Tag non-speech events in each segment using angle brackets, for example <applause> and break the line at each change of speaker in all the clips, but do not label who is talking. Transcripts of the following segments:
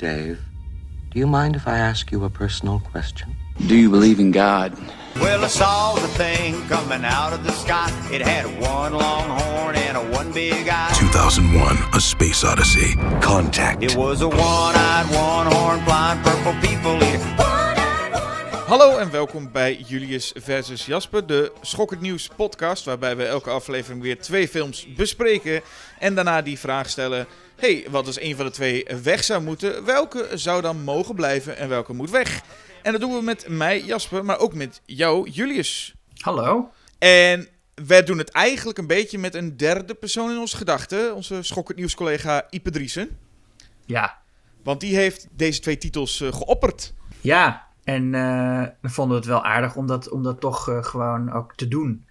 Dave, do you mind if I ask you a personal question?
Do you believe in God?
Well, I saw the thing coming out of the sky. It had one long horn and a one big eye.
2001 A Space Odyssey.
Contact.
It was a one-eyed, one-horn, blind purple people eater.
Hallo en welkom bij Julius versus Jasper, de Schokkend Nieuws podcast, waarbij we elke aflevering weer twee films bespreken en daarna die vraag stellen: hey, wat als een van de twee weg zou moeten, welke zou dan mogen blijven en welke moet weg? En dat doen we met mij, Jasper, maar ook met jou, Julius.
Hallo.
En wij doen het eigenlijk een beetje met een derde persoon in onze gedachten, onze Schokkend Nieuws collega Ipe Driesen.
Ja.
Want die heeft deze twee titels uh, geopperd.
Ja, en uh, dan vonden we het wel aardig om dat, om dat toch uh, gewoon ook te doen.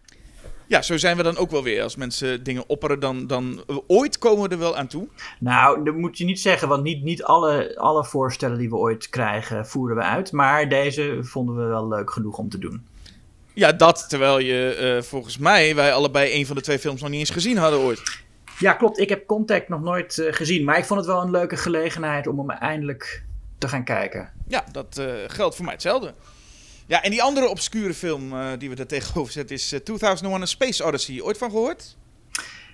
Ja, zo zijn we dan ook wel weer. Als mensen dingen opperen, dan, dan ooit komen we er wel aan toe.
Nou, dat moet je niet zeggen, want niet, niet alle, alle voorstellen die we ooit krijgen voeren we uit. Maar deze vonden we wel leuk genoeg om te doen.
Ja, dat terwijl je uh, volgens mij, wij allebei een van de twee films nog niet eens gezien hadden ooit.
Ja, klopt. Ik heb Contact nog nooit uh, gezien. Maar ik vond het wel een leuke gelegenheid om hem eindelijk te gaan kijken.
Ja, dat uh, geldt voor mij hetzelfde. Ja, en die andere obscure film uh, die we er tegenover zetten is uh, 2001 A Space Odyssey. Ooit van gehoord?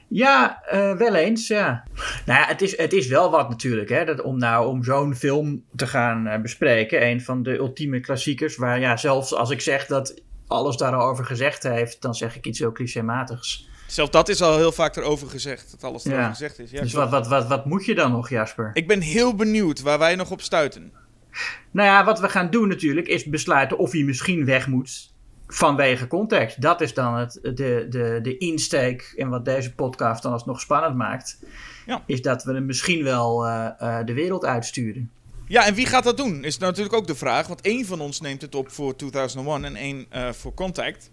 Ja, uh, wel eens, ja. Nou ja, het is, het is wel wat natuurlijk, hè. Dat om nou om zo'n film te gaan bespreken. Een van de ultieme klassiekers. Waar ja, zelfs als ik zeg dat alles daarover gezegd heeft, dan zeg ik iets heel clichématigs.
Zelfs dat is al heel vaak erover gezegd, dat alles erover ja. gezegd is. Ja,
dus wat, wat, wat, wat moet je dan nog, Jasper?
Ik ben heel benieuwd waar wij nog op stuiten.
Nou ja, wat we gaan doen natuurlijk is besluiten of hij misschien weg moet vanwege context. Dat is dan het, de, de, de insteek en wat deze podcast dan alsnog spannend maakt. Ja. Is dat we hem misschien wel uh, uh, de wereld uitsturen.
Ja, en wie gaat dat doen? Is natuurlijk ook de vraag. Want één van ons neemt het op voor 2001 en één uh, voor Contact.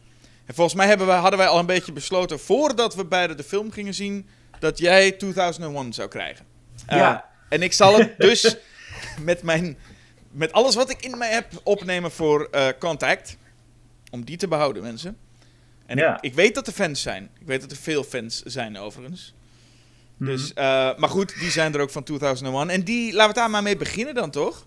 En volgens mij hebben wij, hadden wij al een beetje besloten voordat we beide de film gingen zien. dat jij 2001 zou krijgen.
ja.
En ik zal het dus <laughs> met mijn met alles wat ik in mij heb opnemen voor uh, Contact. Om die te behouden, mensen. En
ja.
ik, ik, weet dat er fans zijn. Ik weet dat er veel fans zijn, overigens.
Mhm.
Mm. Dus, uh, maar goed, die zijn er ook van 2001. En die, laten we daar maar mee beginnen dan, toch?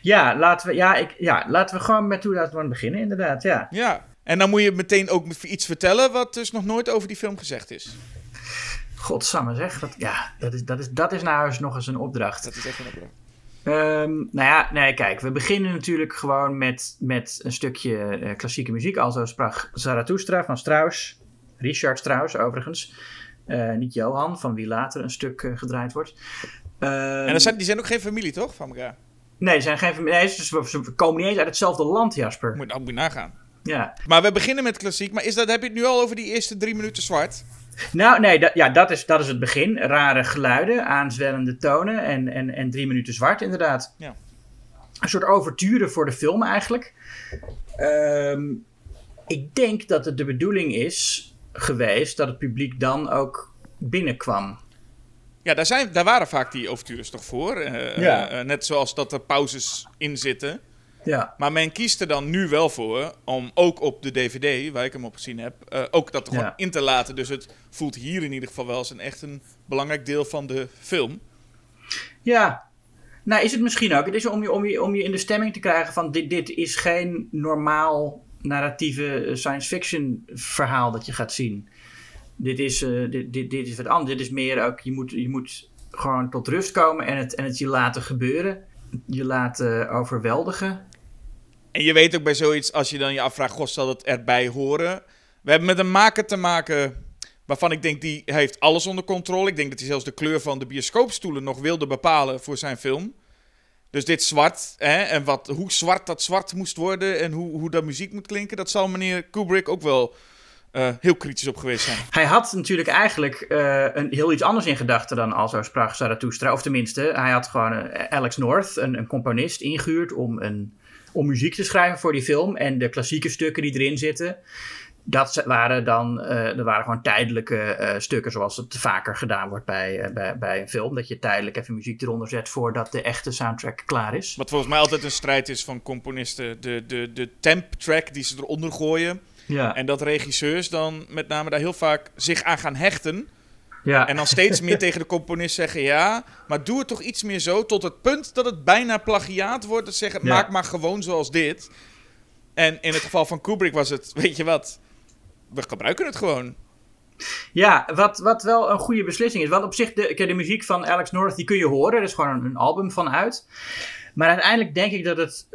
Ja, laten we, ja, ik, ja, laten we gewoon met 2001 beginnen, inderdaad, ja.
Ja, en dan moet je meteen ook iets vertellen wat dus nog nooit over die film gezegd is.
Godsamme zeg, dat, ja, dat is, dat, is, dat is nou eens nog eens een opdracht.
Dat is echt een opdracht.
Um, nou ja, nee, kijk, we beginnen natuurlijk gewoon met, met een stukje uh, klassieke muziek. Alzo sprak Zarathustra van Strauss. Richard Strauss, overigens. Uh, niet Johan, van wie later een stuk uh, gedraaid wordt.
Um, en zijn, die zijn ook geen familie, toch, van elkaar?
Nee, zijn geen familie. Nee, ze, ze komen niet eens uit hetzelfde land, Jasper.
Moet, moet je nagaan.
Ja.
Maar we beginnen met klassiek. Maar is dat, heb je het nu al over die eerste drie minuten zwart?
Nou, nee, dat, ja, dat is, dat is het begin. Rare geluiden, aanzwellende tonen en, en, en drie minuten zwart, inderdaad.
Ja.
Een soort overture voor de film eigenlijk. Um, ik denk dat het de bedoeling is geweest dat het publiek dan ook binnenkwam.
Ja, daar, zijn, daar waren vaak die overtures toch voor. Uh,
ja.
uh, net zoals dat er pauzes in zitten.
Ja.
Maar men kiest er dan nu wel voor om ook op de DVD, waar ik hem op gezien heb, uh, ook dat er gewoon
Ja.
in te laten. Dus het voelt hier in ieder geval wel als een echt een belangrijk deel van de film.
Ja. Nou, is het misschien ook. Het is om je, om je, om je in de stemming te krijgen van dit, dit is geen normaal narratieve science fiction verhaal dat je gaat zien. Dit is, uh, dit, dit, dit is wat anders. Dit is meer ook, je moet, je moet gewoon tot rust komen en het, en het je laten gebeuren. Je laten overweldigen.
En je weet ook bij zoiets, als je dan je afvraagt, goh, zal het erbij horen? We hebben met een maker te maken waarvan ik denk, die heeft alles onder controle. Ik denk dat hij zelfs de kleur van de bioscoopstoelen nog wilde bepalen voor zijn film. Dus dit zwart, hè, en wat, hoe zwart dat zwart moest worden en hoe, hoe dat muziek moet klinken, dat zal meneer Kubrick ook wel uh, heel kritisch op geweest zijn.
Hij had natuurlijk eigenlijk uh, een heel iets anders in gedachten dan Alzo sprak Zarathustra. Of tenminste, hij had gewoon uh, Alex North, een, een componist, ingehuurd om, een, om muziek te schrijven voor die film. En de klassieke stukken die erin zitten, dat waren dan uh, er waren gewoon tijdelijke uh, stukken, zoals het vaker gedaan wordt bij, uh, bij, bij een film. Dat je tijdelijk even muziek eronder zet voordat de echte soundtrack klaar is.
Wat volgens mij altijd een strijd is van componisten. De, de, de temp track die ze eronder gooien.
Ja.
En dat regisseurs dan met name daar heel vaak zich aan gaan hechten.
Ja.
En dan steeds meer tegen de componist zeggen: ja, maar doe het toch iets meer zo. Tot het punt dat het bijna plagiaat wordt. Dat zeggen:
Ja.
maak maar gewoon zoals dit. En in het geval van Kubrick was het: weet je wat, we gebruiken het gewoon.
Ja, wat, wat wel een goede beslissing is. Want op zich, de, de muziek van Alex North, die kun je horen. Er is gewoon een, een album van uit. Maar uiteindelijk denk ik dat het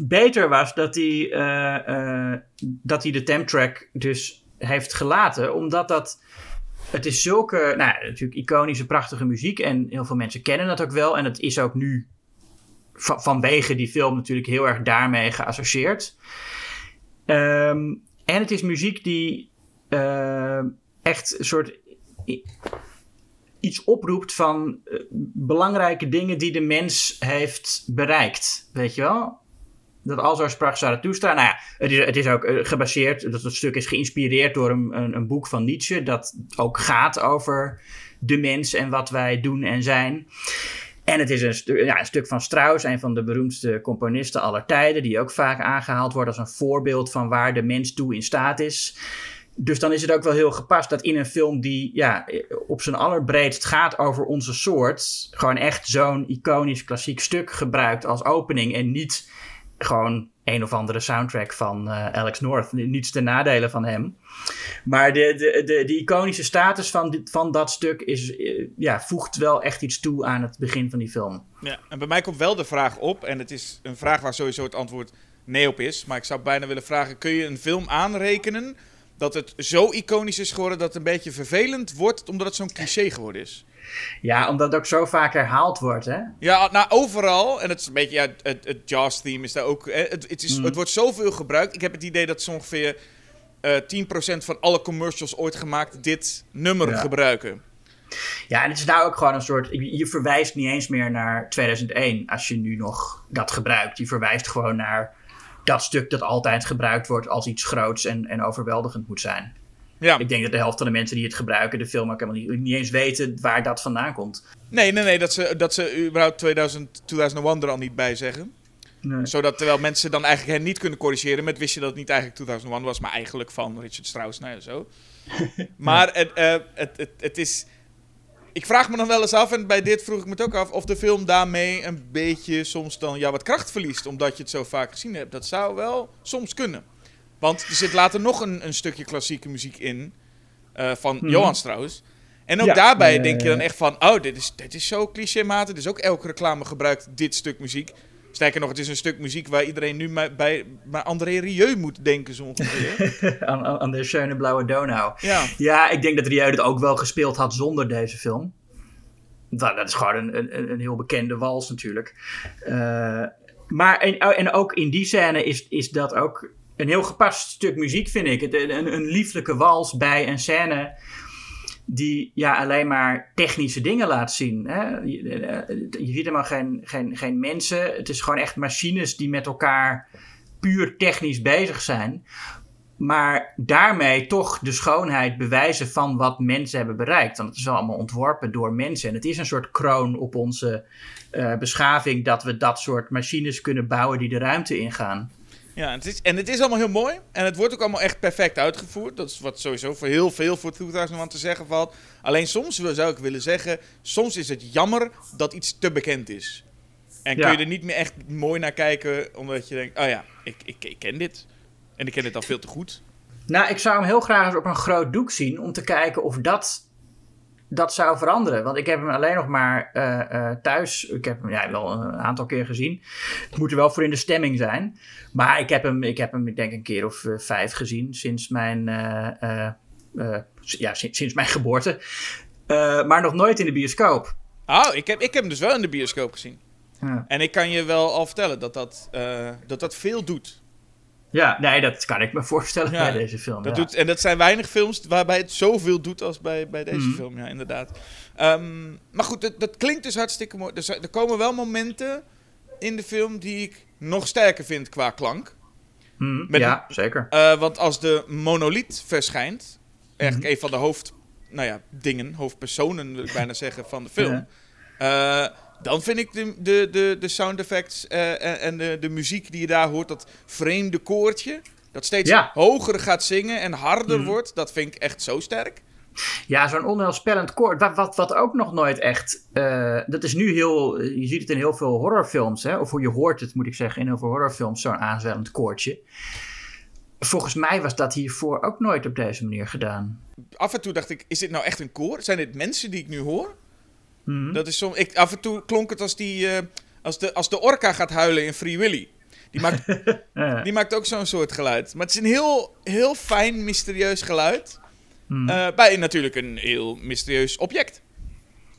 beter was dat hij, eh, eh, dat hij de temtrack dus heeft gelaten. Omdat dat... Het is zulke, nou, natuurlijk iconische, prachtige muziek. En heel veel mensen kennen dat ook wel. En het is ook nu va- vanwege die film natuurlijk heel erg daarmee geassocieerd. Ehm, en het is muziek die eh, echt een soort iets oproept van eh, belangrijke dingen die de mens heeft bereikt. Weet je wel? Dat Alzo sprak Zarathustra. Nou ja, het is, het is ook eh, gebaseerd, dat het stuk is geïnspireerd door een, een, boek van Nietzsche. Dat ook gaat over de mens en wat wij doen en zijn. En het is een, ja, een stuk van Strauss, een van de beroemdste componisten aller tijden, die ook vaak aangehaald wordt als een voorbeeld van waar de mens toe in staat is. Dus dan is het ook wel heel gepast dat in een film die ja, op zijn allerbreedst gaat over onze soort, gewoon echt zo'n iconisch klassiek stuk gebruikt als opening en niet gewoon een of andere soundtrack van eh, Alex North. Niets ten nadele van hem. Maar de, de, de, de iconische status van, van dat stuk is, eh, ja, voegt wel echt iets toe aan het begin van die film.
Ja, en bij mij komt wel de vraag op, en het is een vraag waar sowieso het antwoord nee op is. Maar ik zou bijna willen vragen: kun je een film aanrekenen dat het zo iconisch is geworden dat het een beetje vervelend wordt omdat het zo'n cliché geworden is?
Ja, omdat het ook zo vaak herhaald wordt, hè?
Ja, nou overal. En het is een beetje, ja, het, het Jaws-theme is daar ook. hè, Het, het, is, het wordt zoveel gebruikt. Ik heb het idee dat zo ongeveer eh 10% van alle commercials ooit gemaakt dit nummer
Ja.
gebruiken.
Ja, en het is nou ook gewoon een soort. Je verwijst niet eens meer naar 2001 als je nu nog dat gebruikt. Je verwijst gewoon naar dat stuk dat altijd gebruikt wordt als iets groots en, en overweldigend moet zijn.
Ja.
Ik denk dat de helft van de mensen die het gebruiken de film ook helemaal niet, niet eens weten waar dat vandaan komt.
Nee, nee, nee, dat ze, dat ze überhaupt 2000, 2001 er al niet bij zeggen.
Nee.
Zodat terwijl mensen dan eigenlijk hen niet kunnen corrigeren met wist je dat het niet eigenlijk 2001 was, maar eigenlijk van Richard Strauss, nou ja, zo. <laughs> Maar het, eh, het, het, het is... Ik vraag me dan wel eens af, en bij dit vroeg ik me het ook af, of de film daarmee een beetje soms dan ja, wat kracht verliest, omdat je het zo vaak gezien hebt. Dat zou wel soms kunnen. Want er zit later nog een, een stukje klassieke muziek in, eh, van Johann Strauss. En ook
Ja.
daarbij denk je dan echt van, oh, dit is, dit is zo clichématig. Dus ook elke reclame gebruikt dit stuk muziek. Sterker nog, het is een stuk muziek waar iedereen nu maar bij maar André Rieu moet denken, zo ongeveer. <laughs>
aan, de Schöne Blauwe Donau.
ja.
Ja, ik denk dat Rieu het ook wel gespeeld had zonder deze film. Nou, dat is gewoon een, een, een heel bekende wals natuurlijk. Eh, maar en, en ook in die scène is, is dat ook een heel gepast stuk muziek, vind ik. Het- Een, een lieflijke wals bij een scène die ja, alleen maar technische dingen laat zien. Hè? Je, eh, je ziet helemaal geen, geen, geen mensen. Het is gewoon echt machines die met elkaar puur technisch bezig zijn. Maar daarmee toch de schoonheid bewijzen van wat mensen hebben bereikt. Want het is wel allemaal ontworpen door mensen. En het is een soort kroon op onze eh, beschaving dat we dat soort machines kunnen bouwen die de ruimte ingaan.
Ja, en het, is, en het is allemaal heel mooi. En het wordt ook allemaal echt perfect uitgevoerd. Dat is wat sowieso voor heel veel voor 2001 te zeggen valt. Alleen soms zou ik willen zeggen, soms is het jammer dat iets te bekend is. En kun je er niet meer echt mooi naar kijken, omdat je denkt, oh ja, ik, ik, ik ken dit. En ik ken dit al veel te goed.
Nou, ik zou hem heel graag eens op een groot doek zien om te kijken of dat, dat zou veranderen. Want ik heb hem alleen nog maar eh, eh, thuis. Ik heb hem ja, wel een aantal keer gezien. Het moet er wel voor in de stemming zijn. Maar ik heb hem, ik heb hem ik denk een keer of eh, vijf gezien sinds mijn, ja, sinds, sinds mijn geboorte. Maar nog nooit in de bioscoop.
Oh, ik heb, ik heb hem dus wel in de bioscoop gezien.
Ja.
En ik kan je wel al vertellen dat dat, dat, dat veel doet.
Ja, nee, dat kan ik me voorstellen
Ja,
bij deze film.
Dat
ja.
doet, en dat zijn weinig films waarbij het zoveel doet als bij, bij deze
Mhm.
film, ja, inderdaad. Ehm, maar goed, dat, dat klinkt dus hartstikke mooi. Dus, er er komen wel momenten in de film die ik nog sterker vind qua klank.
Mhm,
met-
ja, zeker.
Eh, want als de monoliet verschijnt, eigenlijk
Mhm.
een van de hoofd, nou ja, dingen, hoofdpersonen wil ik bijna zeggen van de film. eh, dan vind ik de, de, de, de sound effects eh, en, en de, de muziek die je daar hoort, dat vreemde koortje, dat steeds
Ja.
hoger gaat zingen en harder
Mhm.
wordt, dat vind ik echt zo sterk.
Ja, zo'n onheilspellend koord. Wat, wat, wat ook nog nooit echt. eh, dat is nu heel. Je ziet het in heel veel horrorfilms, hè? of hoe je hoort het, moet ik zeggen, in heel veel horrorfilms, zo'n aanzwellend koordje. Volgens mij was dat hiervoor ook nooit op deze manier gedaan.
Af en toe dacht ik, is dit nou echt een koor? Zijn dit mensen die ik nu hoor?
Mhm.
Dat is soms, ik, af en toe klonk het als, die, eh, als, de, als de orka gaat huilen in Free Willy. Die maakt, <laughs> die maakt ook zo'n soort geluid. Maar het is een heel, heel fijn, mysterieus geluid.
Mhm.
Eh, bij natuurlijk een heel mysterieus object.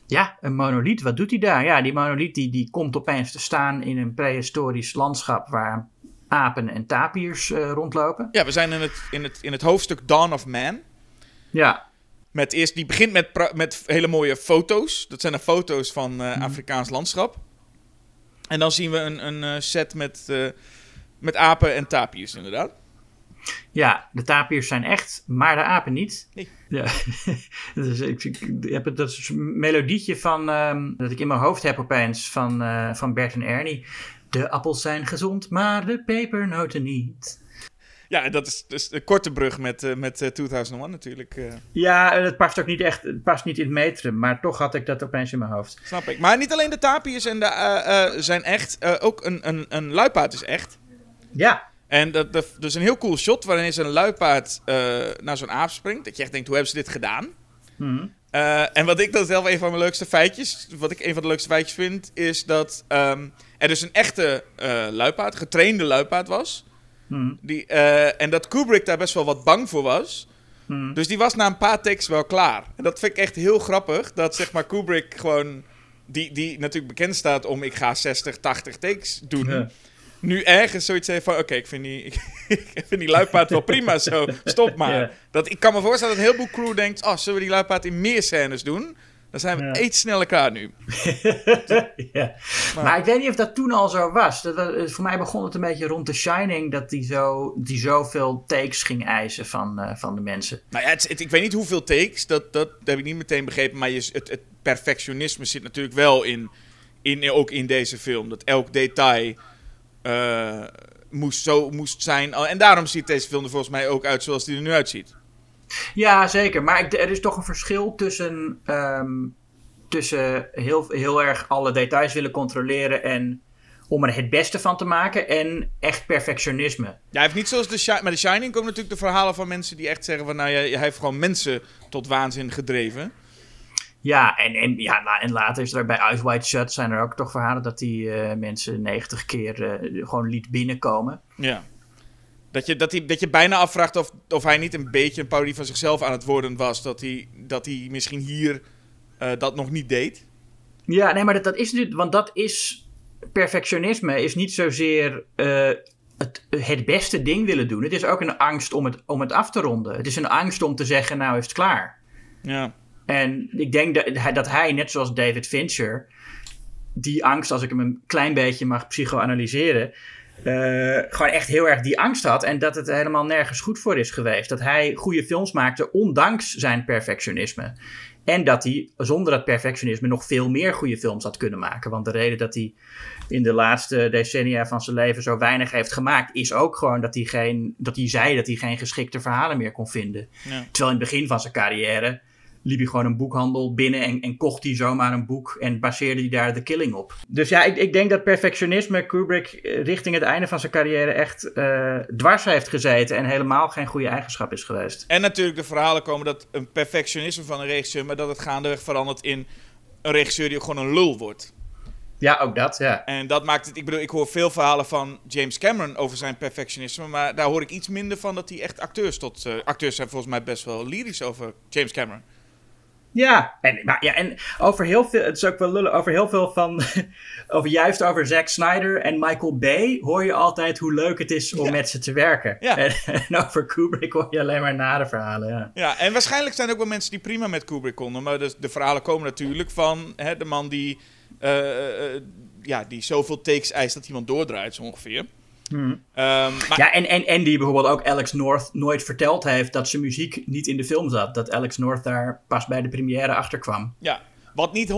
Ja, een monoliet, wat doet hij daar? Ja, die monoliet die, die komt opeens te staan in een prehistorisch landschap waar apen en tapirs eh, rondlopen.
Ja, we zijn in het, in, het, in het hoofdstuk Dawn of Man.
Ja,
Met eerst, die begint met, met hele mooie foto's. Dat zijn de foto's van eh, Afrikaans landschap. En dan zien we een, een eh, set met, eh, met apen en tapirs, inderdaad.
ja, de tapirs zijn echt, maar de apen niet.
Nee.
Ja, <laughs> dus ik, ik heb het, dat is een melodietje van, ehm, dat ik in mijn hoofd heb opeens van, van Bert en Ernie. De appels zijn gezond, maar de pepernoten niet.
Ja, en dat is dus een korte brug met, eh, met eh, 2001 natuurlijk. eh,
Ja, en het past ook niet echt, het past niet in het metrum, maar toch had ik dat opeens in mijn hoofd.
snap ik. Maar niet alleen de tapirs en de, eh, eh, zijn echt. eh, ook een, een, een luipaard is echt.
Ja,
En dat, dat, dus een heel cool shot waarin een luipaard eh, naar zo'n aap springt. Dat je echt denkt, hoe hebben ze dit gedaan?
Mhm.
Eh, en wat ik dan zelf een van mijn leukste feitjes, wat ik een van de leukste feitjes vind, is dat ehm, er dus een echte eh luipaard, getrainde luipaard was.
Mhm.
Die, eh, en dat Kubrick daar best wel wat bang voor was.
Mhm.
Dus die was na een paar takes wel klaar. En dat vind ik echt heel grappig, dat zeg maar Kubrick gewoon, die, die natuurlijk bekend staat om ik ga 60, 80 takes doen.
Ja.
Nu ergens zoiets heeft van, oké, ik, vind die, <laughs> ik vind die luipaard wel prima zo, stop maar.
Ja.
Dat, ik kan me voorstellen dat een heleboel crew denkt, oh, zullen we die luipaard in meer scènes doen? Dan zijn we
Ja.
iets sneller klaar nu. <laughs>
ja. Maar ik weet niet of dat toen al zo was. Dat, was- voor mij begon het een beetje rond The Shining dat die, zo, die zoveel takes ging eisen van, eh, van de mensen.
Nou ja, het, is- het- ik weet niet hoeveel takes, dat, dat heb ik niet meteen begrepen. Maar je, het, het perfectionisme zit natuurlijk wel in, in, ook in deze film. Dat elk detail eh, moest zo moest zijn. En daarom ziet deze film er volgens mij ook uit zoals die er nu uitziet.
Ja, zeker. Maar ik, er is toch een verschil tussen, ehm, tussen heel, heel erg alle details willen controleren en om er het beste van te maken en echt perfectionisme.
Ja, hij heeft niet zoals The Shining. Maar The Shining komen natuurlijk de verhalen van mensen die echt zeggen van... Nou ja, hij heeft gewoon mensen tot waanzin gedreven.
Ja, en, en, ja, en later is er bij Eyes Wide Shut zijn er ook toch verhalen dat die eh, mensen 90 keer eh, gewoon liet binnenkomen.
Ja. Dat je, dat, hij, dat je bijna afvraagt of, of hij niet een beetje een parodie van zichzelf aan het worden was. Dat hij, dat hij misschien hier eh, dat nog niet deed.
Ja, nee, maar dat, dat is nu, want dat is perfectionisme, is niet zozeer eh, het, het beste ding willen doen. Het is ook een angst om het, om het af te ronden. Het is een angst om te zeggen, nou is het klaar.
Ja.
En ik denk dat hij, dat hij, net zoals David Fincher, die angst, als ik hem een klein beetje mag psychoanalyseren, eh, gewoon echt heel erg die angst had. En dat het helemaal nergens goed voor is geweest. Dat hij goede films maakte, ondanks zijn perfectionisme. En dat hij zonder dat perfectionisme nog veel meer goede films had kunnen maken. Want de reden dat hij in de laatste decennia van zijn leven zo weinig heeft gemaakt, is ook gewoon dat hij, geen, dat hij zei dat hij geen geschikte verhalen meer kon vinden.
Ja.
Terwijl in het begin van zijn carrière liep hij gewoon een boekhandel binnen en, en kocht hij zomaar een boek en baseerde hij daar de killing op. Dus ja, ik, ik denk dat perfectionisme Kubrick eh, richting het einde van zijn carrière echt eh, dwars heeft gezeten en helemaal geen goede eigenschap is geweest.
En natuurlijk de verhalen komen dat een perfectionisme van een regisseur... maar dat het gaandeweg verandert in een regisseur die gewoon een lul wordt.
Ja, ook dat, ja.
En dat maakt het... Ik bedoel, ik hoor veel verhalen van James Cameron over zijn perfectionisme... maar daar hoor ik iets minder van dat hij echt acteurs tot... eh, acteurs zijn volgens mij best wel lyrisch over James Cameron.
Ja, en, maar, ja, en over heel veel, het is ook wel lullen, over heel veel van, <laughs> over, juist over Zack Snyder en Michael Bay hoor je altijd hoe leuk het is om
Ja.
met ze te werken.
Ja.
En, en over Kubrick hoor je alleen maar nare verhalen, ja.
Ja, en waarschijnlijk zijn er ook wel mensen die prima met Kubrick konden. Maar de, de verhalen komen natuurlijk van hè, de man die, eh, eh, ja, die zoveel takes eist dat iemand doordraait, zo ongeveer. Ehm, maar,
Ja, en, en, en die bijvoorbeeld ook Alex North nooit verteld heeft dat zijn muziek niet in de film zat. Dat Alex North daar pas bij de première achter kwam.
ja, wat niet 100%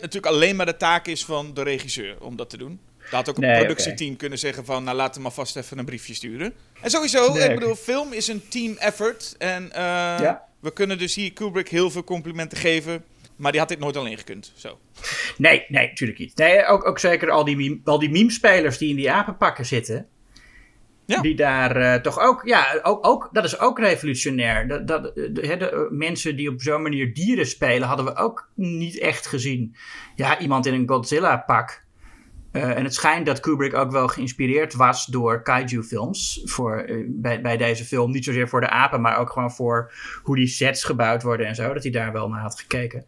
natuurlijk alleen maar de taak is van de regisseur om dat te doen. Dat had ook een
Nee,
productieteam kunnen zeggen van, nou laten we maar vast even een briefje sturen. En sowieso,
Nee,
ik bedoel, film is een team effort. En eh,
Ja.
We kunnen dus hier Kubrick heel veel complimenten geven. Maar die had dit nooit alleen gekund. Zo.
Nee, nee, natuurlijk niet. Nee, ook, ook zeker al die, meme, al die meme-spelers die in die apenpakken zitten.
Ja.
Die daar eh, toch ook, ja, ook, ook, dat is ook revolutionair. Dat, dat, de, de, de, eh, mensen die op zo'n manier dieren spelen, hadden we ook niet echt gezien. Ja, iemand in een Godzilla-pak. Uh, en het schijnt dat Kubrick ook wel geïnspireerd was door kaiju-films. Voor, uh, bij, bij deze film. Niet zozeer voor de apen, maar ook gewoon voor hoe die sets gebouwd worden en zo. Dat hij daar wel naar had gekeken.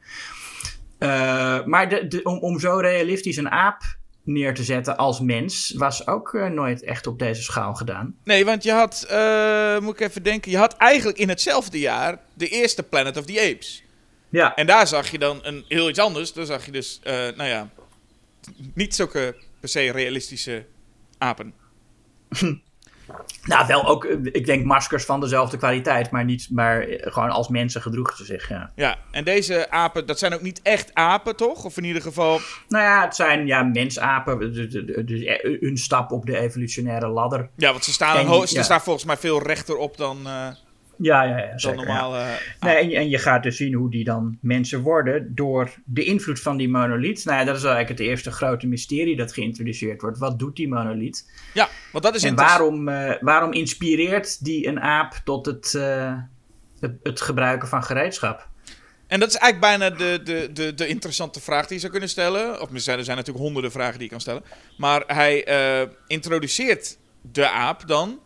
Uh, maar de, de, om, om zo realistisch een aap neer te zetten als mens was ook uh, nooit echt op deze schaal gedaan.
Nee, want je had, uh, moet ik even denken, je had eigenlijk in hetzelfde jaar de eerste Planet of the Apes.
Ja.
En daar zag je dan een heel iets anders. Daar zag je dus, uh, nou ja, niet zulke per se realistische apen. <laughs>
Nou, wel ook, ik denk maskers van dezelfde kwaliteit, maar niet, maar gewoon als mensen gedroegen ze zich, ja.
Ja, en deze apen, dat zijn ook niet echt apen, toch? Of in ieder geval...
Nou ja, het zijn ja, mensapen, dus een stap op de evolutionaire ladder.
Ja, want ze staan, en, ze staan volgens mij veel rechter op dan... Uh,
ja, ja, ja, zeker,
normaal.
Ja. Nee, en, en, je gaat dus zien hoe die dan mensen worden door de invloed van die monoliet. Nou ja, dat is eigenlijk het eerste grote mysterie dat geïntroduceerd wordt. Wat doet die monoliet?
Ja, want dat is
En waarom, uh, waarom inspireert die een aap tot het, uh, het, het, gebruiken van gereedschap?
En dat is eigenlijk bijna de, de, de, de interessante vraag die je zou kunnen stellen. Of er zijn, er zijn natuurlijk honderden vragen die je kan stellen. Maar hij introduceert de aap dan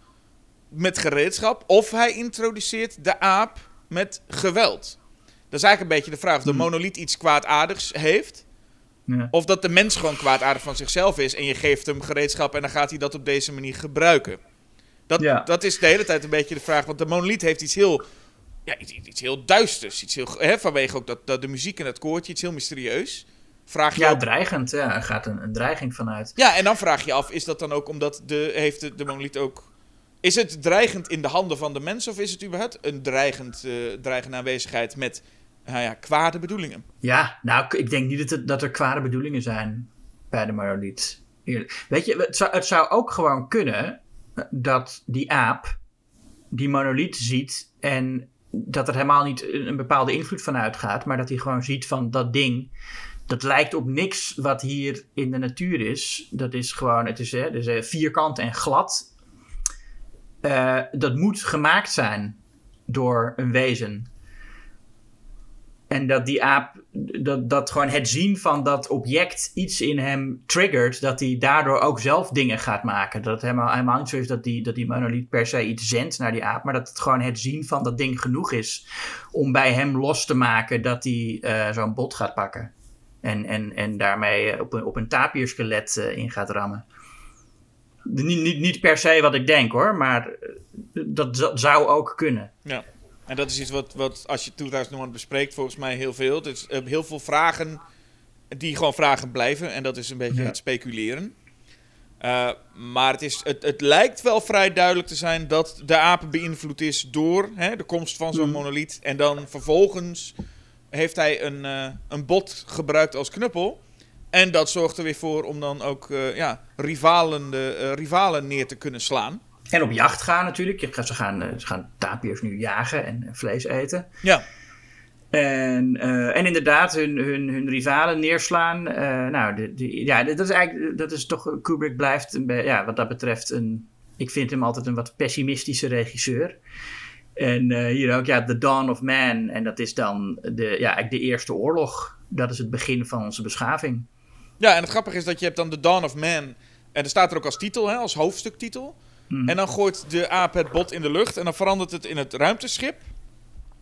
met gereedschap of hij introduceert de aap met geweld. Dat is eigenlijk een beetje de vraag of de monoliet iets kwaadaardigs heeft.
Ja.
Of dat de mens gewoon kwaadaardig van zichzelf is en je geeft hem gereedschap en dan gaat hij dat op deze manier gebruiken. Dat,
Ja.
dat is de hele tijd een beetje de vraag, want de monoliet heeft iets heel, ja, iets, iets heel duisters. Iets heel, hè, vanwege ook dat, dat de muziek en dat koortje, iets heel mysterieus. Vraag je
Ja, dreigend. Ja, er gaat een, een dreiging vanuit.
ja, en dan vraag je af, is dat dan ook omdat de, heeft de, de monoliet ook... Is het dreigend in de handen van de mens of is het überhaupt een dreigend, eh, dreigende aanwezigheid met nou ja, kwade bedoelingen?
Ja, nou, ik- denk niet dat, het, dat er kwade bedoelingen zijn bij de monoliet. Weet je, het zou, het zou ook gewoon kunnen dat die aap die monoliet ziet en dat er helemaal niet een bepaalde invloed van uitgaat, maar dat hij gewoon ziet van dat ding. Dat lijkt op niks wat hier in de natuur is. Dat is gewoon, het is, hè, eh, vierkant en glad. Eh, dat moet gemaakt zijn door een wezen. En dat die aap, dat, dat gewoon het zien van dat object iets in hem triggert, dat hij daardoor ook zelf dingen gaat maken. Dat het helemaal, helemaal niet zo is dat die, dat die monoliet per se iets zendt naar die aap, maar dat het gewoon het zien van dat ding genoeg is om bij hem los te maken dat hij eh, zo'n bot gaat pakken. En, en, en daarmee op een, op een tapierskelet eh, in gaat rammen. Niet, niet, niet per se wat ik denk hoor, maar eh, dat zou ook kunnen.
Ja. En dat is iets wat, wat als je 2001 bespreekt, volgens mij heel veel. Eh, heel veel vragen die gewoon vragen blijven. En dat is een beetje
Ja.
het speculeren. Eh, maar het, is, het, het lijkt wel vrij duidelijk te zijn dat de apen beïnvloed is door hè, de komst van zo'n
Mhm.
monoliet. En dan vervolgens heeft hij een, een bot gebruikt als knuppel. En dat zorgt er weer voor om dan ook eh, ja, rivalen, de, eh, rivalen neer te kunnen slaan.
En op jacht gaan natuurlijk. Je- Ze gaan, eh, ze gaan tapirs nu jagen en vlees eten.
Ja,
En, en inderdaad hun, hun, hun rivalen neerslaan. Nou, de, de- ja, dat is eigenlijk, dat is toch, Kubrick blijft een ja, wat dat betreft een, ik vind hem altijd een wat pessimistische regisseur. En eh, hier ook, ja, The Dawn of Man. En dat is dan de, ja, eigenlijk de eerste oorlog. Dat is het begin van onze beschaving.
Ja, en het grappige is dat je hebt dan The Dawn of Man. En er staat er ook als titel, hè, als hoofdstuktitel.
Mhm.
En dan gooit de aap het bot in de lucht en dan verandert het in het ruimteschip.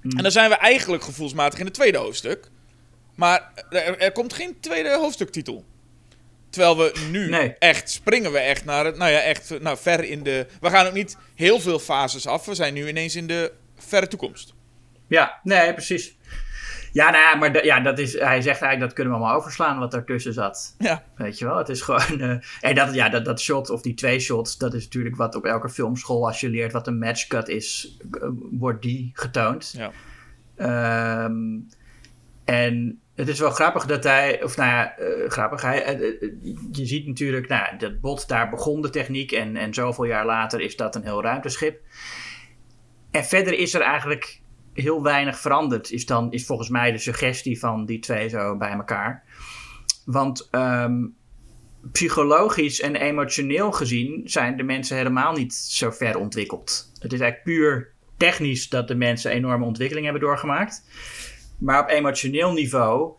Mhm.
En dan zijn we eigenlijk gevoelsmatig in het tweede hoofdstuk. Maar er, er komt geen tweede hoofdstuktitel. Terwijl we nu
Nee.
echt springen we echt naar het, nou ja, echt nou, ver in de. We gaan ook niet heel veel fases af. We zijn nu ineens in de verre toekomst.
Ja, nee, precies. Ja, nou ja, maar ja, dat is, hij zegt eigenlijk dat kunnen we allemaal overslaan wat ertussen zat.
Ja,
Weet je wel, het is gewoon. eh, en dat, ja, dat, dat shot of die twee shots, dat is natuurlijk wat op elke filmschool, als je leert wat een matchcut is, eh, wordt die getoond.
ja.
Ehm, en het is wel grappig dat hij, of nou ja, eh, grappig, hij, je ziet natuurlijk, nou, dat bot, daar begon de techniek en, en zoveel jaar later is dat een heel ruimteschip. En verder is er eigenlijk heel weinig verandert, is dan is volgens mij de suggestie van die twee zo bij elkaar. Want ehm, psychologisch en emotioneel gezien zijn de mensen helemaal niet zo ver ontwikkeld. Het is eigenlijk puur technisch dat de mensen enorme ontwikkeling hebben doorgemaakt. Maar op emotioneel niveau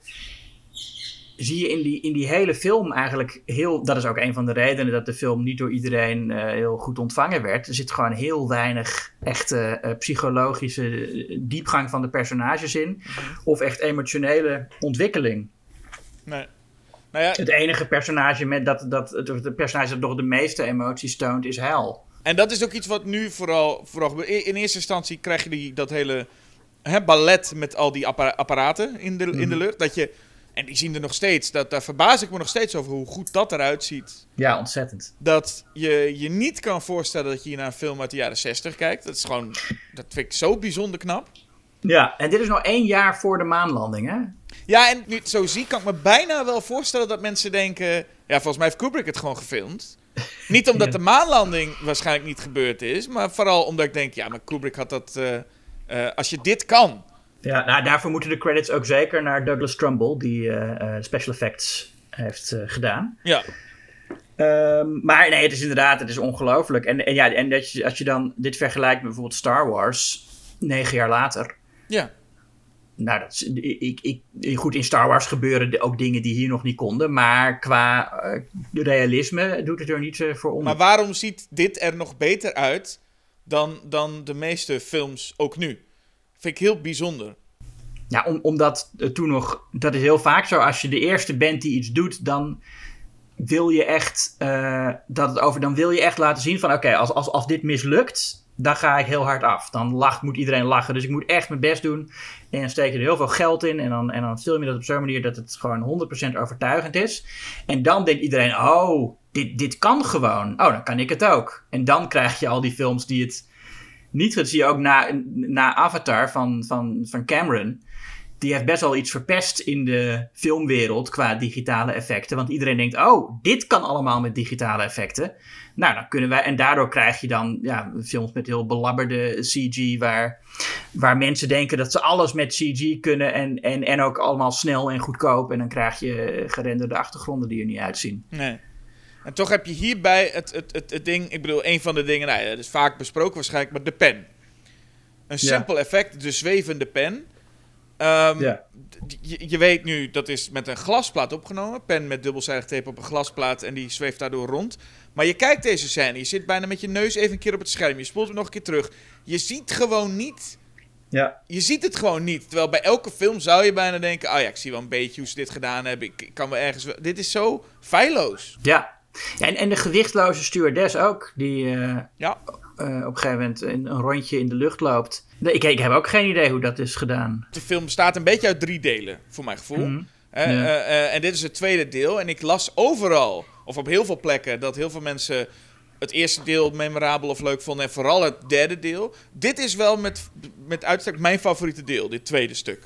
zie je in die, in die hele film eigenlijk heel. Dat is ook een van de redenen dat de film niet door iedereen uh, heel goed ontvangen werd. Er zit gewoon heel weinig echte uh, psychologische diepgang van de personages in. Of echt emotionele ontwikkeling.
Nee. Nou ja,
Het enige personage met dat, dat het personage dat nog de meeste emoties toont is Hel.
En dat is ook iets wat nu vooral, vooral gebeurt. In eerste instantie krijg je die, dat hele hè, ballet met al die appara apparaten in de, in de lucht. Dat je, en die zien er nog steeds. Dat, daar verbaas ik me nog steeds over hoe goed dat eruit ziet.
Ja, ontzettend.
Dat je je niet kan voorstellen dat je hier naar een film uit de jaren 60 kijkt. Dat is gewoon, dat vind ik zo bijzonder knap.
Ja, en dit is nog één jaar voor de maanlanding, hè?
Ja, en nu zo zie, kan ik me bijna wel voorstellen dat mensen denken... Ja, volgens mij heeft Kubrick het gewoon gefilmd. <laughs> Niet omdat de maanlanding waarschijnlijk niet gebeurd is, maar vooral omdat ik denk, ja, maar Kubrick had dat... eh, eh, als je dit kan,
Ja, nou, daarvoor moeten de credits ook zeker naar Douglas Trumbull, die eh, eh, special effects heeft eh, gedaan.
ja.
Ehm, maar nee, het is inderdaad, het is ongelooflijk. En, en ja, en dat je, als je dan dit vergelijkt met bijvoorbeeld Star Wars, negen jaar later.
Ja.
Nou, dat is, ik, ik, goed, in Star Wars gebeuren ook dingen die hier nog niet konden. Maar qua realisme doet het er niet voor onder.
Maar waarom ziet dit er nog beter uit dan, dan de meeste films ook nu? Vind ik heel bijzonder.
Ja, om, omdat eh, toen nog, dat is heel vaak zo, als je de eerste bent die iets doet, dan wil je echt eh, dat het over, dan wil je echt laten zien van, oké, als, als, als dit mislukt, dan ga ik heel hard af. Dan lacht, moet iedereen lachen, dus ik moet echt mijn best doen. En dan steek je er heel veel geld in en dan, en dan film je dat op zo'n manier dat het gewoon 100% overtuigend is. En dan denkt iedereen, oh, dit, dit kan gewoon. Oh, dan kan ik het ook. En dan krijg je al die films die het niet Dat zie je ook na, na Avatar van, van, van Cameron. Die heeft best wel iets verpest in de filmwereld qua digitale effecten. Want iedereen denkt, oh, dit kan allemaal met digitale effecten. Nou, dan kunnen wij... En daardoor krijg je dan ja, films met heel belabberde CG... Waar, waar mensen denken dat ze alles met CG kunnen... En, en, en ook allemaal snel en goedkoop. En dan krijg je gerenderde achtergronden die er niet uitzien.
Nee. En toch heb je hierbij het, het, het, het ding, ik bedoel, een van de dingen, nou ja, dat is vaak besproken waarschijnlijk, maar de pen. Een simpel effect, de zwevende pen. Ehm,
Ja.
je, je weet nu, dat is met een glasplaat opgenomen. Pen met dubbelzijdig tape op een glasplaat en die zweeft daardoor rond. Maar je kijkt deze scène, je zit bijna met je neus even een keer op het scherm. Je spoelt hem nog een keer terug. Je ziet gewoon niet
Ja.
je ziet het gewoon niet. Terwijl bij elke film zou je bijna denken: oh ja, ik zie wel een beetje hoe ze dit gedaan hebben. Ik, ik kan wel ergens. Dit is zo feilloos.
Ja. Ja, en, en de gewichtloze stewardess ook, die eh,
Ja.
eh, op een gegeven moment een, een rondje in de lucht loopt. Nee, Ik, ik heb ook geen idee hoe dat is gedaan.
De film bestaat een beetje uit drie delen, voor mijn gevoel.
Mhm. Ja.
eh, en dit is het tweede deel. En ik las overal, of op heel veel plekken, dat heel veel mensen het eerste deel memorabel of leuk vonden. En vooral het derde deel. Dit is wel met, met uitstek mijn favoriete deel, dit tweede stuk.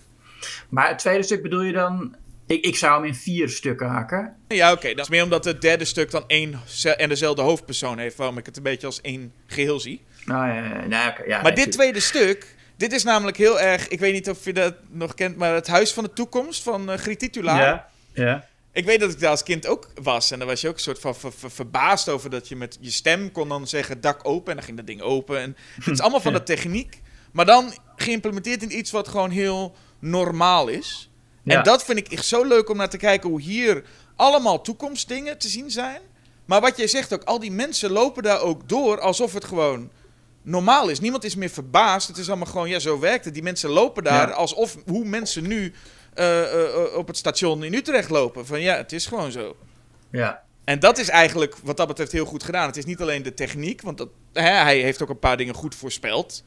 Maar het tweede stuk bedoel je dan... Ik, ik zou hem in vier stukken hakken.
Ja, oké. Dat is meer omdat het derde stuk dan één en dezelfde hoofdpersoon heeft. Waarom ik het een beetje als één geheel zie.
Nou, ja, ja, nou,
Maar
nee,
dit tweede stuk, dit is namelijk heel erg. Ik weet niet of je dat nog kent, maar het Huis van de Toekomst van eh Griet Titulaar.
Ja, ja.
Ik weet dat ik daar als kind ook was. En daar was je ook een soort van ver- ver- verbaasd over dat je met je stem kon dan zeggen dak open. En dan ging dat ding open. En het is <laughs> allemaal van de techniek. Maar dan geïmplementeerd in iets wat gewoon heel normaal is.
Ja.
En dat vind ik echt zo leuk om naar te kijken hoe hier allemaal toekomstdingen te zien zijn. Maar wat jij zegt ook, al die mensen lopen daar ook door alsof het gewoon normaal is. Niemand is meer verbaasd. Het is allemaal gewoon, ja, zo werkt het. Die mensen lopen daar
Ja.
alsof hoe mensen nu eh, eh, eh, op het station in Utrecht lopen. Van ja, het is gewoon zo.
ja.
En dat is eigenlijk wat dat betreft heel goed gedaan. Het is niet alleen de techniek, want dat, hè, hij heeft ook een paar dingen goed voorspeld.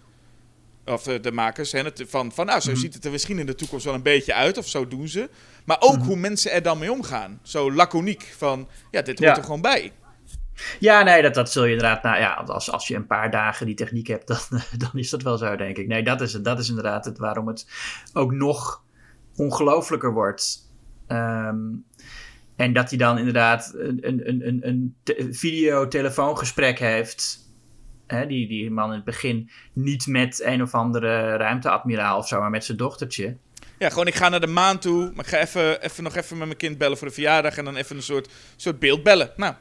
Of de makers. Hè, het, van, van nou, zo
Mhm.
ziet het er misschien in de toekomst wel een beetje uit, of zo doen ze. Maar ook
Mhm.
hoe mensen er dan mee omgaan. Zo laconiek van, ja, dit
Ja.
hoort er gewoon bij.
Ja, nee, dat, dat zul je inderdaad... Nou ja, als, als je een paar dagen die techniek hebt, <laughs> dan, dan is dat wel zo, denk ik. Nee, dat is, het, dat is inderdaad het waarom het ook nog ongelooflijker wordt. Ehm, en dat hij dan inderdaad een, een, een, een, een te- video-telefoongesprek heeft hè, die, die man in het begin niet met een of andere ruimteadmiraal of zo, maar met zijn dochtertje.
Ja, gewoon ik ga naar de maan toe, maar ik ga even, even nog even met mijn kind bellen voor de verjaardag en dan even een soort, soort beeld bellen. Nou,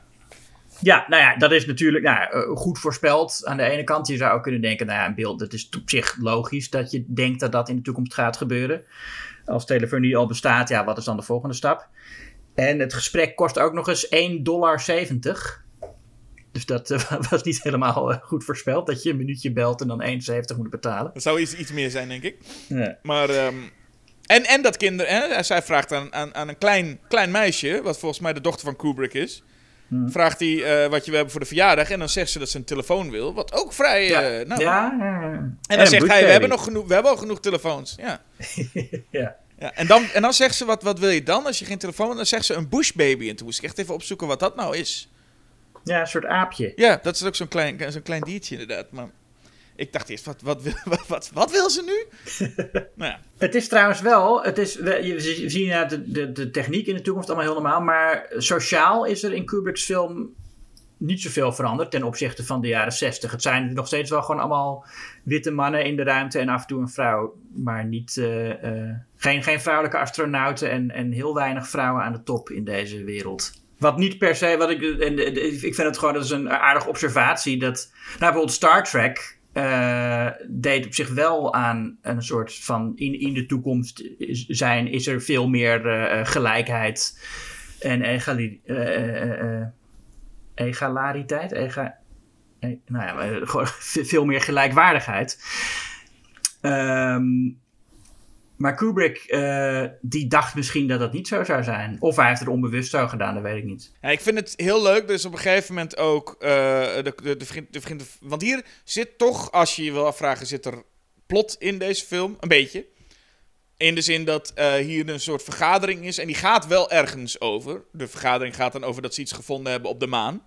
Ja, nou ja, dat is natuurlijk nou, eh, goed voorspeld. Aan de ene kant, je zou ook kunnen denken, nou ja, een beeld, dat is op zich logisch dat je denkt dat dat in de toekomst gaat gebeuren. Als telefonie al bestaat, ja, wat is dan de volgende stap? En het gesprek kost ook nog eens 1,70 dollar. Dus dat eh, <laughs> was niet helemaal eh, goed voorspeld, dat je een minuutje belt en dan 1,70 moet betalen.
dat zou iets, iets meer zijn, denk ik.
Ja.
Maar, ehm, en, en dat kinder, hè, zij vraagt aan, aan, aan een klein, klein meisje, wat volgens mij de dochter van Kubrick is, vraagt hij eh, wat je we hebben voor de verjaardag. En dan zegt ze dat ze een telefoon wil, wat ook vrij...
Ja,
eh, nou,
ja.
En dan zegt hij, we hebben, nog genoeg, we hebben al genoeg telefoons. Ja. <laughs>
Ja.
Ja, en, dan, en dan zegt ze, wat, wat wil je dan als je geen telefoon hebt? Dan zegt ze een bushbaby. En toen moest ik echt even opzoeken wat dat nou is.
Ja, een soort aapje.
Ja, dat is ook zo'n klein, zo'n klein diertje inderdaad. Maar ik dacht eerst, wat, wat, wil, <laughs> wat, wat, wat wil ze nu? <laughs> nou ja,
Het is trouwens wel, het is, we, je- zien ja, de, de, de techniek in de toekomst allemaal heel normaal, maar sociaal is er in Kubrick's film niet zoveel veranderd ten opzichte van de jaren 60. Het zijn nog steeds wel gewoon allemaal witte mannen in de ruimte en af en toe een vrouw, maar niet, eh, eh, geen, geen vrouwelijke astronauten en, en heel weinig vrouwen aan de top in deze wereld. Wat niet per se, wat ik, en, ik vind het gewoon, dat is een aardige observatie, dat nou, bijvoorbeeld Star Trek eh, deed op zich wel aan een soort van in, in de toekomst is- zijn, is er veel meer eh, eh, gelijkheid en egali, eh, eh, egalariteit. Ega, nou ja, <laughs> veel meer gelijkwaardigheid. Ehm, maar Kubrick, eh, die dacht misschien dat dat niet zo zou zijn. Of hij heeft het onbewust zo gedaan, dat weet ik niet.
Ja, ik vind het heel leuk. Dus op een gegeven moment ook. eh, de, de, de, vriend, de vriend, want hier zit toch, als je je wil afvragen, zit er plot in deze film. Een beetje. In de zin dat eh, hier een soort vergadering is. En die gaat wel ergens over. De vergadering gaat dan over dat ze iets gevonden hebben op de maan.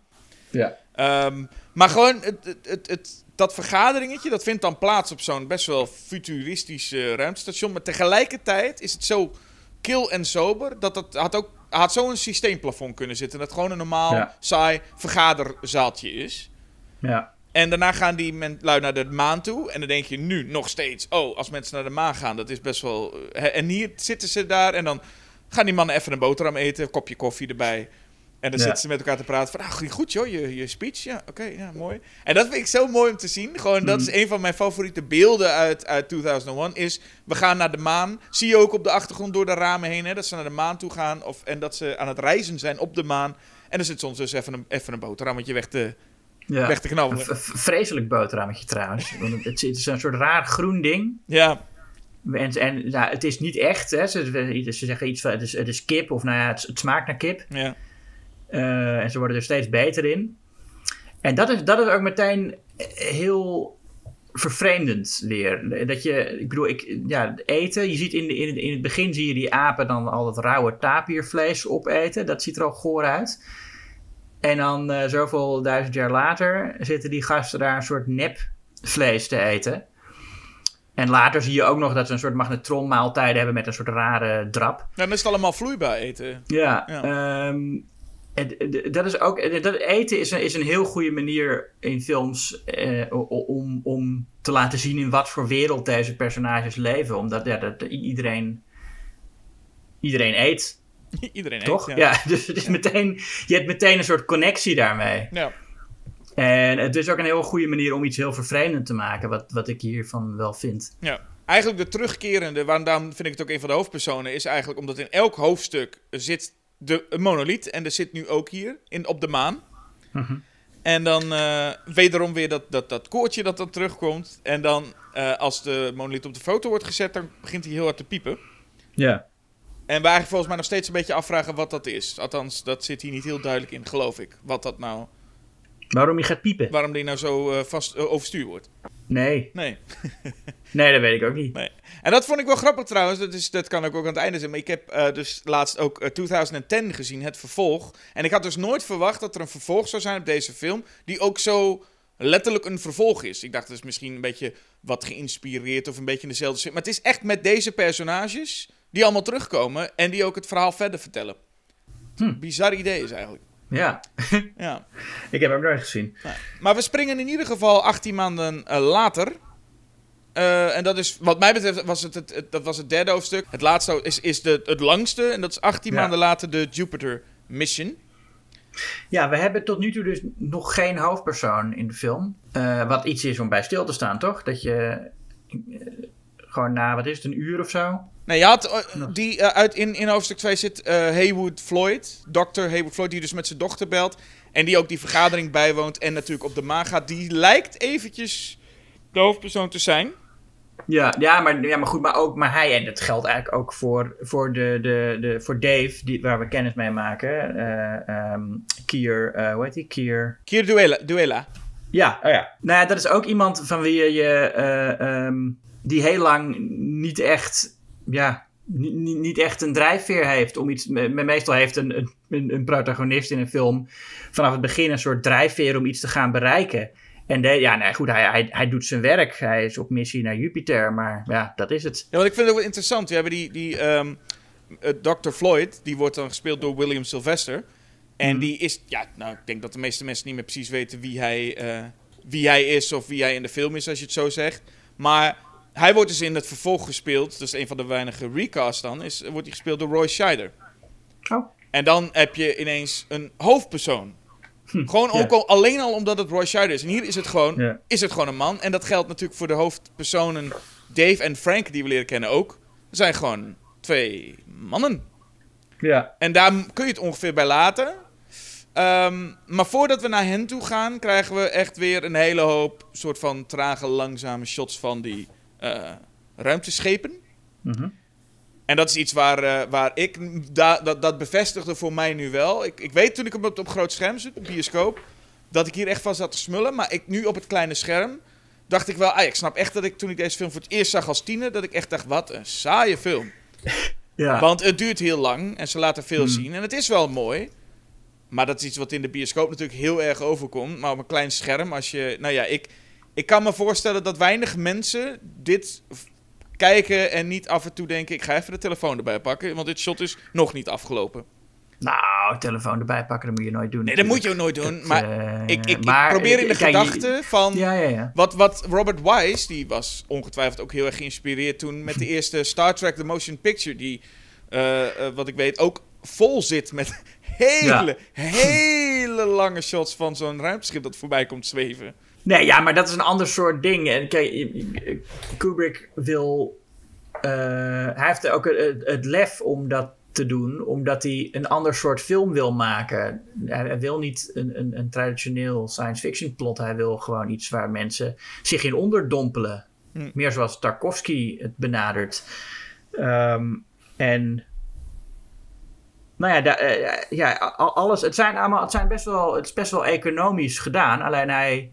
Ja.
Ehm, maar gewoon, het, het, het, het- dat vergaderingetje, dat vindt dan plaats op zo'n best wel futuristisch eh, ruimtestation. Maar tegelijkertijd is het zo kil en sober, dat het had ook had zo'n systeemplafond kunnen zitten. Dat het gewoon een normaal,
Ja.
saai vergaderzaaltje is.
Ja.
En daarna gaan die men, lui naar de maan toe. En dan denk je nu nog steeds, oh, als mensen naar de maan gaan, dat is best wel... eh, en hier zitten ze daar en dan gaan die mannen even een boterham eten, een kopje koffie erbij. En dan
Ja.
zitten ze met elkaar te praten van, ah, ging goed joh, je, je speech. Ja, oké, ja, mooi. En dat vind ik zo mooi om te zien. Gewoon, dat is een van mijn favoriete beelden uit, uit 2001, is we gaan naar de maan. Zie je ook op de achtergrond door de ramen heen, hè, dat ze naar de maan toe gaan. Of, en dat ze aan het reizen zijn op de maan. En dan zit soms dus even een, even een boterhammetje weg te,
ja.
weg te knabbelen.
Een vreselijk boterhammetje trouwens. Want het, het is een soort raar groen ding.
Ja,
En, en nou, het is niet echt. Hè. Ze, ze zeggen iets van het is, het is kip of nou ja, het, het smaakt naar kip.
ja.
Eh, en ze worden er steeds beter in. En dat is, dat is ook meteen heel vervreemdend weer. Dat je, ik bedoel, ik, ja, eten. Je ziet in, de- in, het- in het begin zie je die apen dan al dat rauwe tapiervlees opeten. Dat ziet er al goor uit. En dan eh, zoveel duizend jaar later zitten die gasten daar een soort nepvlees te eten. En later zie je ook nog dat ze een soort magnetronmaaltijden hebben met een soort rare drap.
Ja, dan is het allemaal vloeibaar eten.
Ja,
Ja.
ehm, en dat is ook. Dat eten is een, is een heel goede manier in films eh, om, om te laten zien in wat voor wereld deze personages leven. Omdat ja, dat, iedereen, iedereen eet, <laughs>
Iedereen eet,
toch?
Ja.
Ja. dus het is meteen, je hebt meteen een soort connectie daarmee.
Ja.
En het is ook een heel goede manier om iets heel vervreemdend te maken, wat, wat ik hiervan wel vind.
Ja. Eigenlijk de terugkerende, waarom vind ik het ook een van de hoofdpersonen, is eigenlijk omdat in elk hoofdstuk zit de, een monoliet. En er zit nu ook hier, in, op de maan. En dan eh, wederom weer dat, dat, dat koortje dat dan terugkomt. En dan, eh, als de monoliet op de foto wordt gezet, dan begint hij heel hard te piepen.
Ja.
En we eigenlijk volgens mij nog steeds een beetje afvragen wat dat is. Althans, dat zit hier niet heel duidelijk in, geloof ik. Wat dat nou,
Waarom je gaat piepen?
waarom die nou zo eh, vast eh, overstuur wordt.
Nee.
Nee. <laughs>
Nee, dat weet ik ook niet.
Nee. En dat vond ik wel grappig trouwens. Dat, is, dat kan ook, ook aan het einde zijn. Maar ik heb eh, dus laatst ook eh, 2010 gezien, het vervolg. En ik had dus nooit verwacht dat er een vervolg zou zijn op deze film. Die ook zo letterlijk een vervolg is. Ik dacht, het is misschien een beetje wat geïnspireerd of een beetje in dezelfde zin. Maar het is echt met deze personages die allemaal terugkomen. En die ook het verhaal verder vertellen. Bizar idee is eigenlijk.
Ja, <laughs>
Ja.
ik heb hem nooit gezien.
Maar we springen in ieder geval 18 maanden eh, later. Eh, en dat is, wat mij betreft, was het, het, het- dat was het derde hoofdstuk. Het laatste is, is de, het langste. En dat is 18
Ja.
maanden later de Jupiter Mission.
Ja, we hebben tot nu toe dus nog geen hoofdpersoon in de film. Eh, wat iets is om bij stil te staan, toch? Dat je gewoon na, wat is het, een uur of zo?
Nee, je had eh, die eh, uit in, in hoofdstuk 2 zit eh, Haywood Floyd. Dr. Haywood Floyd, die dus met zijn dochter belt. En die ook die vergadering bijwoont. En natuurlijk op de maan gaat. Die lijkt eventjes de hoofdpersoon te zijn.
Ja, ja, maar, ja maar goed, maar, ook, maar hij, en dat geldt eigenlijk ook voor, voor, de, de, de, voor Dave, die, waar we kennis mee maken. eh ehm, Kier, hoe heet die? Kier.
Kier Duela. Duela.
Ja, oh ja. Nou ja, dat is ook iemand van wie je, je eh, ehm, die heel lang niet echt, ja, niet, echt een drijfveer heeft om iets. me- Meestal heeft een, een, een protagonist in een film vanaf het begin een soort drijfveer om iets te gaan bereiken. En de, ja, nee, goed, hij, hij, hij doet zijn werk. Hij is op missie naar Jupiter, maar ja, dat is het.
Ja, want ik vind het ook wel interessant. We hebben die, die ehm, eh, Dr. Floyd, die wordt dan gespeeld door William Sylvester. En die is, ja, nou, ik denk dat de meeste mensen niet meer precies weten wie hij, eh, wie hij is of wie hij in de film is, als je het zo zegt. Maar hij wordt dus in het vervolg gespeeld, dus een van de weinige recasts dan, is, wordt hij gespeeld door Roy Scheider.
Oh.
En dan heb je ineens een hoofdpersoon. Gewoon
ja.
ook al, alleen al omdat het Roy Scheider is. En hier is het, gewoon, is het gewoon een man. En dat geldt natuurlijk voor de hoofdpersonen Dave en Frank, die we leren kennen ook. Er zijn gewoon twee mannen.
Ja.
En daar kun je het ongeveer bij laten. Ehm, maar voordat we naar hen toe gaan, krijgen we echt weer een hele hoop soort van trage, langzame shots van die eh, ruimteschepen.
Mhm.
En dat is iets waar, eh, waar ik, da, dat, dat bevestigde voor mij nu wel. Ik, ik weet toen ik hem op, op groot scherm zit, op bioscoop, dat ik hier echt van zat te smullen. Maar ik, nu op het kleine scherm dacht ik wel, ah, ik snap echt dat ik toen ik deze film voor het eerst zag als tiener, dat ik echt dacht, wat een saaie film. <laughs>
Ja.
Want het duurt heel lang en ze laten veel zien. En het is wel mooi. Maar dat is iets wat in de bioscoop natuurlijk heel erg overkomt. Maar op een klein scherm, als je. Nou ja, ik, ik kan me voorstellen dat weinig mensen dit kijken en niet af en toe denken: ik ga even de telefoon erbij pakken. Want dit shot is nog niet afgelopen.
Nou, telefoon erbij pakken, dat moet je nooit doen.
Nee, dat moet je ook nooit doen.
Dat,
maar
eh,
ik, ik,
maar,
ik probeer in de
eh, kijk, je-
gedachte van.
Ja, ja, ja.
Wat, wat Robert Wise, die was ongetwijfeld ook heel erg geïnspireerd toen met de <laughs> eerste Star Trek The Motion Picture, die, eh, eh, wat ik weet, ook vol zit met <laughs> hele, hele lange shots van zo'n ruimteschip dat voorbij komt zweven.
Nee, ja, maar dat is een ander soort ding. En kijk, Kubrick wil. eh, hij heeft ook het, het lef om dat te doen, omdat hij een ander soort film wil maken. Hij, hij wil niet een, een, een traditioneel science fiction plot. Hij wil gewoon iets waar mensen zich in onderdompelen.
Hm.
Meer zoals Tarkovsky het benadert. Ehm, en. Nou ja, da- eh, ja, al- alles. Het, zijn allemaal, het, zijn best wel, het is best wel economisch gedaan. Alleen hij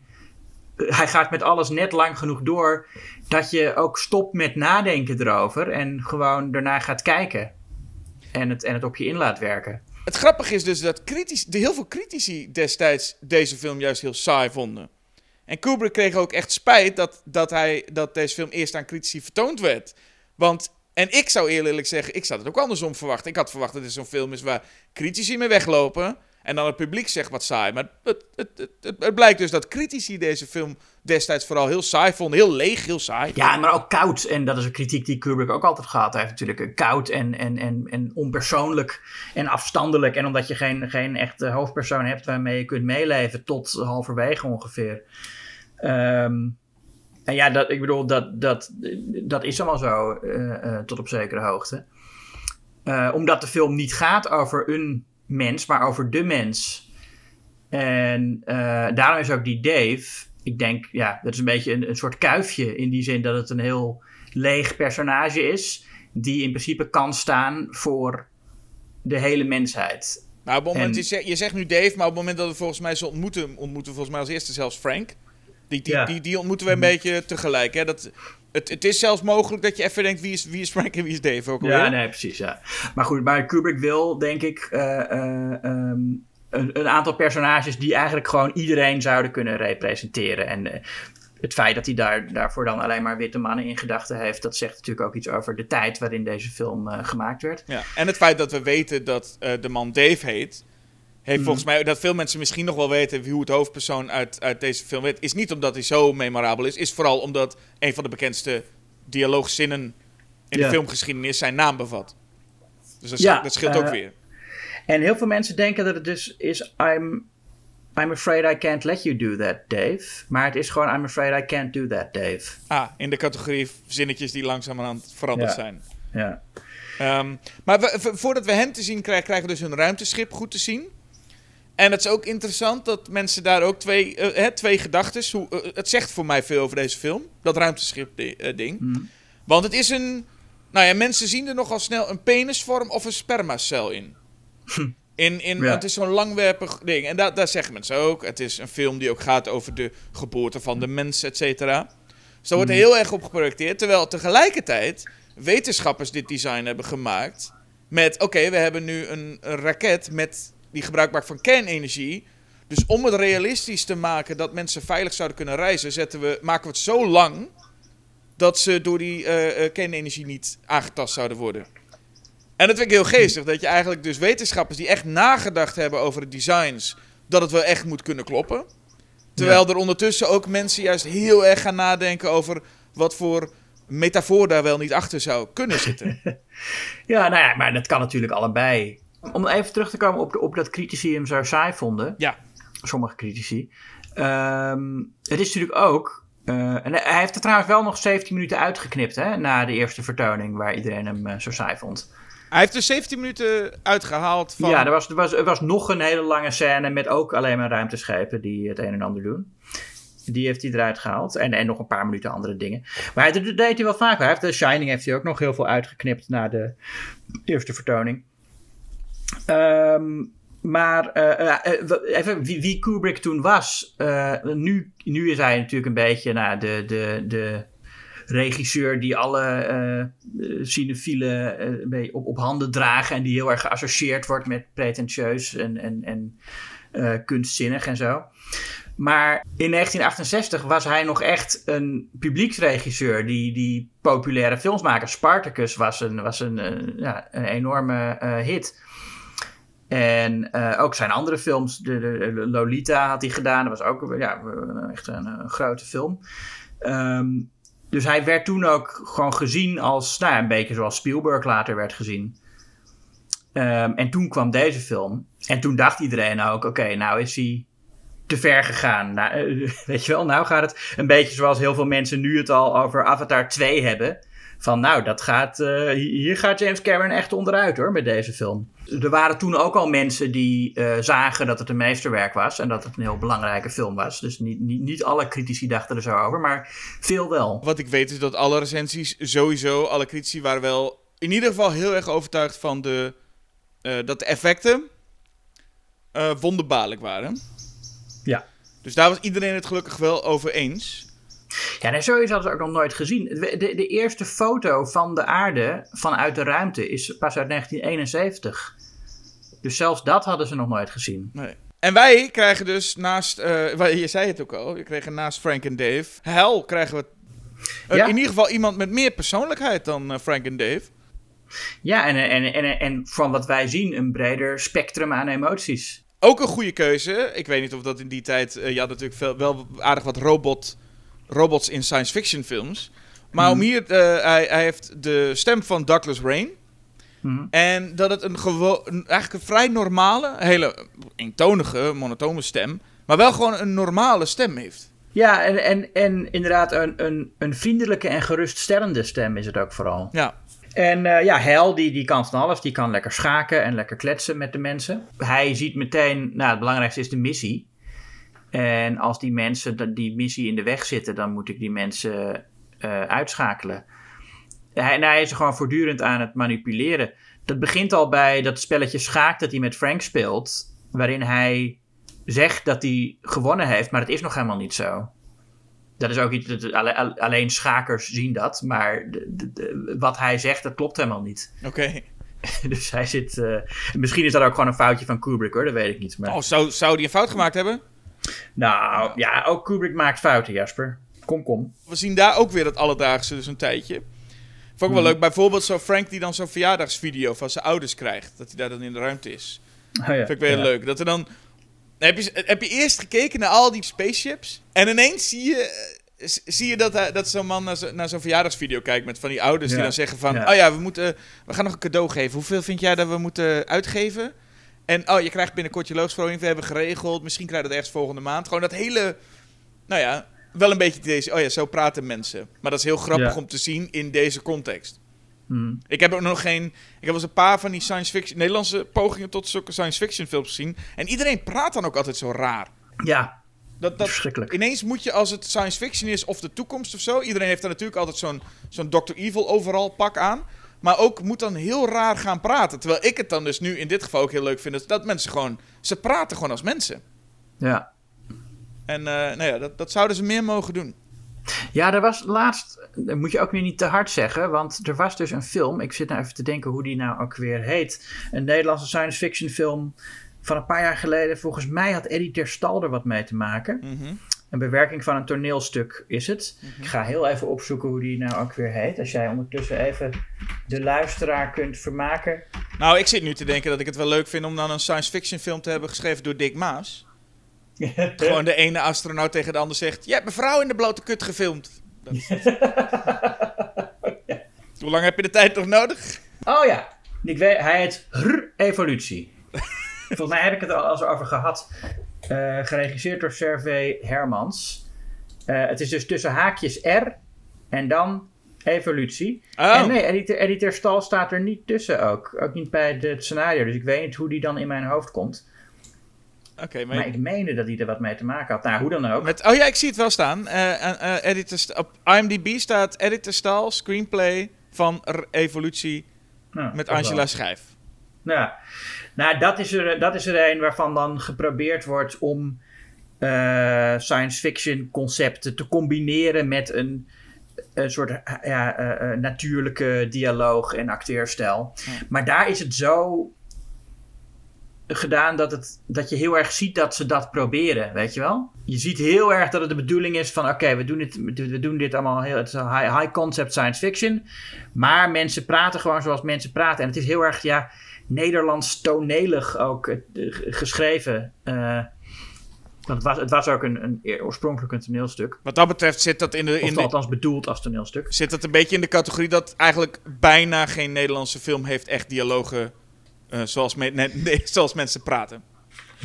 hij gaat met alles net lang genoeg door dat je ook stopt met nadenken erover en gewoon daarna gaat kijken. En het, en het op je in laat werken.
Het grappige is dus dat kritisch, de heel veel critici destijds deze film juist heel saai vonden. En Kubrick kreeg ook echt spijt dat, dat, hij, dat deze film eerst aan critici vertoond werd. Want, en ik zou eerlijk zeggen, ik zou het ook andersom verwachten. Ik had verwacht dat dit zo'n film is waar critici mee weglopen en dan het publiek zegt wat saai. Maar het, het, het, het, blijkt dus dat critici deze film destijds vooral heel saai vonden. Heel leeg, heel saai.
Ja, maar ook koud. En dat is een kritiek die Kubrick ook altijd gehad heeft natuurlijk. Een Koud en, en, en, en onpersoonlijk en afstandelijk. En omdat je geen, geen echte hoofdpersoon hebt waarmee je kunt meeleven tot halverwege ongeveer. Ehm, en ja, dat, ik bedoel, dat, dat, dat is allemaal zo eh, eh, tot op zekere hoogte. Eh, omdat de film niet gaat over een mens, maar over de mens. En eh, daarom is ook die Dave, ik denk, ja, dat is een beetje een, een soort kuifje. In die zin dat het een heel leeg personage is. Die in principe kan staan voor de hele mensheid.
Maar op het moment,
En-
je, zegt, je zegt nu Dave, maar op het moment dat we volgens mij ze ontmoeten, ontmoeten we volgens mij als eerste zelfs Frank. Die, die,
Ja.
die, die ontmoeten we een beetje tegelijk. Hè? Dat, het, het is zelfs mogelijk dat je even denkt, wie is, wie is Frank en wie is Dave ook alweer?
Ja, nee, precies. Ja. Maar goed, maar Kubrick wil, denk ik, eh, eh, ehm, een, een aantal personages die eigenlijk gewoon iedereen zouden kunnen representeren. En eh, het feit dat hij daar, daarvoor dan alleen maar witte mannen in gedachten heeft, dat zegt natuurlijk ook iets over de tijd waarin deze film gemaakt werd.
Ja, En het feit dat we weten dat de man Dave heet, heeft volgens mij, dat veel mensen misschien nog wel weten hoe het hoofdpersoon uit, uit deze film weet, is niet omdat hij zo memorabel is, is vooral omdat een van de bekendste dialoogzinnen in de filmgeschiedenis zijn naam bevat. Dus dat,
Ja,
scheelt- dat scheelt ook
eh,
weer.
En heel veel mensen denken dat het dus is I'm, I'm afraid I can't let you do that, Dave. Maar het is gewoon I'm afraid I can't do that, Dave.
Ah, in de categorie zinnetjes die langzamerhand veranderd
Ja.
zijn.
Ja.
Ehm, maar we- voordat we hen te zien krijgen, krijgen we dus een ruimteschip goed te zien. En het is ook interessant dat mensen daar ook twee, eh, hè, twee gedachten. Hoe, eh, het zegt voor mij veel over deze film, dat ruimteschip-ding. Want het is een. Nou ja, mensen zien er nogal snel een penisvorm of een spermacel in. In, in,
Ja.
Het is zo'n langwerpig ding. En daar daar zeggen mensen ook. Het is een film die ook gaat over de geboorte van de mens, et cetera. Dus daar wordt er heel erg op geprojecteerd. Terwijl tegelijkertijd wetenschappers dit design hebben gemaakt. Met, oké, we hebben nu een, een raket met, die gebruik maakt van kernenergie. Dus om het realistisch te maken dat mensen veilig zouden kunnen reizen, zetten we, maken we het zo lang dat ze door die eh, eh, kernenergie niet aangetast zouden worden. En dat vind ik heel geestig, dat je eigenlijk dus wetenschappers die echt nagedacht hebben over de designs, dat het wel echt moet kunnen kloppen. Terwijl er ondertussen ook mensen juist heel erg gaan nadenken over wat voor metafoor daar wel niet achter zou kunnen zitten. <laughs>
Ja, nou ja, maar dat kan natuurlijk allebei. Om even terug te komen op, de- op dat critici hem zo saai vonden.
Ja.
Sommige critici. Ehm, het is natuurlijk ook... eh, en hij heeft er trouwens wel nog 17 minuten uitgeknipt, hè? Na de eerste vertoning, waar iedereen hem eh, zo saai vond.
Hij heeft er 17 minuten uitgehaald van...
Ja, er was, er, was, er was nog een hele lange scène met ook alleen maar ruimteschepen die het een en ander doen. Die heeft hij eruit gehaald. En, en nog een paar minuten andere dingen. Maar hij- dat deed hij wel vaker. Hij heeft, de Shining heeft hij ook nog heel veel uitgeknipt na de eerste vertoning. Ehm, maar eh, eh, eh, even wie, Kubrick toen was. Nu, nu is hij natuurlijk een beetje nou, de, de, de regisseur die alle eh, cinefielen op, op handen dragen. En die heel erg geassocieerd wordt met pretentieus en, en, en kunstzinnig en zo. Maar in 1968 was hij nog echt een publieksregisseur die, die populaire films maakte. Spartacus was een, was een, ja, een enorme hit. En eh, ook zijn andere films, de, de- Lolita had hij gedaan. Dat was ook ja, echt een, grote film. Ehm, dus hij werd toen ook gewoon gezien als, nou een beetje zoals Spielberg later werd gezien. Ehm, en toen kwam deze film. En toen dacht iedereen ook, oké, nou is hij te ver gegaan. Nou, eh, <laughs> weet je wel, nou gaat het een beetje zoals heel veel mensen nu het al over Avatar 2 hebben. Van nou, dat gaat, eh, hier gaat James Cameron echt onderuit hoor, met deze film. Er waren toen ook al mensen die eh, zagen dat het een meesterwerk was. En dat het een heel belangrijke film was. Dus niet, niet, niet alle critici dachten er zo over, maar veel wel.
Wat ik weet is dat alle recensies, sowieso, alle critici waren wel in ieder geval heel erg overtuigd van de, eh, dat de effecten wonderbaarlijk waren.
Ja.
Dus daar was iedereen het gelukkig wel over eens.
Ja, nee, sowieso hadden ze ook nog nooit gezien. De, de, eerste foto van de aarde vanuit de ruimte is pas uit 1971. Dus zelfs dat hadden ze nog nooit gezien.
Nee. En wij krijgen dus naast, wel, je zei het ook al, we kregen naast Frank en Dave, hel krijgen we
Ja.
in ieder geval iemand met meer persoonlijkheid dan eh, Frank en Dave.
Ja, en, en, en, en van wat wij zien, een breder spectrum aan emoties.
Ook een goede keuze. Ik weet niet of dat in die tijd. eh, je had natuurlijk veel, wel aardig wat robot, robots in science fiction films. Maar om hier. eh, hij, hij heeft de stem van Douglas Rain.
Mhm.
En dat het een gewoon. Eigenlijk een vrij normale, hele eentonige, monotone stem. Maar wel gewoon een normale stem heeft.
Ja, en, en, en inderdaad een, een, een vriendelijke en geruststellende stem is het ook vooral.
Ja.
En eh, ja, Hel, die, die kan van alles. Die kan lekker schaken en lekker kletsen met de mensen. Hij ziet meteen, nou, het belangrijkste is de missie. En als die mensen dat die missie in de weg zitten, dan moet ik die mensen eh, uitschakelen. Hij, en hij is gewoon voortdurend aan het manipuleren. Dat begint al bij dat spelletje schaak dat hij met Frank speelt. Waarin hij zegt dat hij gewonnen heeft, maar het is nog helemaal niet zo. Dat is ook iets, dat- alle- alleen schakers zien dat, maar de- de- de- wat hij zegt, dat klopt helemaal niet.
Oké. <laughs>
Dus hij zit. eh, misschien is dat ook gewoon een foutje van Kubrick hoor, dat weet ik niet. Maar,
Oh, zou, zou die een fout gemaakt hebben?
Nou ja, ook Kubrick maakt fouten, Jasper. Kom, kom.
We zien daar ook weer het alledaagse dus een tijdje. Vond ik wel leuk. Bijvoorbeeld zo Frank die dan zo'n verjaardagsvideo van zijn ouders krijgt. Dat hij daar dan in de ruimte is.
Oh ja,
Vind ik weer
ja.
leuk. Dat er dan... Heb je, heb je eerst gekeken naar al die spaceships? En ineens zie je, zie je dat, dat zo'n man naar, zo, naar zo'n verjaardagsvideo kijkt met van die ouders die dan zeggen van... Oh ja, we, moeten, we gaan nog een cadeau geven. Hoeveel vind jij dat we moeten uitgeven? En oh, je krijgt binnenkort je loonsverhoging. We hebben geregeld. Misschien krijg je dat ergens volgende maand. Gewoon dat hele... Nou ja, wel een beetje deze... Oh ja, zo praten mensen. Maar dat is heel grappig
Ja.
om te zien in deze context.
Hmm.
Ik heb ook nog geen. Ik heb wel eens een paar van die science fiction. Nederlandse pogingen tot zulke science fiction films gezien. En iedereen praat dan ook altijd zo raar.
Ja,
Dat, dat,
verschrikkelijk.
ineens moet je, als het science fiction is of de toekomst of zo. Iedereen heeft dan natuurlijk altijd zo'n zo'n Dr. Evil overal pak aan. Maar ook moet dan heel raar gaan praten. Terwijl ik het dan dus nu in dit geval ook heel leuk vind. Dat, mensen gewoon. Ze praten gewoon als mensen.
Ja.
En eh, nou ja, dat, dat zouden ze meer mogen doen.
Ja, er was laatst, dat moet je ook weer niet te hard zeggen, want er was dus een film, ik zit nou even te denken hoe die nou ook weer heet, een Nederlandse science fiction film van een paar jaar geleden. Volgens mij had Eddie Terstal er wat mee te maken.
Mhm.
Een bewerking van een toneelstuk is het. Ik ga heel even opzoeken hoe die nou ook weer heet. Als jij ondertussen even de luisteraar kunt vermaken.
Nou, ik zit nu te denken dat ik het wel leuk vind om dan een science fiction film te hebben geschreven door Dick Maas. <laughs> Gewoon de ene astronaut tegen de ander zegt: Je hebt een vrouw in de blote kut gefilmd. Dat <laughs> is het. Hoe lang heb je de tijd nog nodig?
Oh ja, ik weet, hij heet Evolutie. <laughs> Volgens mij heb ik het er al eens over gehad. Eh, geregisseerd door Servé Hermans. Eh, het is dus tussen haakjes R en dan Evolutie.
Oh.
En nee, Eddie ter Stal staat er niet tussen ook. Ook niet bij het scenario. Dus ik weet niet hoe die dan in mijn hoofd komt.
Oké, maar.
Maar ik meende dat hij er wat mee te maken had. Nou, hoe dan ook.
Met, oh ja, ik zie het wel staan. Eh, editor op IMDb staat Editor Staal, screenplay van R- Evolutie
Nou,
met
toch wel.
Angela Schijf.
Nou, nou dat, is er, dat is er een waarvan dan geprobeerd wordt om eh, science fiction concepten te combineren met een, een soort eh, ja, eh, natuurlijke dialoog en acteerstijl. Maar daar is het zo gedaan dat, het, dat je heel erg ziet dat ze dat proberen, weet je wel? Je ziet heel erg dat het de bedoeling is van oké, we doen dit, we doen dit allemaal heel, het is high, high concept science fiction, maar mensen praten gewoon zoals mensen praten. En het is heel erg, ja, Nederlands tonelig ook eh, geschreven. Eh, want het was, het was ook een, een oorspronkelijk een toneelstuk.
Wat dat betreft zit dat in de,
Of
in de,
althans bedoeld als toneelstuk.
zit dat een beetje in de categorie dat eigenlijk bijna geen Nederlandse film heeft echt dialogen eh, zoals, me- nee, <laughs> nee, zoals mensen praten.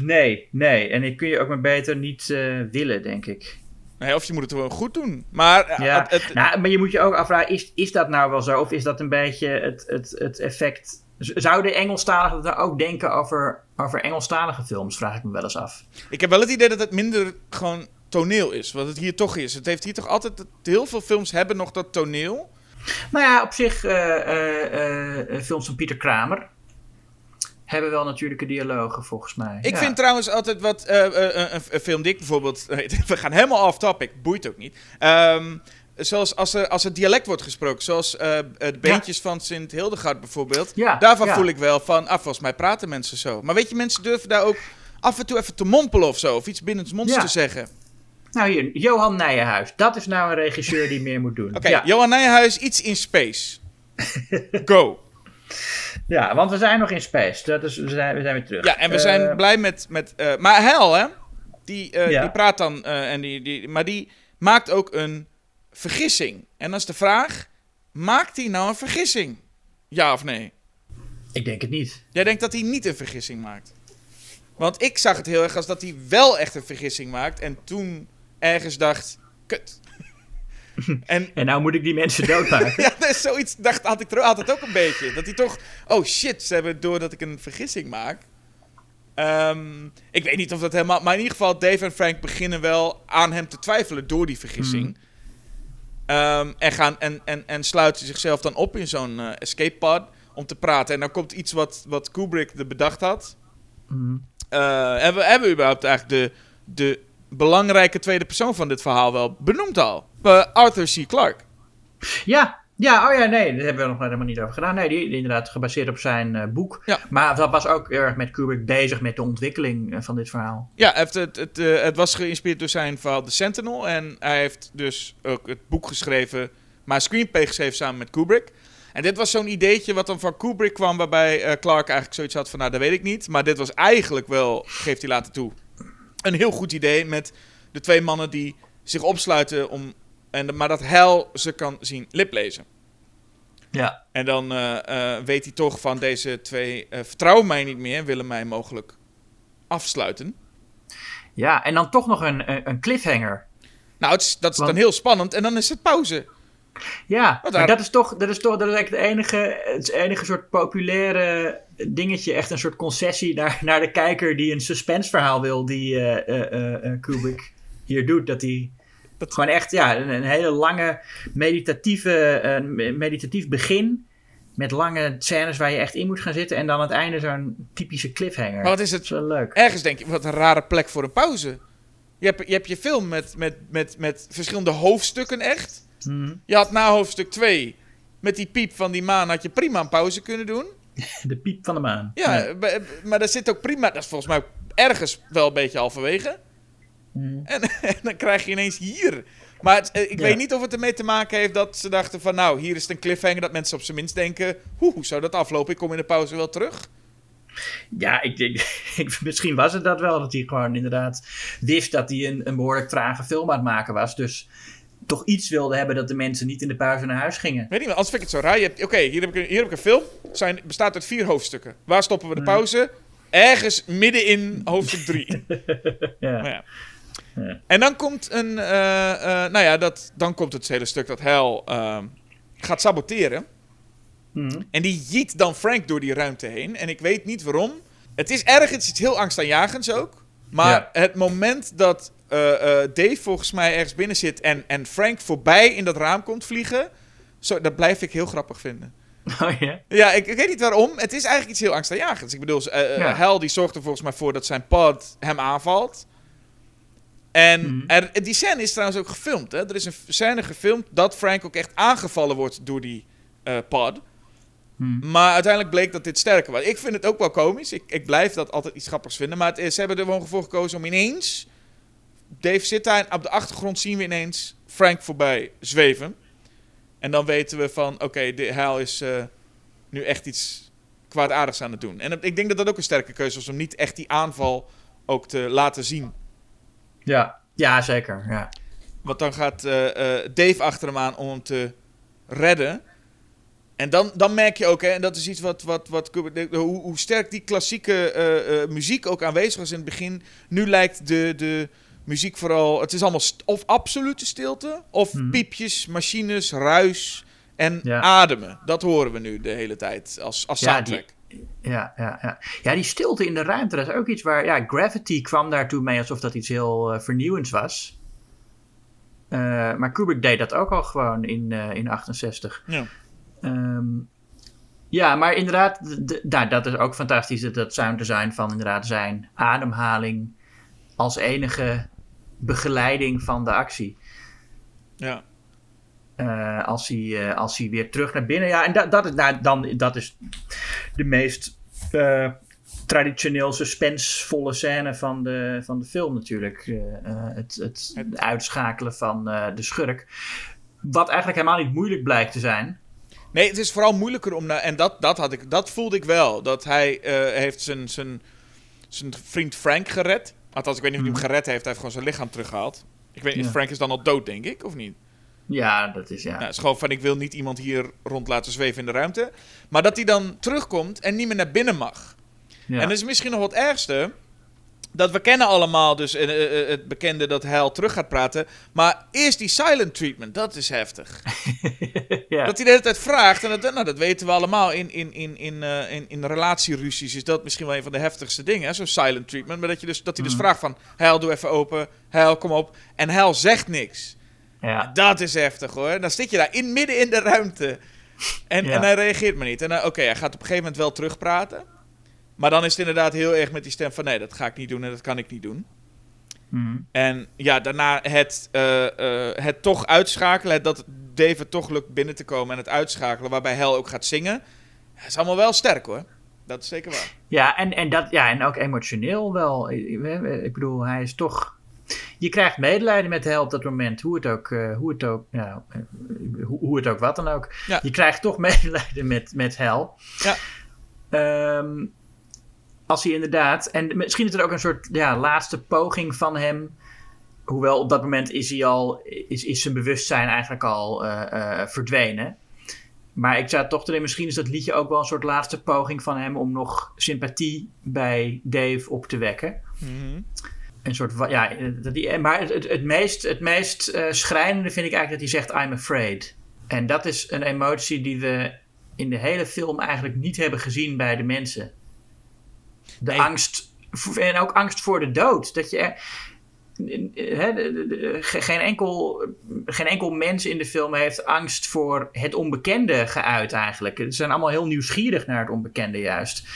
Nee, nee. En ik kun je ook maar beter niet willen, denk ik.
Nee, of je moet het gewoon goed doen. Maar
Ja,
het, het-
nou, maar je moet je ook afvragen, is, is dat nou wel zo? Of is dat een beetje het, het, het effect... Zouden Engelstaligen daar ook denken over, over Engelstalige films, vraag ik me wel eens af.
ik heb wel het idee dat het minder gewoon toneel is. Wat het hier toch is. Het heeft hier toch altijd... Heel veel films hebben nog dat toneel.
Nou ja, op zich, eh, films van Pieter Kramer hebben wel natuurlijke dialogen, volgens mij.
Ik
Ja.
vind trouwens altijd wat... een, een film die ik bijvoorbeeld... <laughs> we gaan helemaal off topic. Boeit ook niet. Ehm, zoals als er, als er dialect wordt gesproken. Zoals eh, eh, de beentjes van Sint Hildegard bijvoorbeeld.
Ja,
Daarvan
ja.
voel ik wel van... Ah, volgens mij praten mensen zo. Maar weet je, mensen durven daar ook af en toe even te mompelen of zo. Of iets binnen het te zeggen.
Nou hier, Johan Nijenhuis. Dat is nou een regisseur die meer moet doen. <laughs>
Oké. Johan Nijhuis, iets in space. <laughs> Go.
ja, want we zijn nog in space. Dat is, we, zijn, we zijn weer terug.
Ja, en we
Eh,
zijn blij met... met eh, maar Hel, hè? Die, eh, die praat dan... eh, en die, die, maar die maakt ook een vergissing. En dan is de vraag... Maakt hij nou een vergissing? Ja of nee?
Ik denk het niet.
Jij denkt dat hij niet een vergissing maakt? Want ik zag het heel erg als dat hij wel echt een vergissing maakt. En toen ergens dacht... Kut. <laughs> en
En nou moet ik die mensen doodmaken. <laughs>
ja, dus zoiets dacht, had ik er altijd ook een beetje. Dat hij toch... Oh shit, ze hebben door dat ik een vergissing maak. Ehm, ik weet niet of dat helemaal... Maar in ieder geval, Dave en Frank beginnen wel aan hem te twijfelen door die vergissing. Ehm, en, gaan, en, en, en sluiten zichzelf dan op in zo'n eh, escape pod om te praten. En dan komt iets wat, wat Kubrick er bedacht had.
Mhm.
Eh, hebben, we- hebben we überhaupt eigenlijk de, de belangrijke tweede persoon van dit verhaal wel benoemd al? Eh, Arthur C. Clarke.
Ja, ja, oh ja, nee, daar hebben we nog helemaal niet over gedaan. Nee, die, die inderdaad gebaseerd op zijn eh, boek.
Ja.
Maar dat was ook erg met Kubrick bezig met de ontwikkeling eh, van dit verhaal.
Ja, het, het, het, eh, het was geïnspireerd door zijn verhaal The Sentinel. En hij heeft dus ook het boek geschreven, maar een screenplay geschreven samen met Kubrick. En dit was zo'n ideetje wat dan van Kubrick kwam, waarbij Clark eigenlijk zoiets had van, nou, dat weet ik niet. Maar dit was eigenlijk wel, geeft hij later toe, een heel goed idee met de twee mannen die zich opsluiten om, en, maar dat Hal ze kan zien liplezen.
Ja.
En dan eh, eh, weet hij toch van deze twee eh, vertrouwen mij niet meer, willen mij mogelijk afsluiten.
Ja, en dan toch nog een, een- cliffhanger.
Nou, het is, dat is
Want-
dan heel spannend en dan is het pauze.
Ja, maar dat is toch, dat is toch dat is eigenlijk het enige, het enige soort populaire dingetje, echt een soort concessie naar, naar de kijker die een suspenseverhaal wil, die Kubrick hier doet. Dat hij
Dat-
gewoon echt, ja, een, een hele lange meditatieve, me- meditatief begin. Met lange scènes waar je echt in moet gaan zitten. En dan aan het einde zo'n typische cliffhanger.
Maar wat is het
is wel leuk.
Ergens denk je, wat een rare plek voor een pauze. Je hebt je, hebt je film met, met, met, met verschillende hoofdstukken echt.
Mhm.
Je had na hoofdstuk 2, met die piep van die maan, had je prima een pauze kunnen doen. <laughs>
De piep van de maan.
Ja, maar dat zit ook prima, dat is volgens mij ook ergens wel een beetje halverwege.
Mhm.
En, <laughs> en dan krijg je ineens hier. Maar het- eh, ik
Ja.
weet niet of het ermee te maken heeft dat ze dachten van... nou, hier is het een cliffhanger dat mensen op zijn minst denken... hoe, zou dat aflopen? Ik kom in de pauze wel terug.
Ja, ik denk, <laughs> ik, misschien was het dat wel. Dat hij gewoon inderdaad wist dat hij een, een behoorlijk trage film aan het maken was. Dus toch iets wilde hebben dat de mensen niet in de pauze naar huis gingen.
Weet niet, anders vind ik het zo raar. Oké, hier, heb ik een- hier heb ik een film. Zijn, bestaat uit vier hoofdstukken. Waar stoppen we de pauze? Ergens midden in hoofdstuk 3. <laughs>
Ja.
Maar ja.
Ja.
En dan komt een... eh, eh, nou ja, dat, dan komt het hele stuk dat Hal eh, gaat saboteren.
Mhm.
En die jiet dan Frank door die ruimte heen. En ik weet niet waarom. Het is ergens iets heel angstaanjagends ook. Maar
Ja.
het moment dat eh, Dave volgens mij ergens binnen zit... En, en Frank voorbij in dat raam komt vliegen... Zo, dat blijf ik heel grappig vinden. <laughs>
Oh ja?
Ja, ik, ik weet niet waarom. Het is eigenlijk iets heel angstaanjagends. Ik bedoel,
Ja.
Hal die zorgt er volgens mij voor dat zijn pod hem aanvalt. En
Mhm.
er, die scène is trouwens ook gefilmd. Hè? Er is een scène gefilmd dat Frank ook echt aangevallen wordt door die eh, pod.
Mhm.
Maar uiteindelijk bleek dat dit sterker was. Ik vind het ook wel komisch. Ik, ik blijf dat altijd iets grappigs vinden. Maar het ze hebben er gewoon voor gekozen om ineens... Dave zit daar en op de achtergrond zien we ineens Frank voorbij zweven. En dan weten we van, oké, de Hal is eh, nu echt iets kwaadaardigs aan het doen. En ik denk dat dat ook een sterke keuze was om niet echt die aanval ook te laten zien.
Ja. Ja, zeker. Ja.
Want dan gaat eh, eh, Dave achter hem aan om hem te redden. En dan, dan merk je ook, hè, en dat is iets wat, wat, wat hoe, hoe sterk die klassieke eh, muziek ook aanwezig was in het begin. Nu lijkt de, de muziek vooral, het is allemaal of absolute stilte, of
Mhm.
piepjes, machines, ruis en
Ja.
ademen. Dat horen we nu de hele tijd als, als
Ja,
soundtrack.
Ja, ja, ja. ja, die stilte in de ruimte, dat is ook iets waar... Ja, Gravity kwam daartoe mee alsof dat iets heel eh, vernieuwends was. Eh, maar Kubrick deed dat ook al gewoon in, eh, in 68.
Ja.
Ehm, ja, maar inderdaad, nou, dat is ook fantastisch. Dat, dat sound design van inderdaad zijn ademhaling als enige begeleiding van de actie.
Ja.
Eh, als, hij, eh, als hij weer terug naar binnen. Ja, en dat, dat, is, nou, dan, dat is de meest eh, traditioneel suspensvolle scène van de, van de film natuurlijk. Het, het,
Het-
uitschakelen van de schurk. Wat eigenlijk helemaal niet moeilijk blijkt te zijn.
Nee, het is vooral moeilijker om naar. En dat, dat, had ik, dat voelde ik wel. Dat hij heeft zijn, zijn, zijn vriend Frank gered. Althans, ik weet niet of hij hem gered heeft. Hij heeft gewoon zijn lichaam teruggehaald. Ik weet
Ja.
Frank is dan al dood, denk ik, of niet?
Ja, dat is ja.
Nou, het is gewoon van, ik wil niet iemand hier rond laten zweven in de ruimte. Maar dat hij dan terugkomt en niet meer naar binnen mag.
ja.
En dat is misschien nog wat ergste. Dat we kennen allemaal dus eh, eh, eh, het bekende dat Hal terug gaat praten. Maar eerst die silent treatment, dat is heftig. <laughs>
ja.
Dat hij de hele tijd vraagt, en dat, nou, dat weten we allemaal, in, in, in, in, in, in relatieruzies is dat misschien wel een van de heftigste dingen, zo'n silent treatment. Maar dat, je dus, dat hij dus vraagt van, Hal, doe even open, Hal, kom op. En Hal zegt niks.
Ja.
Dat is heftig hoor. Dan zit je daar in, midden in de ruimte. En,
Ja.
en hij reageert maar niet. En oké, hij gaat op een gegeven moment wel terugpraten. Maar dan is het inderdaad heel erg met die stem van, nee, dat ga ik niet doen en dat kan ik niet doen.
Mhm.
En ja, daarna het, eh, eh, het toch uitschakelen. Het, dat David toch lukt binnen te komen en het uitschakelen. Waarbij Hel ook gaat zingen. Dat is allemaal wel sterk hoor. Dat is zeker waar.
Ja, en, en, dat, ja, en ook emotioneel wel. Ik bedoel, hij is toch je krijgt medelijden met Hel op dat moment. Hoe het ook, uh, hoe het ook, ja, uh, hoe, hoe, het ook wat dan ook.
Ja.
Je krijgt toch <laughs> medelijden met, met Hel.
Ja.
Um, als hij inderdaad. En misschien is het ook een soort ja, laatste poging van hem. Hoewel op dat moment is hij al. Is, is zijn bewustzijn eigenlijk al uh, verdwenen. Maar ik zou toch erin, misschien is dat liedje ook wel een soort laatste poging van hem om nog sympathie bij Dave op te wekken.
Mm -hmm.
Een soort, ja, dat die, maar het, het, meest, het meest uh, schrijnende vind ik eigenlijk dat hij zegt I'm afraid. En dat is een emotie die we in de hele film eigenlijk niet hebben gezien bij de mensen. De
Nee.
angst, en ook angst voor de dood. Dat je, er- de- de- geen, enkel, geen enkel mens in de film heeft angst voor het onbekende geuit eigenlijk. Ze zijn allemaal heel nieuwsgierig naar het onbekende juist.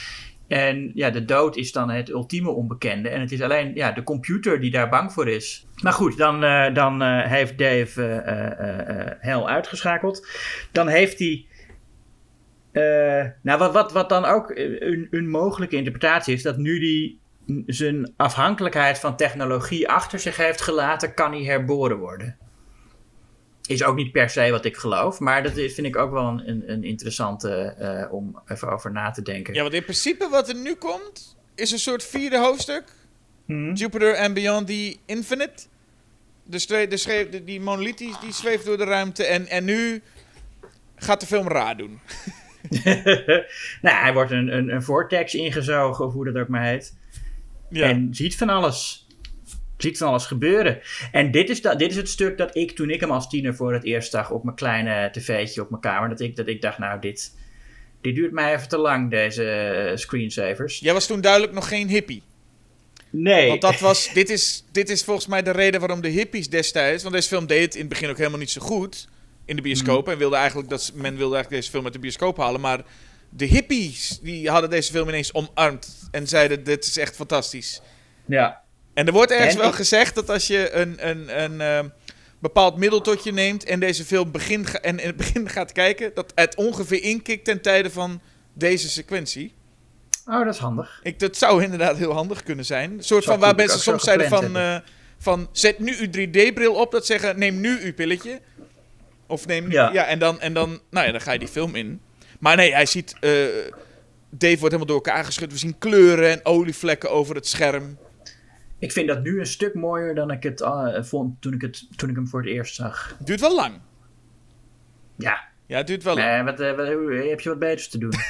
En ja, de dood is dan het ultieme onbekende. En het is alleen ja, de computer die daar bang voor is. Maar goed, dan, eh, dan eh, heeft Dave eh, Hel uitgeschakeld. Dan heeft hij. nou, wat, wat, wat dan ook een, een mogelijke interpretatie is, dat nu die zijn afhankelijkheid van technologie achter zich heeft gelaten, kan hij herboren worden. Is ook niet per se wat ik geloof, maar dat vind ik ook wel een, een, interessante eh, om even over na te denken.
Ja, want in principe wat er nu komt, is een soort vierde hoofdstuk.
Mhm.
Jupiter and Beyond the Infinite. De stre- de schreef, de- die monolith die, die zweeft door de ruimte. En, en nu gaat de film raar doen. <laughs>
nou, hij wordt een, een, een vortex ingezogen, of hoe dat ook maar heet.
Ja.
En ziet van alles. Ziet van alles gebeuren. En dit is, dat, dit is het stuk dat ik, toen ik hem als tiener voor het eerst zag op mijn kleine tv'tje op mijn kamer, dat ik, dat ik dacht, nou, dit, dit duurt mij even te lang, deze eh, screensavers.
Jij was toen duidelijk nog geen hippie.
Nee.
Want dat was, <laughs> dit, is, dit is volgens mij de reden waarom de hippies destijds... Want deze film deed het in het begin ook helemaal niet zo goed in de bioscoop. En wilde eigenlijk dat, men wilde eigenlijk deze film uit de bioscoop halen. Maar de hippies die hadden deze film ineens omarmd. En zeiden, dit is echt fantastisch.
Ja.
En er wordt ergens
En
wel
ik-
gezegd dat als je een, een, een ehm, bepaald middeltotje neemt en deze film begin ga- en in het <laughs> begin gaat kijken, dat het ongeveer inkikt ten tijde van deze sequentie.
Oh, dat is handig.
Ik, dat zou inderdaad heel handig kunnen zijn. Een soort van waar mensen soms zeiden van, eh, van zet nu uw 3D-bril op, dat zeggen neem nu uw pilletje. Of neem nu,
Ja.
ja, en, dan, en dan, nou ja, dan ga je die film in. Maar nee, hij ziet, eh, Dave wordt helemaal door elkaar geschud. We zien kleuren en olievlekken over het scherm.
Ik vind dat nu een stuk mooier dan ik het eh, vond toen ik, het, toen ik hem voor het eerst zag.
Duurt wel lang.
Ja.
Ja, het duurt wel lang.
Nee, wat, eh, wat- heb je wat beters te doen? <laughs>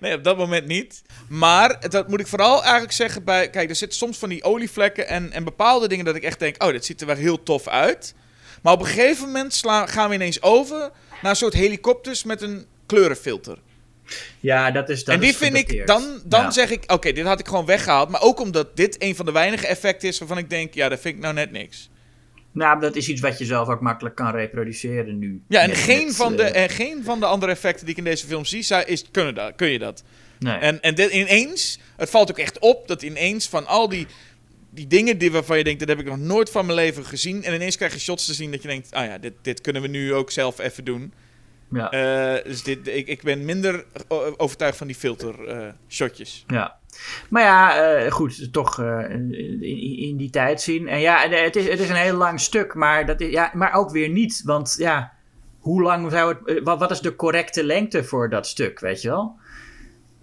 Nee, op dat moment niet. Maar dat moet ik vooral eigenlijk zeggen bij... Kijk, er zitten soms van die olievlekken en, en bepaalde dingen dat ik echt denk... Oh, dit ziet er wel heel tof uit. Maar op een gegeven moment sla- gaan we ineens over naar een soort helikopters met een kleurenfilter.
Ja, dat is dat
en die
is
vind ik, dan, dan
Ja.
zeg ik... Oké, dit had ik gewoon weggehaald. Maar ook omdat dit een van de weinige effecten is waarvan ik denk... Ja, dat vind ik nou net niks.
Nou, dat is iets wat je zelf ook makkelijk kan reproduceren nu.
Ja, en geen, van de,
eh,
en geen van de andere effecten die ik in deze film zie... zou- Is, kunnen dat, kun je dat.
nee.
En, en dit ineens, het valt ook echt op dat ineens van al die, die dingen die waarvan je denkt, dat heb ik nog nooit van mijn leven gezien. En ineens krijg je shots te zien dat je denkt, ah ja, dit, dit kunnen we nu ook zelf even doen.
Ja.
Eh, dus dit, ik, ik ben minder o- overtuigd van die filter eh, shotjes.
Ja. Maar ja, eh, goed, toch eh, in, in die tijd zien. En ja, eh, het is, het is een heel lang stuk, maar, dat is, ja, maar ook weer niet. Want ja, hoe lang zou het. eh, Wat, wat is de correcte lengte voor dat stuk, weet je wel?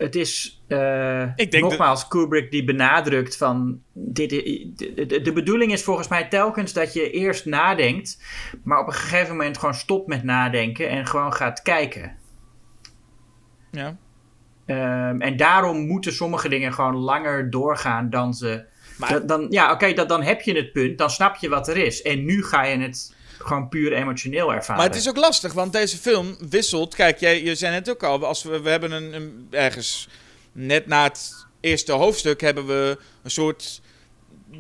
Het is eh, nogmaals Kubrick die benadrukt van. Dit, de, de, de bedoeling is volgens mij telkens dat je eerst nadenkt, maar op een gegeven moment gewoon stopt met nadenken en gewoon gaat kijken.
Ja.
Ehm, en daarom moeten sommige dingen gewoon langer doorgaan dan ze.
Maar-
Dan, dan- ja, oké, dan heb je het punt, dan snap je wat er is. En nu ga je het gewoon puur emotioneel ervaren.
Maar het is ook lastig, want deze film wisselt. Kijk, jij, je zei net ook al, als we, we hebben een, een ergens net na het eerste hoofdstuk hebben we een soort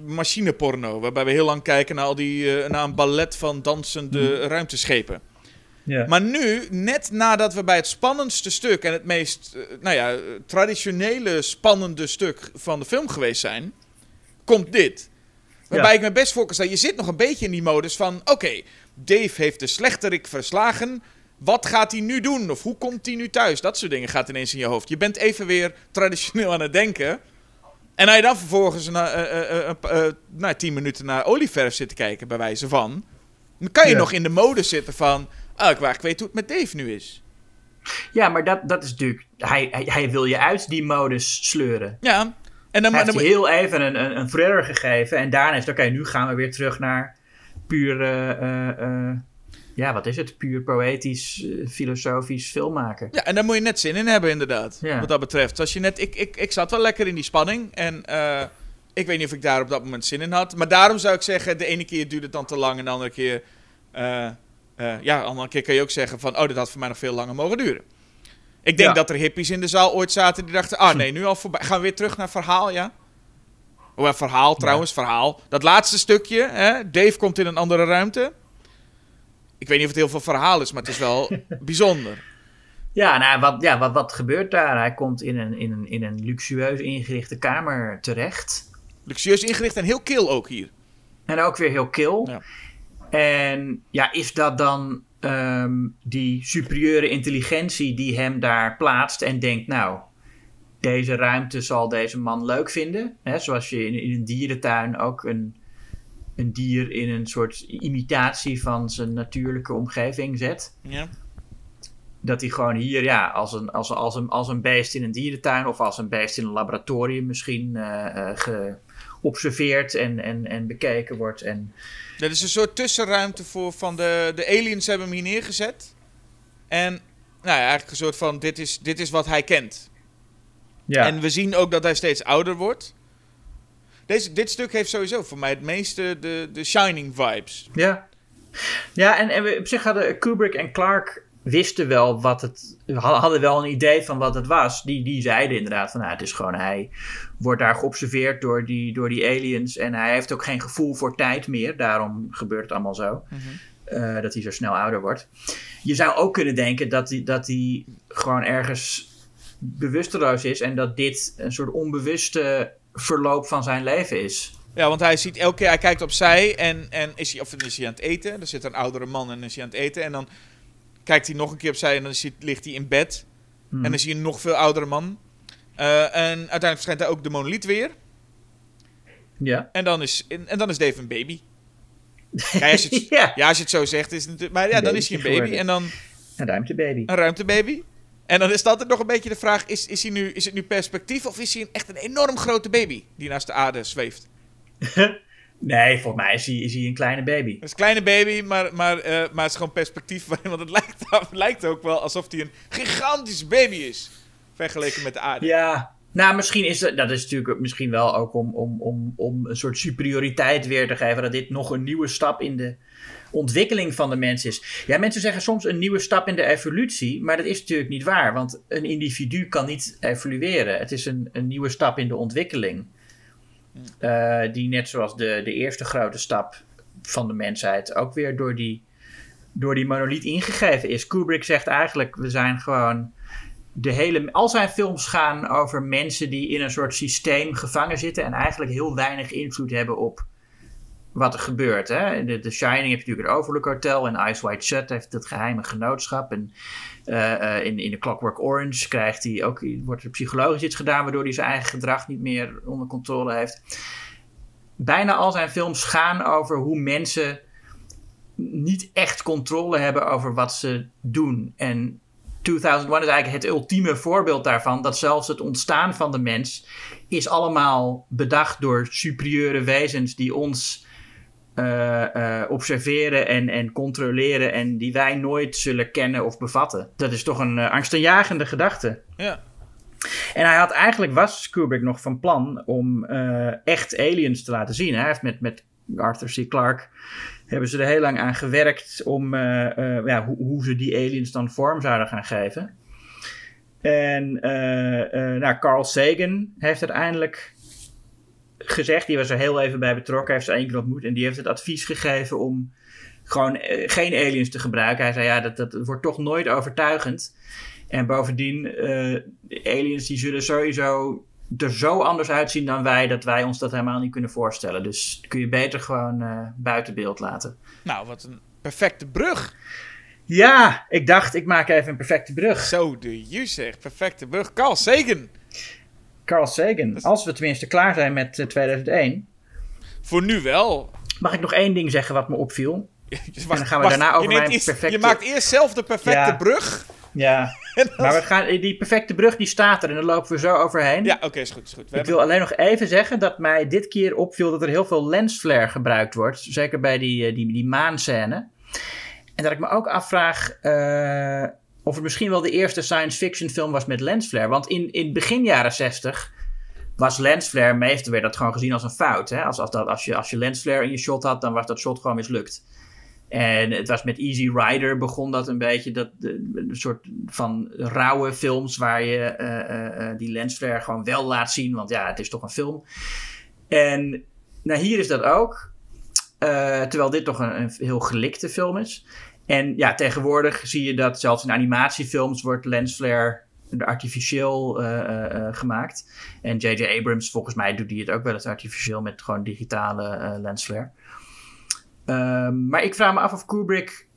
machineporno, waarbij we heel lang kijken naar al die eh, naar een ballet van dansende ruimteschepen.
ja.
Maar nu, net nadat we bij het spannendste stuk en het meest, eh, nou ja, traditionele spannende stuk van de film geweest zijn, komt dit. Waarbij
Ja.
ik me best voor kan stellen, je zit nog een beetje in die modus van, oké, Dave heeft de slechterik verslagen. Wat gaat hij nu doen? Of hoe komt hij nu thuis? Dat soort dingen gaat ineens in je hoofd. Je bent even weer traditioneel aan het denken. En als je dan vervolgens na, eh, eh, eh, eh, eh, nou, tien minuten naar olieverf zit te kijken, bij wijze van... Dan kan je
Ja.
nog in de mode zitten van... Oh, ik, waar, ik weet hoe het met Dave nu is.
Ja, maar dat, dat is natuurlijk... Hij, hij, hij wil je uit die modus sleuren.
Ja, en dan,
Hij
dan,
heeft je heel even een, een, een thriller gegeven. En daarna is het, oké, nu gaan we weer terug naar puur... eh, eh, eh, ja, wat is het? Puur poëtisch, filosofisch film maken.
Ja, en daar moet je net zin in hebben, inderdaad.
Ja.
Wat dat betreft. Als je net, ik, ik, ik zat wel lekker in die spanning. En ik weet niet of ik daar op dat moment zin in had. Maar daarom zou ik zeggen, de ene keer duurt het dan te lang. En de andere keer... ja, de andere keer kan je ook zeggen van... Oh, dat had voor mij nog veel langer mogen duren. Ik denk
Ja.
dat er hippies in de zaal ooit zaten die dachten... Ah, nee, nu al voorbij. Gaan we weer terug naar verhaal, ja? Oh, ja, verhaal trouwens, verhaal. Dat laatste stukje, hè? Dave komt in een andere ruimte. Ik weet niet of het heel veel verhaal is, maar het is wel <laughs> bijzonder.
Ja, nou, wat, ja wat, wat gebeurt daar? Hij komt in een, in, een, in een luxueus ingerichte kamer terecht.
Luxueus ingericht en heel kil ook hier.
En ook weer heel kil.
Ja.
En ja, is dat dan ehm, die superieure intelligentie die hem daar plaatst en denkt, nou, deze ruimte zal deze man leuk vinden? Hè, zoals je in, in een dierentuin ook een, een dier in een soort imitatie van zijn natuurlijke omgeving zet.
Ja.
Dat hij gewoon hier, ja, als een, als, als, een, als een beest in een dierentuin of als een beest in een laboratorium misschien eh, eh, geobserveerd en, en, en bekeken wordt. En
Dat is een soort tussenruimte voor van de, de aliens hebben hem hier neergezet. En nou ja, eigenlijk een soort van dit is, dit is wat hij kent.
ja.
En we zien ook dat hij steeds ouder wordt. Deze, dit stuk heeft sowieso voor mij het meeste de, de Shining vibes.
Ja. Ja, en, en we, op zich hadden Kubrick en Clark wisten wel wat het. hadden wel een idee van wat het was. Die, die zeiden inderdaad van nou, het is gewoon hij wordt daar geobserveerd door die, door die aliens. En hij heeft ook geen gevoel voor tijd meer. Daarom gebeurt het allemaal zo. eh, dat hij zo snel ouder wordt. Je zou ook kunnen denken dat hij, dat hij gewoon ergens bewusteloos is. En dat dit een soort onbewuste verloop van zijn leven is.
Ja, want hij ziet elke keer, hij kijkt opzij en, en is, hij, of dan is hij aan het eten. Er zit een oudere man en dan is hij aan het eten. En dan kijkt hij nog een keer opzij en dan hij, ligt hij in bed. En dan zie je een nog veel oudere man. Eh, en uiteindelijk verschijnt hij ook de monoliet weer.
Ja.
En dan is, en, en dan is Dave een baby. <laughs> Ja, als je het,
Ja.
ja, als je het zo zegt, is het natuurlijk... Maar ja, dan is hij een baby en dan
Een ruimtebaby.
een ruimtebaby. En dan is altijd nog een beetje de vraag, is, is, hij nu, is het nu perspectief of is hij een, echt een enorm grote baby die naast de aarde zweeft? <laughs>
Nee, volgens mij is hij, is hij een kleine baby.
Het is een kleine baby, maar, maar, eh, maar het is gewoon perspectief. Want het lijkt, <laughs> het lijkt ook wel alsof hij een gigantische baby is. Vergeleken met de aarde.
Ja. Nou, misschien is het, dat is natuurlijk misschien wel ook om, om, om, om een soort superioriteit weer te geven. Dat dit nog een nieuwe stap in de ontwikkeling van de mens is. Ja, mensen zeggen soms een nieuwe stap in de evolutie. Maar dat is natuurlijk niet waar. Want een individu kan niet evolueren. Het is een, een nieuwe stap in de ontwikkeling. Eh, die net zoals de, de eerste grote stap van de mensheid ook weer door die, door die monoliet ingegeven is. Kubrick zegt eigenlijk, we zijn gewoon de hele, al zijn films gaan over mensen die in een soort systeem gevangen zitten en eigenlijk heel weinig invloed hebben op wat er gebeurt. Hè? De, de Shining heb je natuurlijk het Overlook Hotel en Eyes Wide Shut heeft het geheime genootschap. En eh, eh, in, in de Clockwork Orange krijgt hij ook, wordt er psychologisch iets gedaan waardoor hij zijn eigen gedrag niet meer onder controle heeft. Bijna al zijn films gaan over hoe mensen niet echt controle hebben over wat ze doen. En 2001 is eigenlijk het ultieme voorbeeld daarvan. Dat zelfs het ontstaan van de mens is allemaal bedacht door superieure wezens die ons eh, eh, observeren en, en controleren en die wij nooit zullen kennen of bevatten. Dat is toch een eh, angstaanjagende gedachte.
Ja.
En hij had eigenlijk, was Kubrick nog van plan om echt aliens te laten zien. Hij heeft met, met Arthur C. Clarke hebben ze er heel lang aan gewerkt om ja, hoe, hoe ze die aliens dan vorm zouden gaan geven. En nou, Carl Sagan heeft uiteindelijk gezegd, die was er heel even bij betrokken, heeft ze één keer ontmoet en die heeft het advies gegeven om gewoon eh, geen aliens te gebruiken. Hij zei, ja, dat, dat wordt toch nooit overtuigend. En bovendien, eh, aliens die zullen sowieso er zo anders uitzien dan wij, dat wij ons dat helemaal niet kunnen voorstellen. Dus kun je beter gewoon eh, buiten beeld laten.
Nou, wat een perfecte brug.
Ja, ik dacht, ik maak even een perfecte brug.
Zo de you zeg. Perfecte brug. Carl Sagan.
Carl Sagan. Als we tenminste klaar zijn met eh, 2001.
Voor nu wel.
Mag ik nog één ding zeggen wat me opviel? <laughs>
Dus
dan gaan we daarna over mijn
eerst-
perfecte-
je maakt eerst zelf de perfecte
Ja.
brug.
Ja, <laughs> maar we gaan, die perfecte brug die staat er en daar lopen we zo overheen.
Ja, oké, is goed. Is goed. We
Ik
hebben-
wil alleen nog even zeggen dat mij dit keer opviel dat er heel veel lensflare gebruikt wordt. Zeker bij die, eh, die, die maanscène. En dat ik me ook afvraag eh, of het misschien wel de eerste science fiction film was met lensflare. Want in, in begin jaren 60 was lensflare, meestal werd dat gewoon gezien als een fout. Hè? Als, als, dat, als, je, als je lensflare in je shot had, dan was dat shot gewoon mislukt. En het was met Easy Rider begon dat een beetje, dat, een soort van rauwe films waar je eh, eh, eh, die lensflare gewoon wel laat zien, want ja, het is toch een film. En nou, hier is dat ook, terwijl dit toch een heel gelikte film is. En ja, tegenwoordig zie je dat zelfs in animatiefilms wordt lensflare artificieel eh, eh, eh, gemaakt. En J.J. Abrams, volgens mij doet hij het ook wel eens artificieel met gewoon digitale eh, lensflare. Ehm, maar ik vraag me af of Kubrick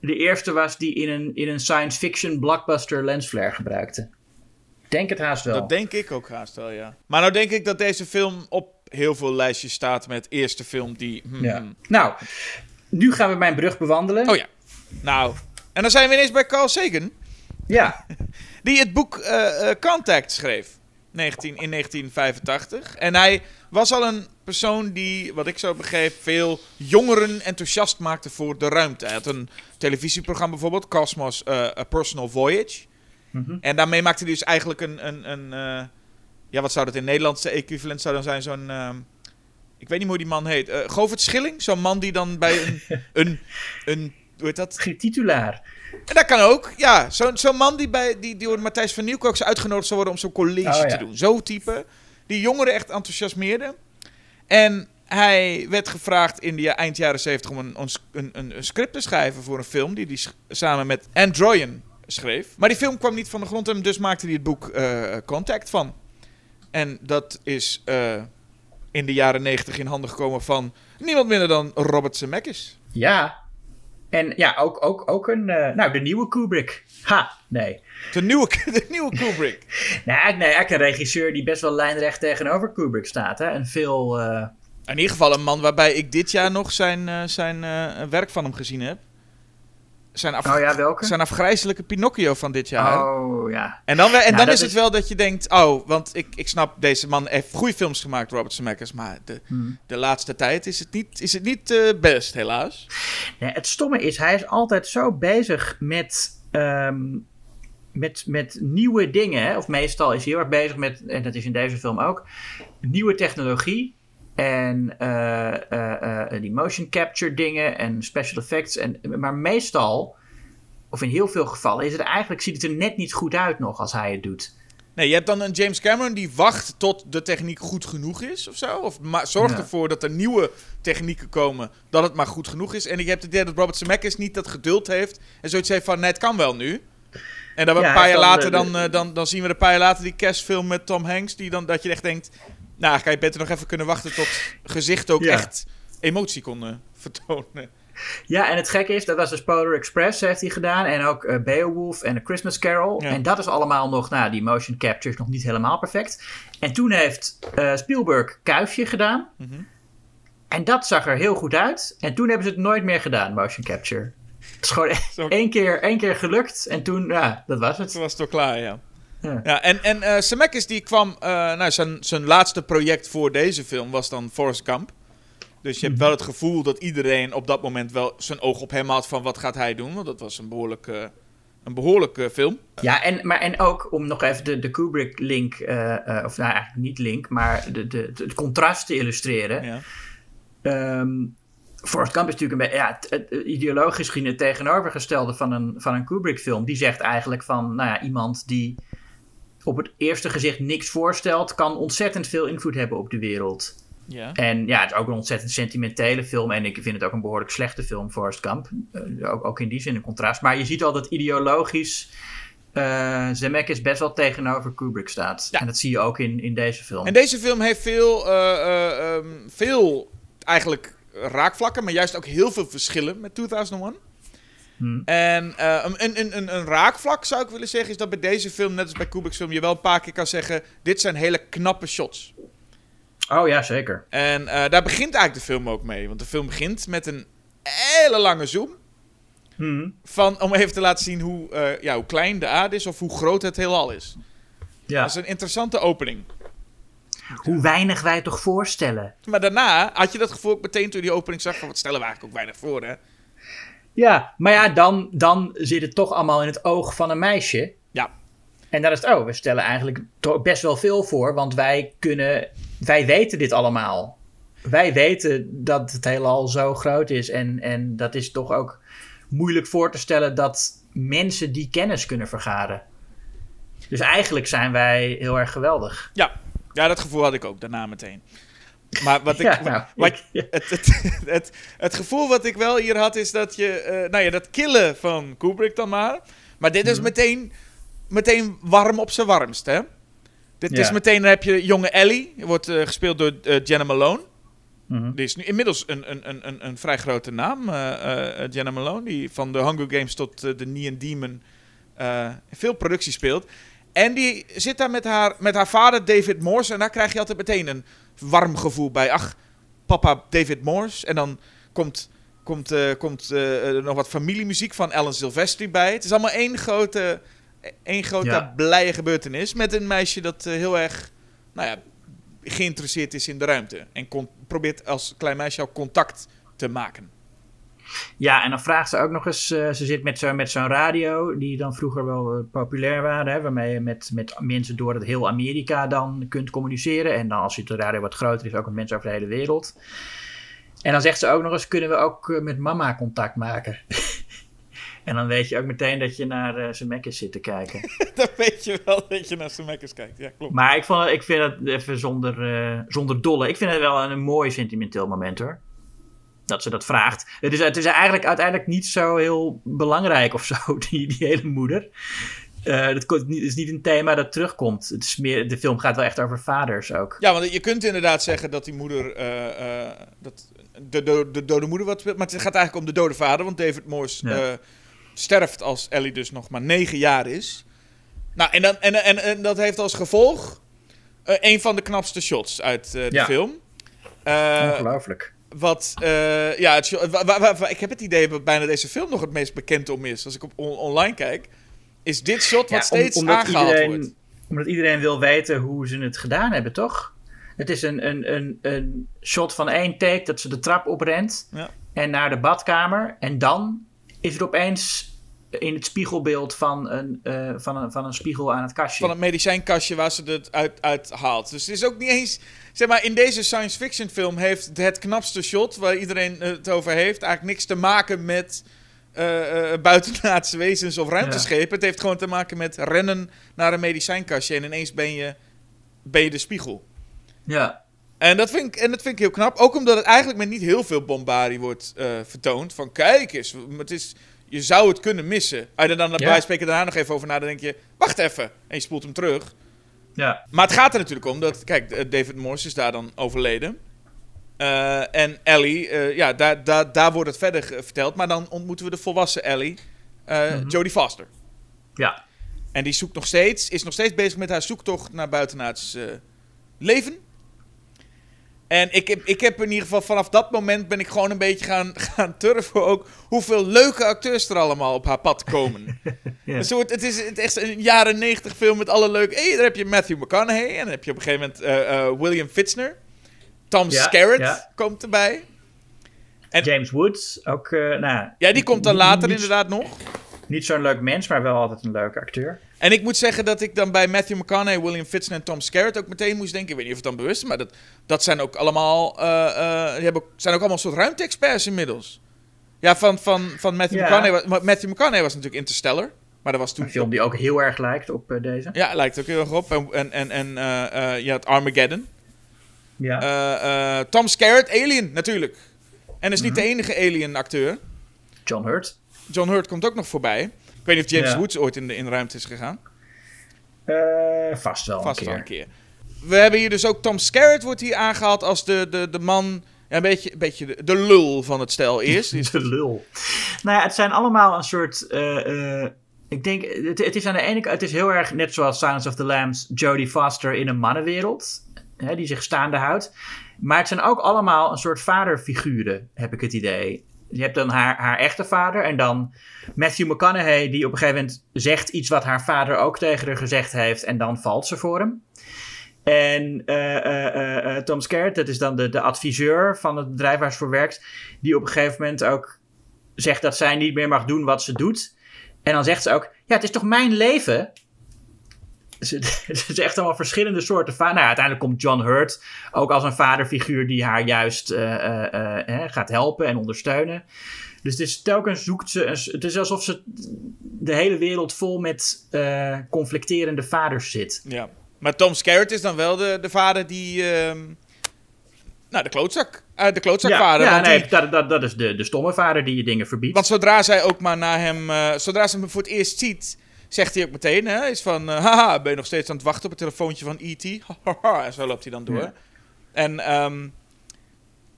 de eerste was die in een, in een science fiction blockbuster lensflare gebruikte. Ik Denk het haast wel.
Dat denk ik ook haast wel, ja. Maar nou denk ik dat deze film op heel veel lijstjes staat met eerste film die... hmm,
ja. Nou, nu gaan we mijn brug bewandelen.
Oh ja. Nou, en dan zijn we ineens bij Carl Sagan,
Ja, <laughs>
die het boek eh, eh, Contact schreef 19, in 1985. En hij was al een persoon die, wat ik zo begreep, veel jongeren enthousiast maakte voor de ruimte. Hij had een televisieprogramma bijvoorbeeld, Cosmos eh, A Personal Voyage.
Mhm.
En daarmee maakte hij dus eigenlijk een... een, een ja, wat zou dat in Nederlandse equivalent zou dan zijn? Zo'n... ehm, ik weet niet hoe die man heet. Eh Govert Schilling? Zo'n man die dan bij een... <laughs> een, een hoe heet dat?
titulaar.
En dat kan ook, ja. Zo'n zo'n man die, bij, die, die door Matthijs van Nieuwkook is uitgenodigd zou worden om zo'n college
Oh, ja.
te doen. Zo'n type. Die jongeren echt enthousiasmeerde. En hij werd gevraagd in de eind jaren 70 om een, een, een, een script te schrijven voor een film die hij samen met Androyan schreef. Maar die film kwam niet van de grond en dus maakte hij het boek eh, Contact van. En dat is eh, in de jaren 90 in handen gekomen van niemand minder dan Robert Zemeckis.
Ja. En ja, ook, ook, ook een... eh, nou, de nieuwe Kubrick. Ha, nee.
De nieuwe, <laughs> de nieuwe Kubrick. <laughs>
Nee, eigenlijk- nee, eigenlijk een regisseur die best wel lijnrecht tegenover Kubrick staat. Hè? En veel... eh,
In ieder geval een man waarbij ik dit jaar nog zijn, eh, zijn werk van hem gezien heb. Zijn, af,
Oh ja, welke?
zijn afgrijzelijke Pinocchio van dit jaar.
Oh, ja.
En dan, en
Nou,
dan is het
is-
wel dat je denkt, oh, want ik, ik snap, deze man heeft goede films gemaakt, Robert Zemeckis, maar de,
Hmm.
de laatste tijd is het niet, is het niet eh, best, helaas.
Nee, het stomme is, hij is altijd zo bezig met, ehm, met, met nieuwe dingen. Hè? Of meestal is hij heel erg bezig met, en dat is in deze film ook, nieuwe technologie. En eh, eh, eh, die motion capture dingen en special effects. En, maar meestal, of in heel veel gevallen, is het eigenlijk, ziet het er net niet goed uit nog als hij het doet.
Nee, je hebt dan een James Cameron die wacht tot de techniek goed genoeg is of zo. Of zorgt
Ja.
ervoor dat er nieuwe technieken komen, dat het maar goed genoeg is. En je hebt het idee dat Robert Zemeckis niet dat geduld heeft. En zoiets heeft van, nee, het kan wel nu. En dan
Ja,
een paar jaar later, dan,
de-
dan, dan zien we een paar jaar later die kerstfilm met Tom Hanks. Die dan, dat je echt denkt, nou, kan je beter nog even kunnen wachten tot gezicht ook
Ja.
echt emotie kon vertonen.
Ja, en het gekke is, dat was dus Polar Express heeft hij gedaan. En ook eh, Beowulf en A Christmas Carol.
Ja.
En dat is allemaal nog, nou, die motion capture is nog niet helemaal perfect. En toen heeft eh, Spielberg Kuifje gedaan.
Mhm.
En dat zag er heel goed uit. En toen hebben ze het nooit meer gedaan, motion capture. Het is gewoon <laughs> één keer, één keer gelukt. En toen, ja, dat was het.
Toen was het al klaar, ja.
Ja.
Ja, en, en Zemeckis die kwam... eh, nou, zijn, zijn laatste project voor deze film was dan Forrest Gump. Dus je hebt wel het gevoel dat iedereen op dat moment wel zijn oog op hem had van wat gaat hij doen. Want dat was een behoorlijk, eh, een behoorlijke film.
Ja, en, maar, en ook om nog even de, de Kubrick-link, eh, of nou eigenlijk niet link, maar de, de, het contrast te illustreren.
Ja.
Ehm Forrest Gump is natuurlijk een beetje, ja, het ideologisch gezien het tegenovergestelde van een, van een Kubrick-film. Die zegt eigenlijk van, nou ja, iemand die op het eerste gezicht niks voorstelt, kan ontzettend veel invloed hebben op de wereld.
Ja.
En ja, het is ook een ontzettend sentimentele film. En ik vind het ook een behoorlijk slechte film, Forrest Gump. Eh, ook, ook in die zin een contrast. Maar je ziet al dat ideologisch eh Zemeckis best wel tegenover Kubrick staat.
Ja.
En dat zie je ook in, in deze film.
En deze film heeft veel, eh, ehm, veel eigenlijk raakvlakken, maar juist ook heel veel verschillen met 2001. En eh, een, een, een, een raakvlak zou ik willen zeggen is dat bij deze film, net als bij Kubrick's film, je wel een paar keer kan zeggen: dit zijn hele knappe shots.
Oh ja, zeker.
En eh, daar begint eigenlijk de film ook mee. Want de film begint met een hele lange zoom. Van, om even te laten zien hoe, eh, ja, hoe klein de aarde is of hoe groot het heelal is.
Ja.
Dat is een interessante opening.
Hoe weinig wij toch voorstellen.
Maar daarna had je dat gevoel ook meteen toen je die opening zag van wat stellen we eigenlijk ook weinig voor, hè?
Ja, maar ja, dan, dan zit het toch allemaal in het oog van een meisje.
Ja.
En dan is het, oh, we stellen eigenlijk best wel veel voor, want wij kunnen, wij weten dit allemaal. Wij weten dat het heelal zo groot is en, en dat is toch ook moeilijk voor te stellen dat mensen die kennis kunnen vergaren. Dus eigenlijk zijn wij heel erg geweldig.
Ja. ja, dat gevoel had ik ook daarna meteen. Maar wat ik,
Ja, nou, <laughs>
wat,
ik-
het, het, <laughs> het, het gevoel wat ik wel hier had is dat je, eh, nou ja, dat killen van Kubrick dan maar. Maar dit is
Mhm.
meteen, meteen warm op zijn warmst, hè? Dit is meteen, dan heb je jonge Ellie, die wordt eh, gespeeld door eh, Jenna Malone.
Mhm.
Die is nu inmiddels een, een, een, een, een vrij grote naam, Jenna Malone. Die van de Hunger Games tot de Neon Demon veel producties speelt. En die zit daar met haar, met haar vader David Morse. En daar krijg je altijd meteen een warm gevoel bij. Ach, papa David Morse. En dan komt, komt, eh, komt eh, nog wat familiemuziek van Alan Silvestri bij. Het is allemaal één grote, één grote
Ja.
blije gebeurtenis. Met een meisje dat eh, heel erg nou ja, geïnteresseerd is in de ruimte. En kon, probeert als klein meisje ook contact te maken.
Ja, en dan vraagt ze ook nog eens, eh, ze zit met zo'n met zo'n radio, die dan vroeger wel eh, populair waren, hè, waarmee je met, met mensen door het heel Amerika dan kunt communiceren. En dan als je de radio wat groter is, ook met mensen over de hele wereld. En dan zegt ze ook nog eens, kunnen we ook eh, met mama contact maken? <laughs> en dan weet je ook meteen dat je naar zijn Mac zit te kijken. <laughs>
Dan weet je wel dat je naar zijn mekkers kijkt. Ja, klopt.
Maar ik, vond, ik vind het even zonder, eh, zonder dolle. Ik vind het wel een, mooi sentimenteel moment hoor. Dat ze dat vraagt. Het is, het is eigenlijk uiteindelijk niet zo heel belangrijk of zo, <laughs> die, die hele moeder. Het ko- het is niet een thema dat terugkomt. Het is meer, de film gaat wel echt over vaders ook.
Ja, want je kunt inderdaad zeggen dat die moeder. eh, eh, dat de, de, de dode moeder wat. Maar het gaat eigenlijk om de dode vader. Want David Morse
Ja.
sterft als Ellie dus nog maar negen jaar is. Nou, en, dan, en, en, en dat heeft als gevolg. een van de knapste shots uit de
Ja.
film.
Ongelooflijk.
Wat, eh, ja, het, ik heb het idee dat bijna deze film nog het meest bekend om is. Als ik op on- online kijk, is dit shot wat
Ja, om-
steeds aangehaald
iedereen,
wordt.
Omdat iedereen wil weten hoe ze het gedaan hebben, toch? Het is een, een, een, een shot van één take dat ze de trap oprent
Ja.
en naar de badkamer. En dan is er opeens in het spiegelbeeld van een, eh, van een, van een spiegel aan het kastje.
van het medicijnkastje waar ze het uit, uit haalt. Dus het is ook niet eens... Zeg maar, in deze science fiction film heeft het knapste shot... waar iedereen het over heeft... eigenlijk niks te maken met eh, buitenaardse wezens of ruimteschepen. Het heeft gewoon te maken met rennen naar een medicijnkastje... en ineens ben je, ben je de spiegel.
Ja.
En dat, vind ik, en dat vind ik heel knap. Ook omdat het eigenlijk met niet heel veel bombardie wordt vertoond. Van kijk eens, het is, je zou het kunnen missen. Als je er dan
Ja.
spreken daarna nog even over na, dan denk je... Wacht even. En je spoelt hem terug.
Ja.
Maar het gaat er natuurlijk om dat, kijk, eh, David Morse is daar dan overleden. Eh, en Ellie, eh, ja, daar, daar, daar wordt het verder verteld. Maar dan ontmoeten we de volwassen Ellie, eh, Jodie Foster.
Ja.
En die zoekt nog steeds, is nog steeds bezig met haar zoektocht naar buitenaards leven. En ik heb, ik heb in ieder geval vanaf dat moment ben ik gewoon een beetje gaan, <laughs> gaan turven ook hoeveel leuke acteurs er allemaal op haar pad komen. <laughs>
Ja.
Een soort, het is het is echt een jaren negentig film met alle leuke... Hey, daar heb je Matthew McConaughey en dan heb je op een gegeven moment eh, eh, William Fitzner. Tom
Ja,
Skerritt
ja.
komt erbij. En-
James Woods, ook, eh, nou...
Ja, die komt dan later
niet-
inderdaad nog.
Niet zo'n leuk mens, maar wel altijd een leuke acteur.
En ik moet zeggen dat ik dan bij Matthew McConaughey, William Fitzner en Tom Skerritt ook meteen moest denken. Ik weet niet of het dan bewust is, maar dat, dat zijn ook allemaal. eh, die hebben, zijn ook allemaal soort ruimte-experts inmiddels. Ja, van, van, van Matthew
Ja.
McConaughey. was- Matthew McConaughey was natuurlijk Interstellar. Maar dat was toen.
Een film die ook heel erg lijkt op eh, deze.
Ja, lijkt ook heel erg op. En, en, en, je had Armageddon.
Ja.
Tom Skerritt, Alien natuurlijk. En is niet
Mhm.
de enige Alien-acteur.
John Hurt.
John Hurt komt ook nog voorbij. Ik weet niet of James
Ja.
Woods ooit in de, in de ruimte is gegaan.
Eh, vast wel
Vast
een
wel
keer.
een keer. We hebben hier dus ook Tom Skerritt wordt hier aangehaald als de, de, de man een beetje, een beetje de, de lul van het stel is- <laughs>
De lul. Nou ja, het zijn allemaal een soort. eh, eh, ik denk, het, het is aan de ene kant, het is heel erg net zoals Silence of the Lambs, Jodie Foster in een mannenwereld, hè, die zich staande houdt. Maar het zijn ook allemaal een soort vaderfiguren, heb ik het idee. Je hebt dan haar, haar echte vader en dan Matthew McConaughey, die op een gegeven moment zegt iets wat haar vader ook tegen haar gezegd heeft en dan valt ze voor hem. En eh, eh, Tom Skerritt, dat is dan de, de adviseur van het bedrijf waar ze voor werkt, die op een gegeven moment ook zegt dat zij niet meer mag doen wat ze doet. En dan zegt ze ook: Ja, het is toch mijn leven? <laughs> Het is echt allemaal verschillende soorten vader. Nou, uiteindelijk komt John Hurt ook als een vaderfiguur die haar juist eh, eh, eh, hè, gaat helpen en ondersteunen. Dus het is telkens zoekt ze. Een, het is alsof ze de hele wereld vol met conflicterende vaders zit.
Ja. Maar Tom Skerritt is dan wel de, de vader die... ehm, nou, de klootzak. de klootzakvader.
ja, nee,
die-
dat, dat, dat is de, de stomme vader die je dingen verbiedt.
want zodra zij ook maar naar hem... zodra ze hem voor het eerst ziet... Zegt hij ook meteen, hè, is van, eh, haha, ben je nog steeds aan het wachten op het telefoontje van E.T.? En zo loopt hij dan door.
Ja.
En ehm,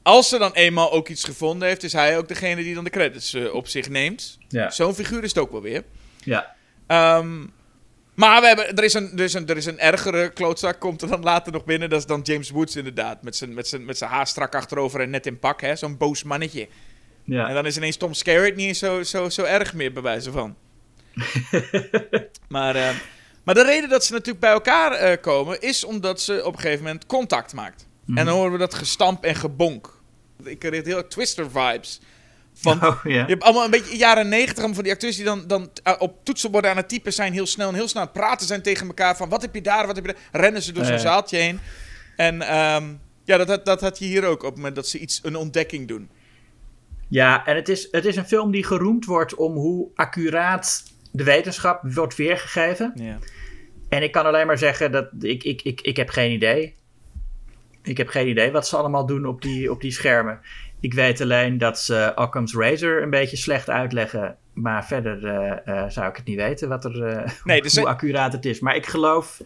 als ze dan eenmaal ook iets gevonden heeft, is hij ook degene die dan de credits eh, op zich neemt.
Ja.
Zo'n figuur is het ook wel weer.
ja.
Ehm, maar we hebben, er, is een, er, is een, er is een ergere klootzak, komt er dan later nog binnen. Dat is dan James Woods inderdaad. Met zijn, met zijn, met zijn haar strak achterover en net in pak. hè, Zo'n boos mannetje.
ja.
En dan is ineens Tom Skerritt niet zo, zo, zo erg meer, bij wijze van. <laughs> maar, eh, maar de reden dat ze natuurlijk bij elkaar eh, komen... is omdat ze op een gegeven moment contact maakt. En dan horen we dat gestamp en gebonk. Ik kreeg heel erg Twister-vibes. Van,
Oh,
je hebt allemaal een beetje jaren negentig van die acteurs die dan, dan uh, op toetsenborden aan het typen zijn, heel snel en heel snel aan het praten zijn tegen elkaar van wat heb je daar, wat heb je daar. Rennen ze door zo'n zaaltje heen. En ehm, ja, dat, dat, dat had je hier ook op het moment dat ze iets, een ontdekking doen.
Ja, en het is, het is een film die geroemd wordt om hoe accuraat de wetenschap wordt weergegeven.
Ja.
En ik kan alleen maar zeggen dat ik, ik, ik, ik heb geen idee. Ik heb geen idee wat ze allemaal doen op die, op die schermen. Ik weet alleen dat ze Occam's Razor een beetje slecht uitleggen. Maar verder eh, eh, zou ik het niet weten wat er, eh, <laughs>
Nee, dus
hoe accuraat het is. Maar ik geloof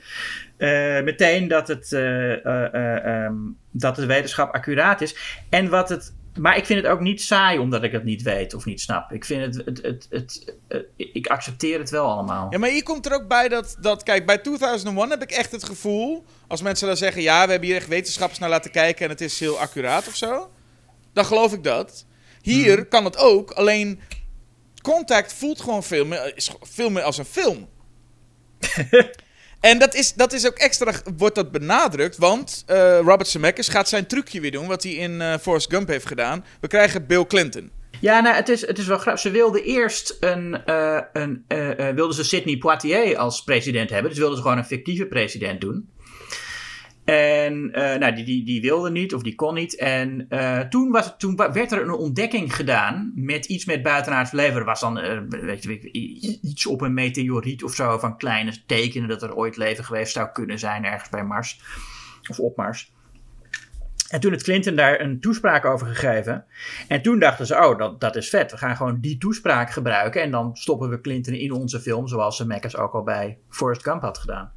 meteen dat, het, eh, eh, eh, ehm, dat de wetenschap accuraat is. En wat het. Maar ik vind het ook niet saai omdat ik het niet weet of niet snap. Ik vind het. het, het, het, ik accepteer het wel allemaal.
Ja, maar hier komt er ook bij dat, dat, kijk, bij 2001 heb ik echt het gevoel, als mensen dan zeggen, ja, we hebben hier echt wetenschappers naar laten kijken en het is heel accuraat of zo, dan geloof ik dat. Hier kan het ook, alleen Contact voelt gewoon veel meer, is veel meer als een film. <laughs> en dat is, dat is ook extra, wordt dat benadrukt, want eh, Robert Zemeckis gaat zijn trucje weer doen, wat hij in eh Forrest Gump heeft gedaan. We krijgen Bill Clinton.
Ja, nou, het is, het is wel grappig. Ze wilden eerst een, eh, een wilden ze Sidney Poitier als president hebben. Dus wilden ze gewoon een fictieve president doen. En eh, nou, die, die, die wilde niet, of die kon niet. En eh, toen, was toen werd er een ontdekking gedaan met iets met buitenaards leven. Er was dan eh, weet je, iets op een meteoriet of zo van kleine tekenen dat er ooit leven geweest zou kunnen zijn ergens bij Mars. Of op Mars. En toen heeft Clinton daar een toespraak over gegeven. En toen dachten ze, oh, dat, dat is vet. We gaan gewoon die toespraak gebruiken. En dan stoppen we Clinton in onze film. Zoals Zemeckis ook al bij Forrest Gump had gedaan.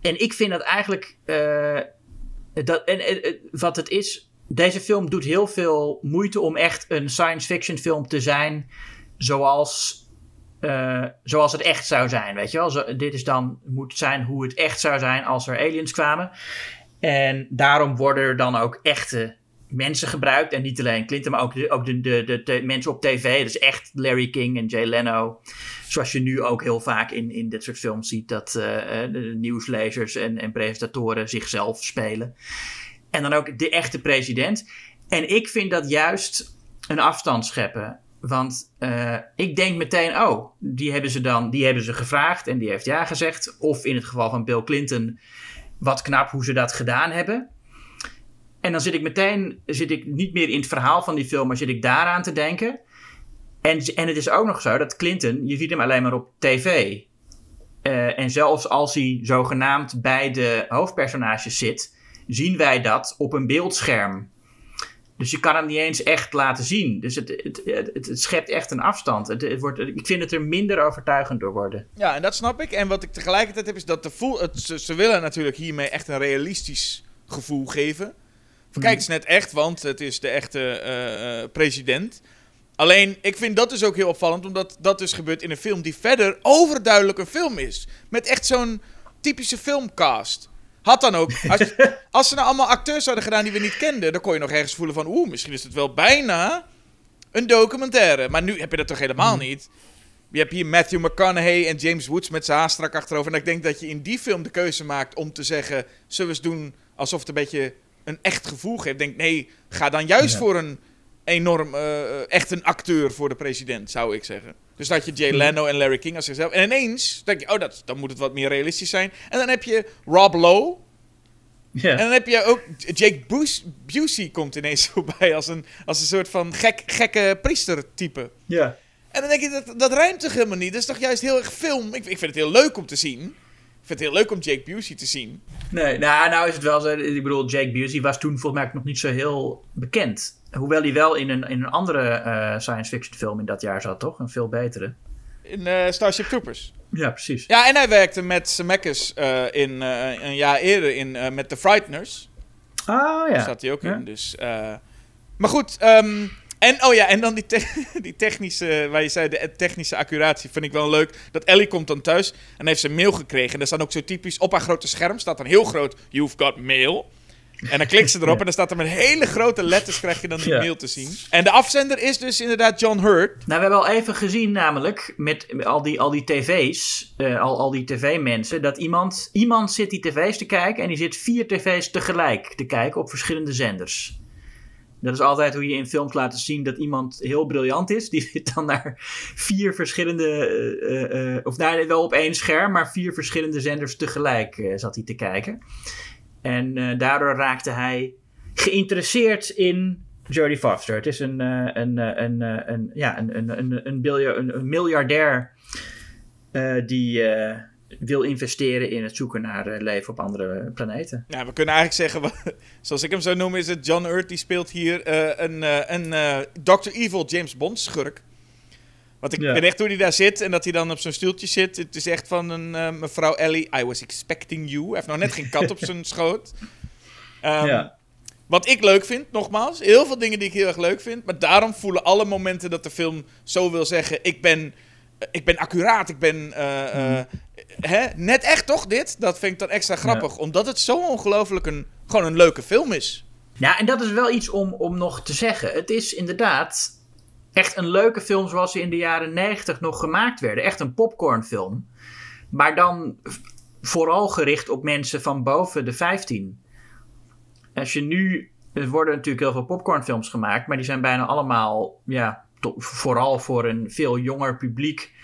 En ik vind dat eigenlijk... eh, dat, en, wat het is... Deze film doet heel veel moeite om echt een science fiction film te zijn. Zoals... eh, zoals het echt zou zijn, weet je wel? Dit is dan, moet zijn hoe het echt zou zijn als er aliens kwamen. En daarom worden er dan ook echte mensen gebruikt. En niet alleen Clinton, maar ook de, ook de, de, de, de mensen op tv. Dus echt Larry King en Jay Leno. Zoals je nu ook heel vaak in, in dit soort films ziet. Dat eh, eh, nieuwslezers en, en presentatoren zichzelf spelen. En dan ook de echte president. En ik vind dat juist een afstand scheppen. Want eh, ik denk meteen, oh, die hebben ze dan die hebben ze gevraagd en die heeft ja gezegd. Of in het geval van Bill Clinton, wat knap hoe ze dat gedaan hebben. En dan zit ik meteen, zit ik niet meer in het verhaal van die film, maar zit ik daaraan te denken. En, en het is ook nog zo dat Clinton, je ziet hem alleen maar op tv. Eh, en zelfs als hij zogenaamd bij de hoofdpersonages zit, zien wij dat op een beeldscherm. Dus je kan hem niet eens echt laten zien. Dus het, het, het, het schept echt een afstand. Het, wordt, ik vind het er minder overtuigend door worden.
Ja, en dat snap ik. En wat ik tegelijkertijd heb, is dat de voel, het, ze, ze willen natuurlijk hiermee echt een realistisch gevoel geven. Van, kijk, het is net echt, want het is de echte eh, eh, president. Alleen, ik vind dat dus ook heel opvallend, omdat dat dus gebeurt in een film die verder overduidelijk een film is. Met echt zo'n typische filmcast. Had dan ook, als, <laughs> als ze nou allemaal acteurs hadden gedaan die we niet kenden, dan kon je nog ergens voelen van, oeh, misschien is het wel bijna een documentaire. Maar nu heb je dat toch helemaal niet? Je hebt hier Matthew McConaughey en James Woods met zijn haar strak achterover. En ik denk dat je in die film de keuze maakt om te zeggen, zullen we eens doen alsof het een beetje een echt gevoel geeft. Denk, nee, ga dan juist
Ja.
voor een enorm, eh, echt een acteur voor de president, zou ik zeggen. Dus dat je Jay Leno en Larry King als zichzelf. En ineens denk je, oh, dat, dan moet het wat meer realistisch zijn. En dan heb je Rob Lowe.
Ja.
En dan heb je ook Jake Bus- Busey komt ineens <laughs> voorbij als een, als een soort van gek, gekke priestertype.
ja.
En dan denk je, dat, dat rijmt toch helemaal niet? Dat is toch juist heel erg film? Ik, ik vind het heel leuk om te zien. Ik vind het heel leuk om Jake Busey te zien.
Nee, nou, nou is het wel zo. Ik bedoel, Jake Busey was toen volgens mij nog niet zo heel bekend. Hoewel hij wel in een, in een andere eh, science fiction film in dat jaar zat, toch? Een veel betere.
In eh, Starship Troopers.
Ja, precies.
Ja, en hij werkte met Zemeckis eh in een jaar eerder in, met The Frighteners.
Ah, ja.
Daar zat hij ook
Ja.
in. Dus, maar goed, ehm, en oh ja, en dan die, te- <laughs> die technische, waar je zei, de technische accuratie, vind ik wel leuk. Dat Ellie komt dan thuis en heeft ze een mail gekregen. En daar staat ook zo typisch, op haar grote scherm staat dan heel groot, you've got mail. En dan klikt ze erop en dan staat er met hele grote letters, krijg je dan die
Ja.
mail te zien. En de afzender is dus inderdaad John Hurt.
Nou, we hebben al even gezien namelijk, met al die, al die tv's, eh, al, al die tv-mensen, dat iemand, iemand zit die tv's te kijken en die zit vier tv's tegelijk te kijken op verschillende zenders. Dat is altijd hoe je in films laat zien dat iemand heel briljant is. Die <laughs> zit dan naar vier verschillende, eh, eh, eh, of nou, wel op één scherm, maar vier verschillende zenders tegelijk eh, zat hij te kijken. En eh, daardoor raakte hij geïnteresseerd in Jodie Foster. Het is een, eh, een, eh, een, een, ja, een, een, een, een, een, miljardair die wil investeren in het zoeken naar leven op andere planeten.
Ja, we kunnen eigenlijk zeggen, <laughs> zoals ik hem zou noemen, is het John Hurt. Die speelt hier een, een Dr. Evil James Bond schurk. Want ik
Ja.
weet echt hoe hij daar zit en dat hij dan op zo'n stoeltje zit. Het is echt van een eh, mevrouw Ellie, I was expecting you. Hij heeft nog net geen kat op zijn <laughs> schoot. Ehm, Wat ik leuk vind, nogmaals, heel veel dingen die ik heel erg leuk vind. Maar daarom voelen alle momenten dat de film zo wil zeggen: ik ben, eh, ik ben accuraat, ik ben eh, eh, hè, net echt toch dit? Dat vind ik dan extra grappig, omdat het zo ongelooflijk een, gewoon een leuke film is.
Ja, en dat is wel iets om, om nog te zeggen. Het is inderdaad echt een leuke film zoals ze in de jaren 90 nog gemaakt werden. Echt een popcornfilm. Maar dan vooral gericht op mensen van boven de 15. Als je nu... Er worden natuurlijk heel veel popcornfilms gemaakt, maar die zijn bijna allemaal, ja, vooral voor een veel jonger publiek.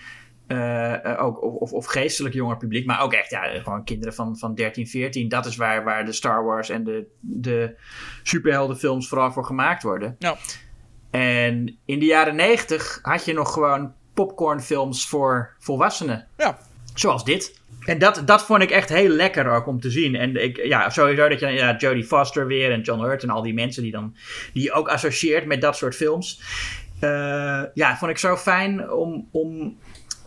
eh, ook, of, of, of geestelijk jonger publiek, maar ook echt ja, gewoon kinderen van, van 13, 14. Dat is waar, waar de Star Wars en de, de superheldenfilms vooral voor gemaakt worden.
Ja.
En in de jaren 90 had je nog gewoon popcornfilms voor volwassenen.
Ja,
Zoals dit. En dat, dat vond ik echt heel lekker ook om te zien. En ik, ja, sowieso dat je ja, Jodie Foster weer en John Hurt en al die mensen die, dan, die je ook associeert met dat soort films. Eh, ja, vond ik zo fijn om, om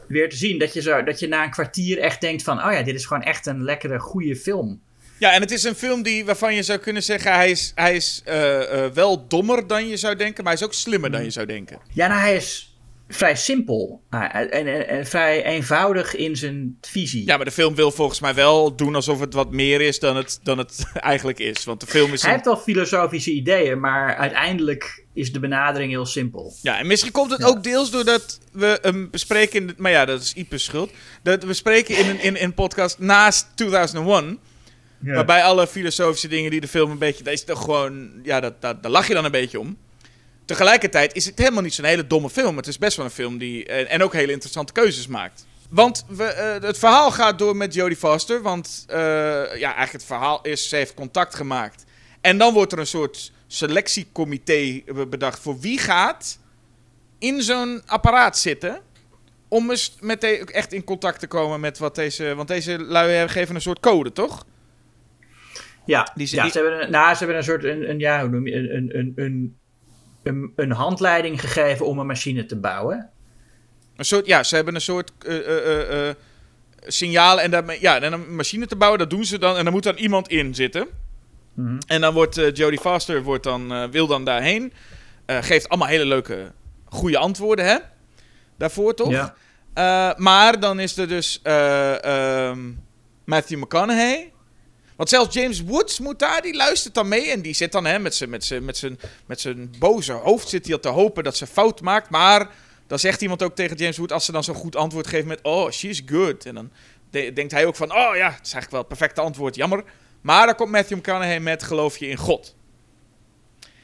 weer te zien. Dat je, zo, dat je na een kwartier echt denkt van... Oh ja, dit is gewoon echt een lekkere, goede film.
Ja, en het is een film die, waarvan je zou kunnen zeggen... hij is, hij is eh, eh, wel dommer dan je zou denken... maar hij is ook slimmer dan je zou denken.
Ja, nou hij is vrij simpel. En, en, en vrij eenvoudig in zijn visie.
Ja, maar de film wil volgens mij wel doen alsof het wat meer is dan het, dan het <laughs> eigenlijk is. Want de film is...
Hij
een-
heeft al filosofische ideeën, maar uiteindelijk is de benadering heel simpel.
Ja, en misschien komt het ook deels doordat we hem bespreken... In de- maar ja, dat is Ipe's schuld. Dat we bespreken in een, in, in een podcast naast 2001... Waarbij alle filosofische dingen die de film een beetje... Dat is toch gewoon... Ja, dat, dat, daar lach je dan een beetje om. Tegelijkertijd is het helemaal niet zo'n hele domme film. Het is best wel een film die... En, ook hele interessante keuzes maakt. Want we, eh, het verhaal gaat door met Jodie Foster. Want eh, ja, eigenlijk het verhaal is... Ze heeft contact gemaakt. En dan wordt er een soort selectiecomité bedacht... voor wie gaat in zo'n apparaat zitten... om eens met echt in contact te komen met wat deze... Want deze lui geven een soort code, toch?
Ja,
Die ze-
ja
die-
ze, hebben een, nou, ze hebben een soort, een, een, ja, hoe noem je, een, een, een, een, een, handleiding gegeven om een machine te bouwen.
Een soort, ja, ze hebben een soort eh, eh, eh, eh, signaal en, daarmee, ja, en een machine te bouwen, dat doen ze dan. En dan moet dan iemand in zitten. En dan wordt Jodie Foster wordt dan, wil dan daarheen. Geeft allemaal hele leuke, goede antwoorden, hè? Daarvoor toch?
Ja.
Maar dan is er dus eh, ehm, Matthew McConaughey. Want zelfs James Woods moet daar, die luistert dan mee. En die zit dan hè, met zijn met zijn- met zijn- met zijn boze hoofd zit hij al te hopen dat ze fout maakt. Maar dan zegt iemand ook tegen James Woods, als ze dan zo'n goed antwoord geeft met... Oh, she's good. En dan de- denkt hij ook van, oh ja, het is eigenlijk wel het perfecte antwoord, jammer. Maar dan komt Matthew McConaughey met, geloof je in God?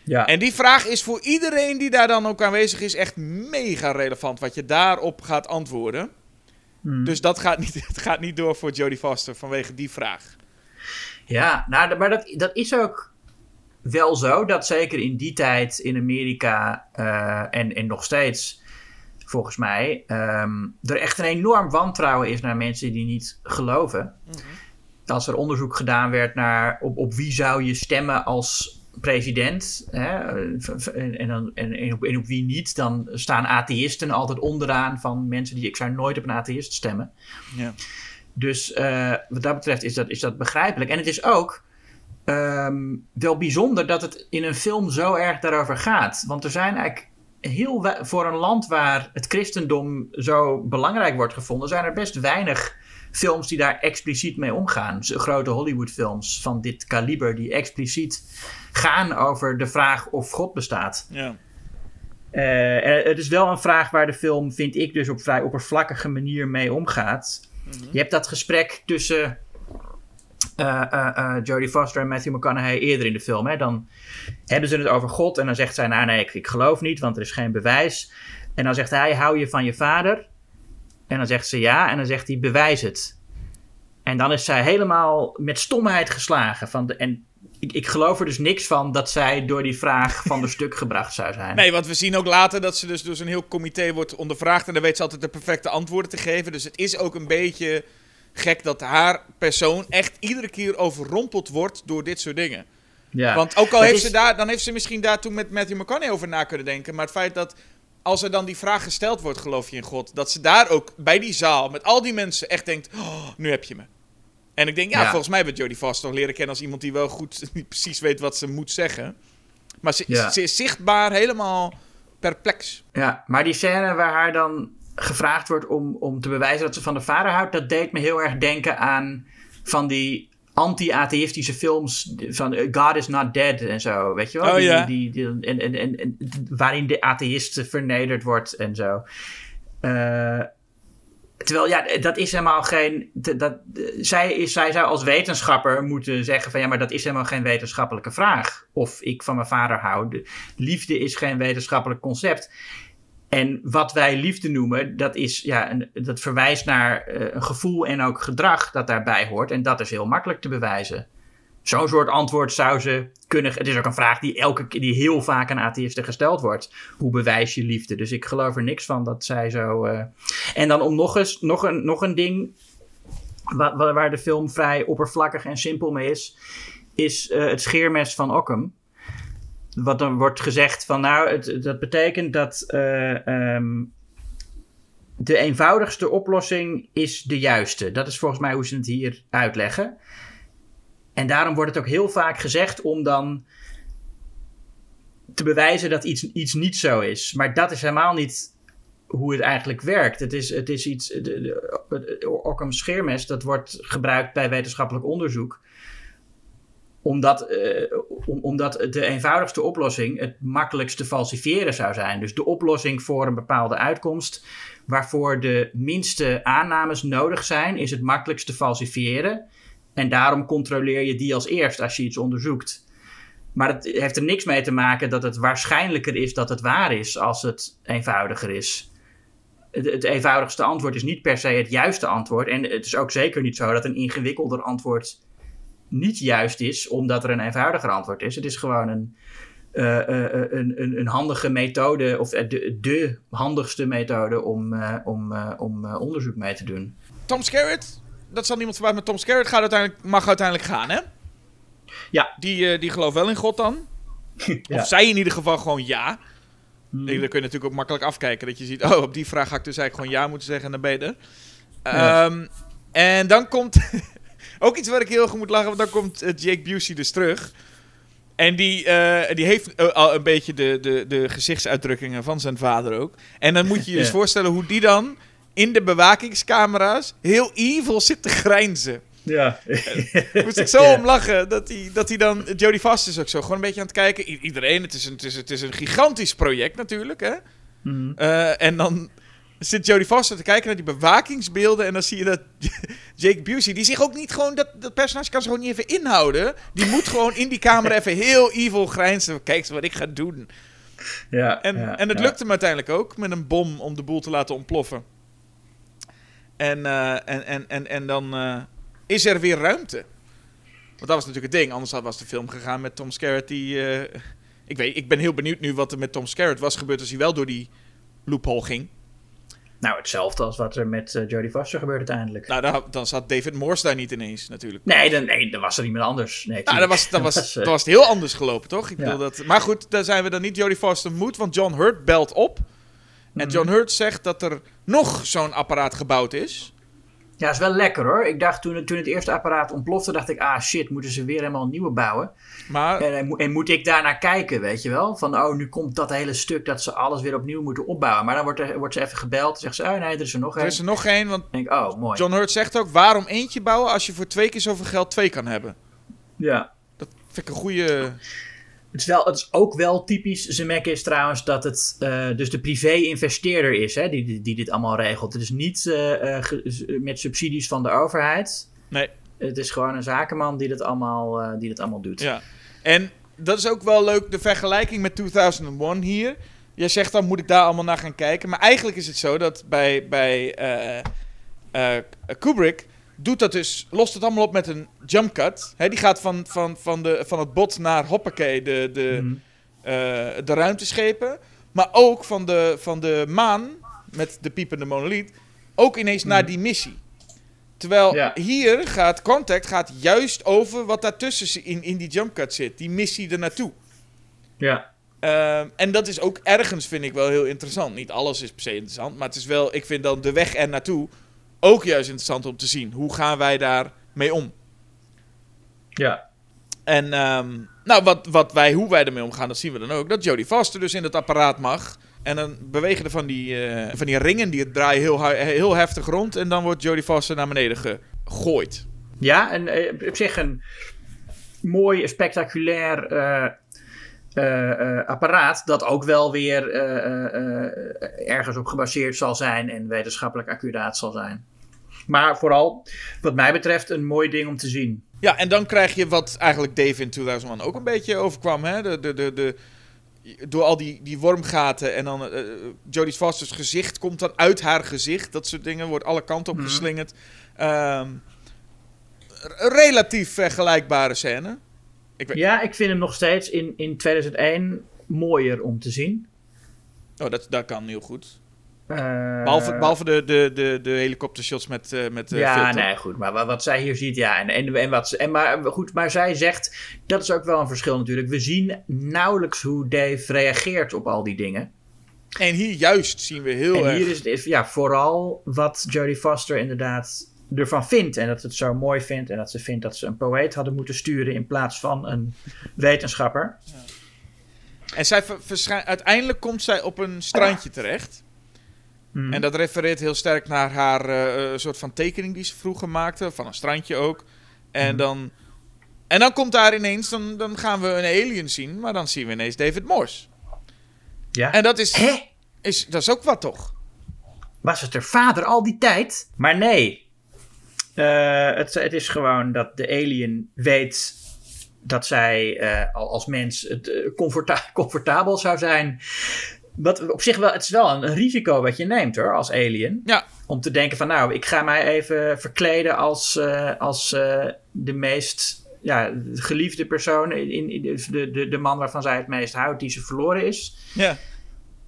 Ja.
En die vraag is voor iedereen die daar dan ook aanwezig is echt mega relevant. Wat je daarop gaat antwoorden.
Hmm.
Dus dat gaat niet, <laughs> het gaat niet door voor Jodie Foster vanwege die vraag.
Ja, nou, maar dat, dat is ook wel zo. Dat zeker in die tijd in Amerika eh, en, en nog steeds, volgens mij, ehm, er echt een enorm wantrouwen is naar mensen die niet geloven. Als er onderzoek gedaan werd naar op, op wie zou je stemmen als president hè, en, en, dan, en, en, op, en op wie niet, dan staan atheïsten altijd onderaan van mensen die ik zou nooit op een atheïst stemmen.
Ja.
Dus eh, wat dat betreft is dat, is dat begrijpelijk. En het is ook ehm, wel bijzonder dat het in een film zo erg daarover gaat. Want er zijn eigenlijk heel we- voor een land waar het christendom zo belangrijk wordt gevonden, zijn er best weinig films die daar expliciet mee omgaan. Grote Hollywoodfilms van dit kaliber die expliciet gaan over de vraag of God bestaat.
Ja.
Eh, het is wel een vraag waar de film, vind ik, dus op vrij oppervlakkige manier mee omgaat. Je hebt dat gesprek tussen eh, eh, eh, Jodie Foster en Matthew McConaughey eerder in de film. Hè? Dan hebben ze het over God en dan zegt zij, nou nee, ik, ik geloof niet, want er is geen bewijs. En dan zegt hij, hou je van je vader? En dan zegt ze ja, en dan zegt hij, bewijs het. En dan is zij helemaal met stomheid geslagen. Van de, en ik, ik geloof er dus niks van dat zij door die vraag van de <laughs> stuk gebracht zou zijn.
Nee, want we zien ook later dat ze dus door zo'n heel comité wordt ondervraagd. En dan weet ze altijd de perfecte antwoorden te geven. Dus het is ook een beetje gek dat haar persoon echt iedere keer overrompeld wordt door dit soort dingen.
Ja.
Want ook al heeft
is-
ze daar, dan heeft ze misschien daar toen met Matthew McConaughey over na kunnen denken. Maar het feit dat als er dan die vraag gesteld wordt, geloof je in God, dat ze daar ook bij die zaal met al die mensen echt denkt, oh, nu heb je me. En ik denk, ja,
Ja.
volgens mij werd Jodie Foster leren kennen als iemand die wel goed, <laughs> niet precies weet wat ze moet zeggen. Maar ze,
Ja.
ze is zichtbaar helemaal perplex.
Ja, maar die scène waar haar dan gevraagd wordt om, om te bewijzen dat ze van de vader houdt, dat deed me heel erg denken aan van die anti-atheïstische films van eh, God is not dead en zo, weet je wel?
Oh,
die,
ja.
die, die, en, en, en, en waarin de atheïst vernederd wordt en zo. Eh, terwijl, ja, dat is helemaal geen. Dat, zij, is, zij zou als wetenschapper moeten zeggen: van ja, maar dat is helemaal geen wetenschappelijke vraag. Of ik van mijn vader hou. De- liefde is geen wetenschappelijk concept. En wat wij liefde noemen, dat, is, ja, dat verwijst naar eh, een gevoel en ook gedrag dat daarbij hoort. En dat is heel makkelijk te bewijzen. Zo'n soort antwoord zou ze kunnen. Het is ook een vraag die, elke, die heel vaak aan atheïsten gesteld wordt. Hoe bewijs je liefde? Dus ik geloof er niks van dat zij zo. eh, En dan om nog eens nog een, nog een ding. Waar, waar waar de film vrij oppervlakkig en simpel mee is. Is eh, het scheermes van Ockham. Wat dan wordt gezegd van. Nou, het, dat betekent dat. eh, ehm, de eenvoudigste oplossing is de juiste. Dat is volgens mij hoe ze het hier uitleggen. En daarom wordt het ook heel vaak gezegd om dan te bewijzen dat iets, iets niet zo is. Maar dat is helemaal niet hoe het eigenlijk werkt. Het is, het is iets. De, de, scheermes dat wordt gebruikt bij wetenschappelijk onderzoek. Omdat, eh, om, omdat de eenvoudigste oplossing het makkelijkst te falsifiëren zou zijn. Dus de oplossing voor een bepaalde uitkomst, waarvoor de minste aannames nodig zijn, is het makkelijkst te falsifiëren. En daarom controleer je die als eerst als je iets onderzoekt. Maar het heeft er niks mee te maken dat het waarschijnlijker is dat het waar is als het eenvoudiger is. Het, het eenvoudigste antwoord is niet per se het juiste antwoord. En het is ook zeker niet zo dat een ingewikkelder antwoord niet juist is, omdat er een eenvoudiger antwoord is. Het is gewoon een, eh, eh, eh, een, een, een handige methode, of de, de handigste methode om, om, om onderzoek mee te doen.
Tom Skerritt, dat zal niemand verbazen, maar Tom Skerritt gaat uiteindelijk, mag uiteindelijk gaan, hè?
Ja.
Die, eh, die gelooft wel in God dan. <laughs>
Ja.
Of zij in ieder geval gewoon ja.
Hmm.
Ik- Dan kun je natuurlijk ook makkelijk afkijken. Dat je ziet, oh, op die vraag ga ik dus eigenlijk gewoon ja moeten zeggen en dan ben je er.
Ja.
Ehm, en dan komt... <laughs> Ook iets waar ik heel erg om moet lachen, want dan komt eh, Jake Busey dus terug. En die, eh, die heeft al een beetje de, de, de gezichtsuitdrukkingen van zijn vader ook. En dan moet je je <laughs> dus
Ja.
voorstellen hoe die dan in de bewakingscamera's heel evil zit te grijnzen.
Ja.
Moest ik zo <laughs>
Ja.
om lachen dat hij, dat hij dan... Jodie Foster is ook zo, gewoon een beetje aan het kijken. I- iedereen, het is, een, het, is, het is een gigantisch project natuurlijk, hè.
Mhm.
Eh, en dan zit Jodie Foster te kijken naar die bewakingsbeelden. En dan zie je dat <laughs> Jake Busey, die zich ook niet gewoon... Dat, dat personage kan zich gewoon niet even inhouden. Die moet gewoon in die camera even heel evil grijnzen. Kijk eens wat ik ga doen.
Ja,
En,
ja,
en het
ja.
lukt hem uiteindelijk ook met een bom om de boel te laten ontploffen. En, eh, en, en, en, en dan eh, is er weer ruimte. Want dat was natuurlijk het ding. Anders had- was de film gegaan met Tom Skerritt die... eh, ik, weet, ik ben heel benieuwd nu wat er met Tom Skerritt was gebeurd als hij wel door die loophole ging.
Nou, hetzelfde als wat er met Jodie Foster gebeurde uiteindelijk.
Nou, dan, dan zat David Morse daar niet ineens natuurlijk.
nee, dan, nee, dan was er iemand anders. Nee,
Nou, dan was, dan, <laughs> was, dan was het heel anders gelopen, toch? Ik
Ja.
bedoel dat, maar goed, daar zijn we dan niet Jodie Foster moed, want John Hurt belt op. En
Mhm.
John Hurt zegt dat er nog zo'n apparaat gebouwd is.
Ja, is wel lekker hoor. Ik dacht toen, het- toen het eerste apparaat ontplofte, dacht ik, ah shit, moeten ze weer helemaal een nieuwe bouwen?
Maar
En, en, mo- en moet ik daarnaar kijken, weet je wel? Van, oh, nu komt dat hele stuk dat ze alles weer opnieuw moeten opbouwen. Maar dan wordt, er, wordt ze even gebeld en zegt ze, oh nee, er is er nog
er
een.
is er nog één, want
denk ik, oh, mooi.
John Hurt zegt ook: waarom eentje bouwen als je voor twee keer zoveel geld twee kan hebben?
Ja.
Dat vind ik een goede.
Het is, wel, het is ook wel typisch Zemeckis trouwens dat het eh, dus de privé-investeerder is hè, die, die, die dit allemaal regelt. Het is niet eh, eh, met subsidies van de overheid.
Nee,
Het is gewoon een zakenman die dit allemaal, die dit allemaal doet.
ja. En dat is ook wel leuk, de vergelijking met 2001 hier. Jij zegt dan moet ik daar allemaal naar gaan kijken. Maar eigenlijk is het zo dat bij, bij Kubrick doet dat dus, lost het allemaal op met een jump cut. Hè, die gaat van, van, van, de, van het bot naar hoppakee, de, de,
Mhm.
eh, de ruimteschepen. Maar ook van de, van de maan, met de piepende monoliet, ook ineens naar die missie. Terwijl
Ja.
hier gaat Contact gaat juist over wat daartussen in, in die jump cut zit. Die missie er naartoe.
Ja.
Ehm, en dat is ook ergens, vind ik wel heel interessant. Niet alles is per se interessant, maar het is wel, ik vind dan de weg er naartoe ook juist interessant om te zien. Hoe gaan wij daar mee om?
Ja.
En ehm, nou, wat, wat wij, hoe wij ermee omgaan, dat zien we dan ook. Dat Jodie Foster dus in het apparaat mag. En dan bewegen er van die, eh, van die ringen, die draaien heel, heel heftig rond. En dan wordt Jodie Foster naar beneden gegooid.
Ja, en eh, op zich een mooi, spectaculair eh, apparaat. Dat ook wel weer eh, eh, eh, ergens op gebaseerd zal zijn en wetenschappelijk accuraat zal zijn. Maar vooral, wat mij betreft, een mooi ding om te zien.
Ja, en dan krijg je wat eigenlijk Dave in 2001 ook een beetje overkwam. Hè? De, de, de, de, door al die, die wormgaten en dan eh Jodie Foster's gezicht komt dan uit haar gezicht. Dat soort dingen wordt alle kanten op
Mhm.
geslingerd. Ehm, relatief vergelijkbare scène. Ik weet,
Ja, ik vind hem nog steeds in, in 2001 mooier om te zien.
Oh, dat, dat kan heel goed.
Eh,
Behalve, behalve de, de, de, de helikoptershots met, eh met eh,
ja,
filter.
nee, goed. Maar wa- wat zij hier ziet, ja. En, en, en wat en maar goed, maar zij zegt, dat is ook wel een verschil natuurlijk. We zien nauwelijks hoe Dave reageert op al die dingen.
En hier juist zien we heel
en
erg...
hier is het ja, vooral wat Jodie Foster inderdaad ervan vindt. En dat ze het zo mooi vindt. En dat ze vindt dat ze een poëet hadden moeten sturen in plaats van een wetenschapper.
En zij uiteindelijk komt zij op een strandje terecht.
Mhm.
En dat refereert heel sterk naar haar eh, eh, soort van tekening die ze vroeger maakte. Van een strandje ook. En,
Mhm.
dan, en dan komt daar ineens, dan, dan gaan we een alien zien. Maar dan zien we ineens David Morse.
ja.
En dat is,
Hè?
is, dat is ook wat toch?
Was het haar vader al die tijd? Maar nee. Eh, het, het is gewoon dat de alien weet dat zij eh, al als mens het, eh, comforta- <laughs> comfortabel zou zijn. Wat op zich wel, het is wel een risico wat je neemt hoor, als alien.
Ja.
Om te denken van nou, ik ga mij even verkleden als, als de meest ja, geliefde persoon. In, in, dus de, de, de man waarvan zij het meest houdt, die ze verloren is.
Ja.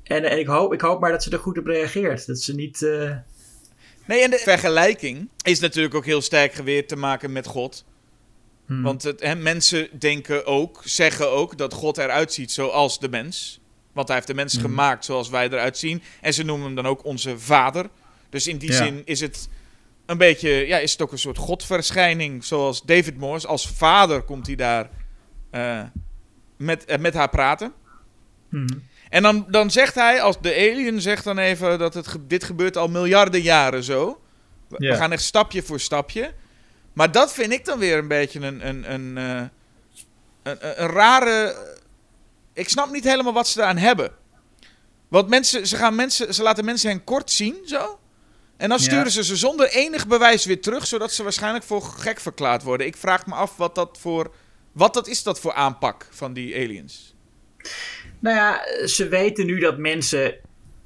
En, en ik, hoop, ik hoop maar dat ze er goed op reageert. Dat ze niet...
Nee, en de vergelijking is natuurlijk ook heel sterk geweerd te maken met God.
hmm.
Want het, hè, mensen denken ook, zeggen ook dat God eruit ziet zoals de mens. Want hij heeft de mens
Mhm.
gemaakt zoals wij eruit zien. En ze noemen hem dan ook onze vader. Dus in die
Ja.
zin is het een beetje, ja, is het ook een soort godverschijning. Zoals David Morse, als vader komt hij daar eh, met, eh, met haar praten.
Mhm.
En dan, dan zegt hij, als de alien zegt dan even dat het, dit gebeurt al miljarden jaren zo. We, gaan echt stapje voor stapje. Maar dat vind ik dan weer een beetje een, een, een, eh, een, een, een rare... Ik snap niet helemaal wat ze eraan hebben. Want mensen, ze, gaan mensen, ze laten mensen hen kort zien, zo. En dan
Ja.
sturen ze ze zonder enig bewijs weer terug, zodat ze waarschijnlijk voor gek verklaard worden. Ik vraag me af wat dat voor... Wat dat is dat voor aanpak van die aliens?
Nou ja, ze weten nu dat mensen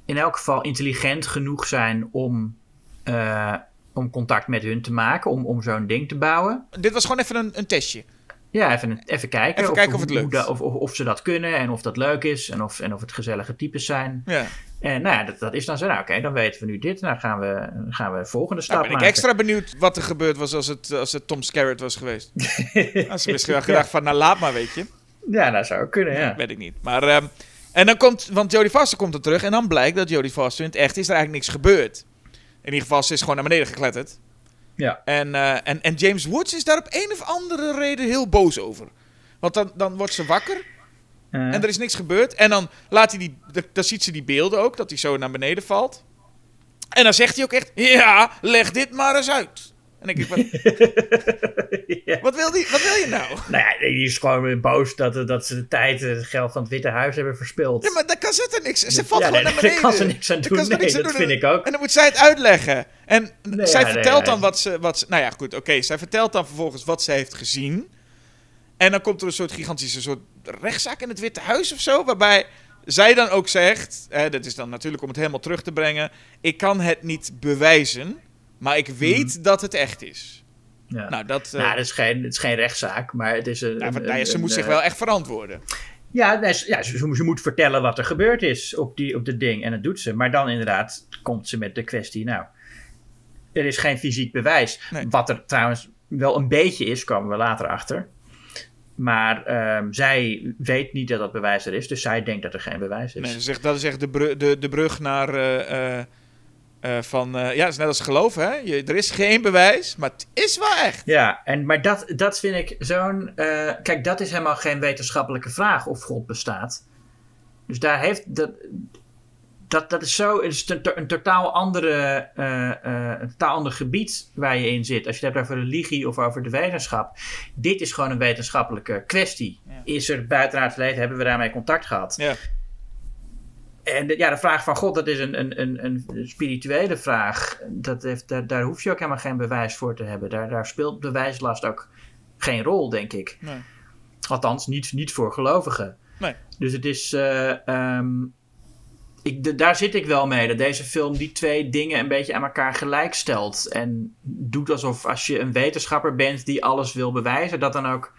in elk geval intelligent genoeg zijn om, eh, om contact met hun te maken, om, om zo'n ding te bouwen.
Dit was gewoon even een, een testje.
Ja, even, even kijken.
Even kijken of het lukt.
da- of, of, of ze dat kunnen en of dat leuk is en of, en of het gezellige types zijn.
Ja.
En nou ja, dat, dat is dan zo. Nou, oké, dan weten we nu dit. Nou gaan we, gaan we de volgende stap
Nou ben ik
maken.
extra benieuwd wat er gebeurd was als het, als het Tom Skerritt was geweest. Als <laughs> ze misschien wel gedacht van, nou laat maar, weet je.
Ja, dat zou kunnen, ja.
Weet ik niet. Maar, ehm, en dan komt, want Jodie Foster komt er terug en dan blijkt dat Jodie Foster in het echt is er eigenlijk niks gebeurd. In ieder geval, ze is gewoon naar beneden gekletterd.
Ja.
En, eh, en, en James Woods is daar op een of andere reden heel boos over. Want dan, dan wordt ze wakker en er is niks gebeurd. En dan, laat hij die, dan ziet ze die beelden ook, dat hij zo naar beneden valt. En dan zegt hij ook echt, ja, leg dit maar eens uit. En dan denk ik, wat, <laughs>
ja.
wat, wil, die, wat wil je nou?
Nou ja, die is gewoon weer boos dat, dat ze de tijd en het geld van het Witte Huis hebben verspild.
Ja, maar daar kan ze er niks. Ze valt
Ja,
gewoon
nee,
naar
daar
beneden.
kan ze niks aan
Daar
doen.
kan ze
Nee,
niks aan
dat
doen.
vind ik ook.
En dan moet zij het uitleggen. En zij vertelt dan wat ze, wat ze... Nou ja, goed, oké. zij vertelt dan vervolgens wat ze heeft gezien. En dan komt er een soort gigantische soort rechtszaak in het Witte Huis of zo. Waarbij zij dan ook zegt... Hè, dat is dan natuurlijk om het helemaal terug te brengen. Ik kan het niet bewijzen. Maar ik weet dat het echt is.
Ja.
Nou, dat... eh,
Nou, het is, geen, het is geen rechtszaak, maar het is een...
nou,
een-
ze
een-
moet zich
eh,
wel echt verantwoorden.
Ja, nee, ze- ja ze, ze, ze moet vertellen wat er gebeurd is op, die, op dat ding. En dat doet ze. Maar dan inderdaad komt ze met de kwestie, nou... Er is geen fysiek bewijs.
Nee.
Wat er trouwens wel een beetje is, komen we later achter. Maar ehm, zij weet niet dat dat bewijs er is. Dus zij denkt dat er geen bewijs is.
Nee, dat is echt, dat is echt de, bru- de, de brug naar... eh, eh, van, eh, ja, het is net als geloof, hè? Je, er is geen bewijs, maar het is wel echt.
Ja, en, maar dat, dat vind ik zo'n. eh, kijk, dat is helemaal geen wetenschappelijke vraag of God bestaat. Dus daar heeft. Dat, dat, dat is zo. Is een, een totaal, andere, een totaal ander gebied waar je in zit. Als je het hebt over religie of over de wetenschap. Dit is gewoon een wetenschappelijke kwestie.
Ja.
Is er buiten het verleden, hebben we daarmee contact gehad?
Ja.
En de, ja, de vraag van God, dat is een, een, een, een spirituele vraag. Dat heeft, daar, daar hoef je ook helemaal geen bewijs voor te hebben. Daar, daar speelt bewijslast ook geen rol, denk ik.
Nee.
Althans, niet, niet voor gelovigen.
Nee.
Dus het is. eh, ehm, ik, de- daar zit ik wel mee. Dat deze film die twee dingen een beetje aan elkaar gelijk stelt. En doet alsof als je een wetenschapper bent die alles wil bewijzen, dat dan ook.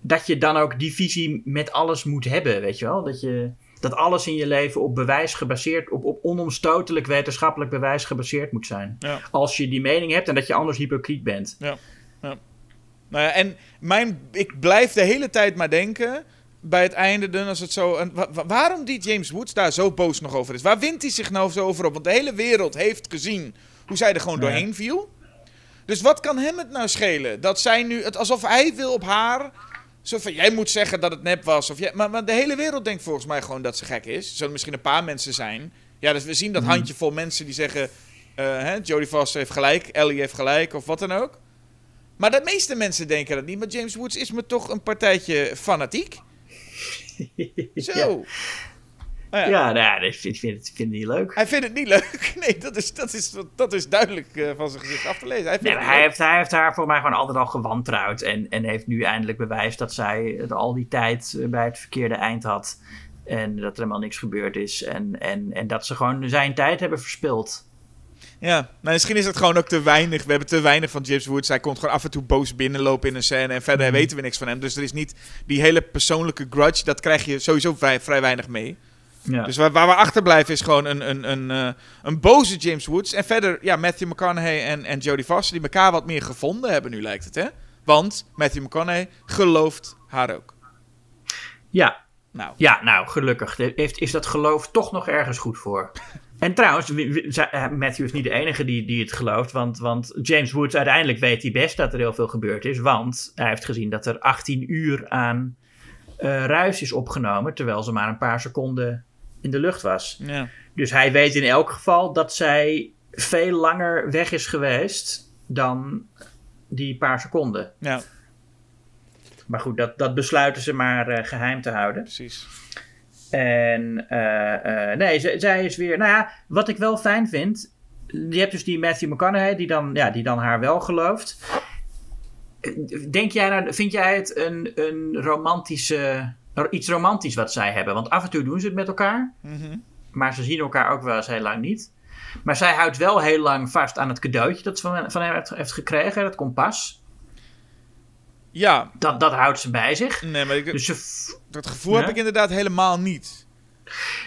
Dat je dan ook die visie met alles moet hebben, weet je wel? Dat, je, dat alles in je leven op bewijs gebaseerd, op, op onomstotelijk wetenschappelijk bewijs gebaseerd moet zijn.
Ja.
Als je die mening hebt en dat je anders hypocriet bent.
Nou ja, en mijn, ik blijf de hele tijd maar denken bij het einde dan als het zo... En wa- wa- waarom die James Woods daar zo boos nog over is? Waar wint hij zich nou zo over op? Want de hele wereld heeft gezien hoe zij er gewoon
Ja.
doorheen viel. Dus wat kan hem het nou schelen? Dat zij nu... Het, alsof hij wil op haar... Zo van, jij moet zeggen dat het nep was. Of jij, maar, maar de hele wereld denkt volgens mij gewoon dat ze gek is. Er zullen misschien een paar mensen zijn. Ja, dus we zien dat handjevol mensen die zeggen... hè, Jodie Foster heeft gelijk, Ellie heeft gelijk, of wat dan ook. Maar de meeste mensen denken dat niet. Maar James Woods is me toch een partijtje fanatiek. <laughs> Zo.
Ja.
Nou ja,
Ja, nou ik vind, vind, het, vind het niet leuk.
Hij vindt het niet leuk. <laughs> Nee, dat is, dat is, dat is duidelijk eh, van zijn gezicht af te lezen. Hij
Nee, hij, heeft, hij heeft haar voor mij gewoon altijd al gewantrouwd. En, en heeft nu eindelijk bewijs dat zij het al die tijd eh, bij het verkeerde eind had. En dat er helemaal niks gebeurd is. En, en, en dat ze gewoon zijn tijd hebben verspild.
Ja, maar misschien is het gewoon ook te weinig. We hebben te weinig van James Woods. Hij komt gewoon af en toe boos binnenlopen in een scène. En verder
Mhm.
weten we niks van hem. Dus er is niet die hele persoonlijke grudge. Dat krijg je sowieso vrij, vrij weinig mee.
Ja.
Dus waar, waar we achterblijven is gewoon een, een, een, eh, een boze James Woods. En verder, ja, Matthew McConaughey en, en Jodie Foster... die elkaar wat meer gevonden hebben nu, lijkt het, hè? Want Matthew McConaughey gelooft haar ook.
ja.
Nou,
ja, nou, gelukkig. Heeft, is dat geloof toch nog ergens goed voor? <laughs> En trouwens, Matthew is niet de enige die, die het gelooft. Want, want James Woods uiteindelijk weet hij best dat er heel veel gebeurd is. Want hij heeft gezien dat er 18 uur aan uh, ruis is opgenomen. Terwijl ze maar een paar seconden in de lucht was.
Ja.
Dus hij weet in elk geval dat zij veel langer weg is geweest dan die paar seconden.
Ja.
Maar goed, dat, dat besluiten ze maar uh, geheim te houden.
Precies.
En uh, uh, nee, zij is weer. Nou ja, wat ik wel fijn vind. Je hebt dus die Matthew McConaughey, die dan, ja, die dan haar wel gelooft. Denk jij nou, vind jij het een, een romantische. Iets romantisch wat zij hebben? Want af en toe doen ze het met elkaar.
Mm -hmm.
Maar ze zien elkaar ook wel eens heel lang niet. Maar zij houdt wel heel lang vast aan het cadeautje dat ze van, van hem heeft gekregen, dat kompas.
Ja.
Dat, dat houdt ze bij zich.
Nee, maar ik,
dus ze,
dat gevoel heb ik inderdaad helemaal niet.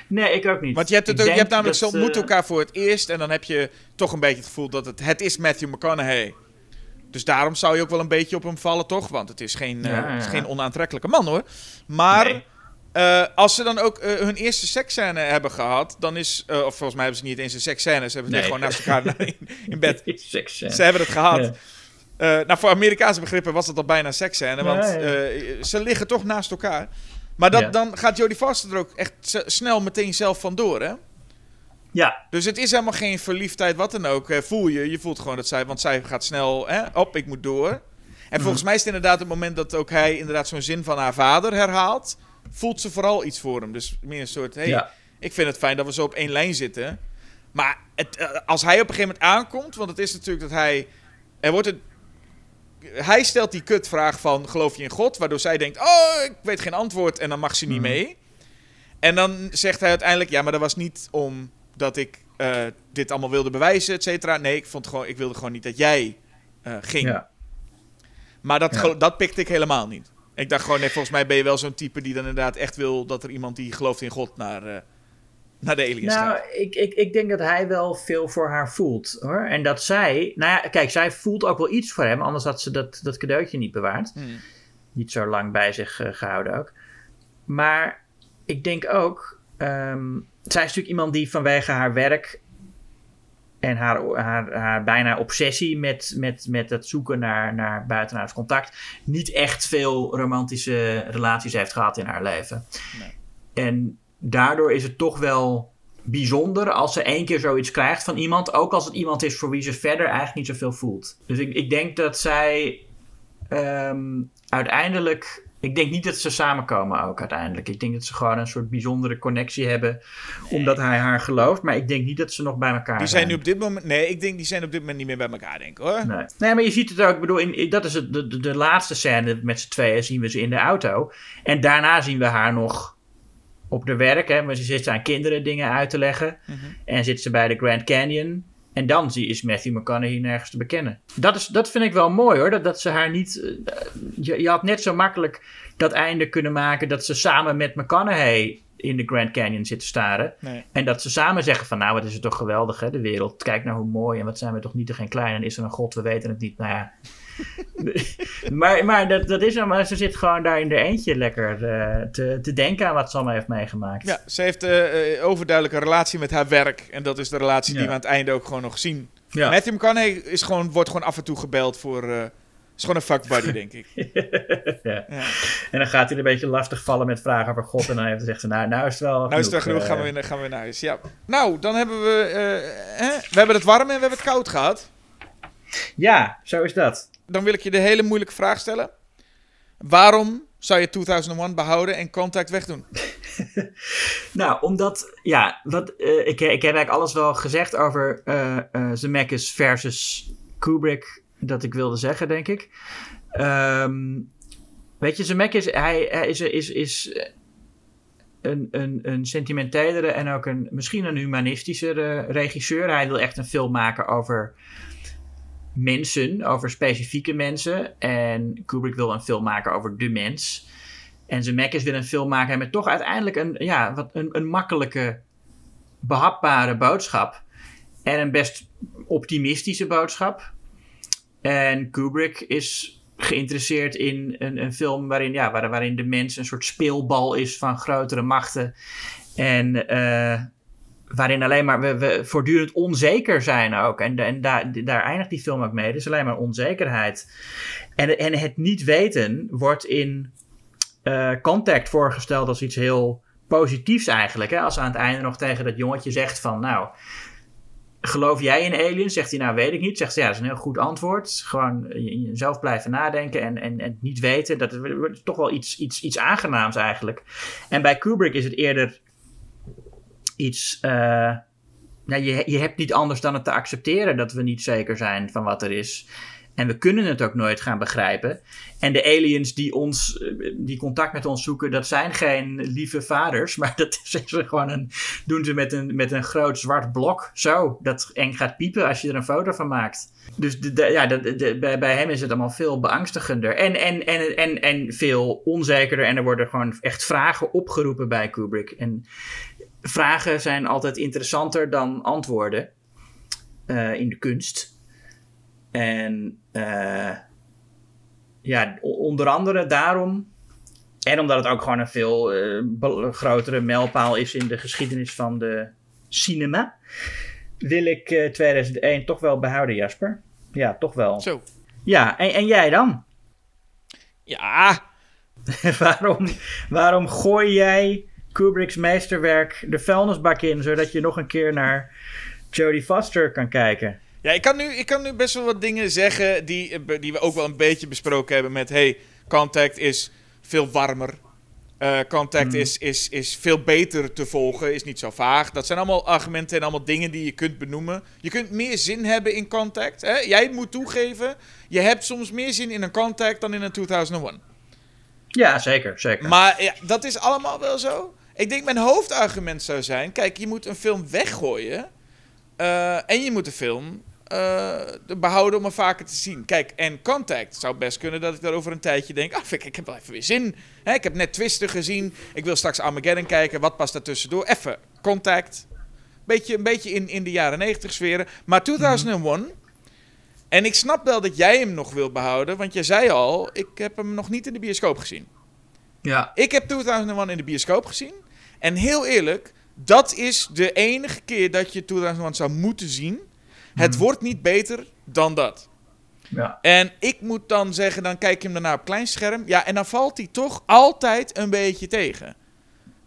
Nee, ik ook niet.
Want je hebt, het ook, je hebt namelijk, ze
dat,
ontmoeten elkaar voor het eerst. En dan heb je toch een beetje het gevoel dat het, het is Matthew McConaughey. Dus daarom zou je ook wel een beetje op hem vallen, toch? Want het is geen,
Ja, ja,
het is
ja.
geen onaantrekkelijke man, hoor. Maar
Nee.
uh, als ze dan ook uh, hun eerste seksscène hebben gehad, dan is... uh, of volgens mij hebben ze niet eens een seksscène. Ze hebben het
Nee.
gewoon naast elkaar <laughs> <laughs> in, in bed. Ze hebben het gehad.
Ja.
Eh, nou, voor Amerikaanse begrippen was dat al bijna seksscène. Want eh, ze liggen toch naast elkaar. Maar dat,
Ja.
dan gaat Jodie Foster er ook echt snel meteen zelf vandoor, hè?
Ja,
Dus het is helemaal geen verliefdheid, wat dan ook. voel je. Je voelt gewoon dat zij... Want zij gaat snel... Hè, op, ik moet door. En
Mhm.
volgens mij is het inderdaad het moment dat ook hij... inderdaad zo'n zin van haar vader herhaalt... voelt ze vooral iets voor hem. Dus meer een soort... Hey,
Ja.
ik vind het fijn dat we zo op één lijn zitten. Maar het, eh, als hij op een gegeven moment aankomt... want het is natuurlijk dat hij... Er wordt hij stelt die kutvraag van geloof je in God? Waardoor zij denkt, oh, ik weet geen antwoord en dan mag ze niet
Mhm.
mee. En dan zegt hij uiteindelijk, ja, maar dat was niet omdat ik eh, dit allemaal wilde bewijzen, et cetera. Nee, ik, vond gewoon, ik wilde gewoon niet dat jij eh, ging.
ja.
Maar dat,
Ja.
dat pikte ik helemaal niet. Ik dacht gewoon, nee, volgens mij ben je wel zo'n type die dan inderdaad echt wil dat er iemand die gelooft in God naar, eh, naar de aliens
Nou,
gaat.
ik, ik, ik denk dat hij wel veel voor haar voelt hoor. En dat zij, nou ja, kijk, zij voelt ook wel iets voor hem, anders had ze dat, dat cadeautje niet bewaard.
Hmm.
Niet zo lang bij zich eh, gehouden ook. Maar ik denk ook, ehm, zij is natuurlijk iemand die vanwege haar werk en haar, haar, haar bijna obsessie met, met, met het zoeken naar, naar buitenaards contact, niet echt veel romantische relaties heeft gehad in haar leven. En daardoor is het toch wel bijzonder als ze één keer zoiets krijgt van iemand, ook als het iemand is voor wie ze verder eigenlijk niet zoveel voelt. Dus ik, ik denk dat zij ehm, uiteindelijk. Ik denk niet dat ze samenkomen ook uiteindelijk. Ik denk dat ze gewoon een soort bijzondere connectie hebben. Omdat hij haar gelooft. Maar ik denk niet dat ze nog bij elkaar
Die zijn nu op dit moment... Nee, ik denk die zijn op dit moment niet meer bij elkaar, denk ik, hoor.
Nee. nee, maar je ziet het ook. Ik bedoel, in, in- dat is het, de, de, de laatste scène met z'n tweeën zien we ze in de auto. En daarna zien we haar nog op de werk. Hè, maar ze zit aan kinderen dingen uit te leggen.
Mhm.
En zit ze bij de Grand Canyon. En dan zie, is Matthew McConaughey nergens te bekennen. Dat, is, dat vind ik wel mooi hoor. Dat, dat ze haar niet. eh, je, je had net zo makkelijk dat einde kunnen maken. dat ze samen met McConaughey in de Grand Canyon zitten staren.
Nee.
En dat ze samen zeggen van nou, wat is het toch geweldig hè, de wereld. Kijk nou hoe mooi en wat zijn we toch niet te geen klein. En is er een god, we weten het niet. Nou ja. <laughs> maar maar dat, dat is maar ze zit gewoon daar in de eentje lekker eh, te, te denken aan wat allemaal heeft meegemaakt.
Ja, ze heeft eh, eh, overduidelijk een relatie met haar werk. En dat is de relatie die we aan het einde ook gewoon nog zien.
Ja.
Matthew McConaughey is gewoon, wordt gewoon af en toe gebeld voor... eh is gewoon een fuckbuddy, denk ik. <laughs>
Ja.
Ja.
En dan gaat hij een beetje lastig vallen met vragen over God. En dan heeft hij ze, nou, nou is het wel
Nou is het er genoeg, gaan we, weer, gaan we weer naar huis. Ja. Nou, dan hebben we... hè? We hebben het warm en we hebben het koud gehad.
Ja, zo is dat.
Dan wil ik je de hele moeilijke vraag stellen. Waarom zou je 2001 behouden en Contact wegdoen? <laughs>
Nou, omdat, ja, wat, eh, ik, ik heb eigenlijk alles wel gezegd over eh eh, Zemeckis versus Kubrick, dat ik wilde zeggen, denk ik. Ehm, weet je, Zemeckis, hij, hij is, is, is een, een, een sentimentelere en ook een, misschien een humanistischere regisseur. Hij wil echt een film maken over mensen, over specifieke mensen. En Kubrick wil een film maken over de mens. En Zemeckis wil een film maken met toch uiteindelijk een, ja, wat een, een makkelijke, behapbare boodschap. En een best optimistische boodschap. En Kubrick is geïnteresseerd in een, een film waarin, ja, waar, waarin de mens een soort speelbal is van grotere machten. En eh, waarin alleen maar we, we voortdurend onzeker zijn ook. En, en daar, daar eindigt die film ook mee. Is alleen maar onzekerheid. En, en het niet weten wordt in eh, Contact voorgesteld als iets heel positiefs eigenlijk. Hè? Als aan het einde nog tegen dat jongetje zegt van... nou, geloof jij in aliens? Zegt hij nou, weet ik niet. Zegt ze, ja, dat is een heel goed antwoord. Gewoon jezelf blijven nadenken en, en, en niet weten. Dat is toch wel iets, iets, iets aangenaams eigenlijk. En bij Kubrick is het eerder iets... Uh, nou, je, je hebt niet anders dan het te accepteren dat we niet zeker zijn van wat er is. En we kunnen het ook nooit gaan begrijpen. En de aliens die, ons, die contact met ons zoeken, dat zijn geen lieve vaders. <laughs> Maar dat is gewoon een, doen ze met een, met een groot zwart blok. Zo, dat eng gaat piepen als je er een foto van maakt. Dus de, ja, de, bij, bij hem is het allemaal veel beangstigender. En, en, en, en, en veel onzekerder. En er worden gewoon echt vragen opgeroepen bij Kubrick. En vragen zijn altijd interessanter dan antwoorden uh, in de kunst. En uh, ja, onder andere daarom. En omdat het ook gewoon een veel uh, grotere mijlpaal is in de geschiedenis van de cinema. Wil ik uh, 2001 toch wel behouden, Jasper? Ja, toch wel.
Zo.
Ja, en, en jij dan?
Ja. <laughs>
waarom, waarom gooi jij Kubrick's meesterwerk de vuilnisbak in, zodat je nog een keer naar Jodie Foster kan kijken?
Ja, ik kan, nu, ik kan nu best wel wat dingen zeggen die, die we ook wel een beetje besproken hebben met... Hey, Contact is veel warmer. Uh, contact mm. is, is, is veel beter te volgen, is niet zo vaag. Dat zijn allemaal argumenten en allemaal dingen die je kunt benoemen. Je kunt meer zin hebben in Contact. Hè? Jij moet toegeven, je hebt soms meer zin in een Contact dan in een 2001.
Ja, zeker, zeker.
Maar ja, dat is allemaal wel zo. Ik denk mijn hoofdargument zou zijn... Kijk, je moet een film weggooien... Uh, en je moet de film uh, behouden om hem vaker te zien. Kijk, en Contact zou best kunnen dat ik daar over een tijdje denk... Ah, ik, ik heb wel even weer zin. Hè, ik heb net Twister gezien. Ik wil straks Armageddon kijken. Wat past daar tussendoor? Even Contact. Beetje, een beetje in, in de jaren 90 sferen. Maar 2001... Mm. En ik snap wel dat jij hem nog wil behouden. Want jij zei al, ik heb hem nog niet in de bioscoop gezien.
Ja.
Ik heb 2001 in de bioscoop gezien. En heel eerlijk, dat is de enige keer dat je 2001 zou moeten zien. Het hmm. wordt niet beter dan dat.
Ja.
En ik moet dan zeggen, dan kijk je hem daarna op klein scherm. Ja, en dan valt hij toch altijd een beetje tegen.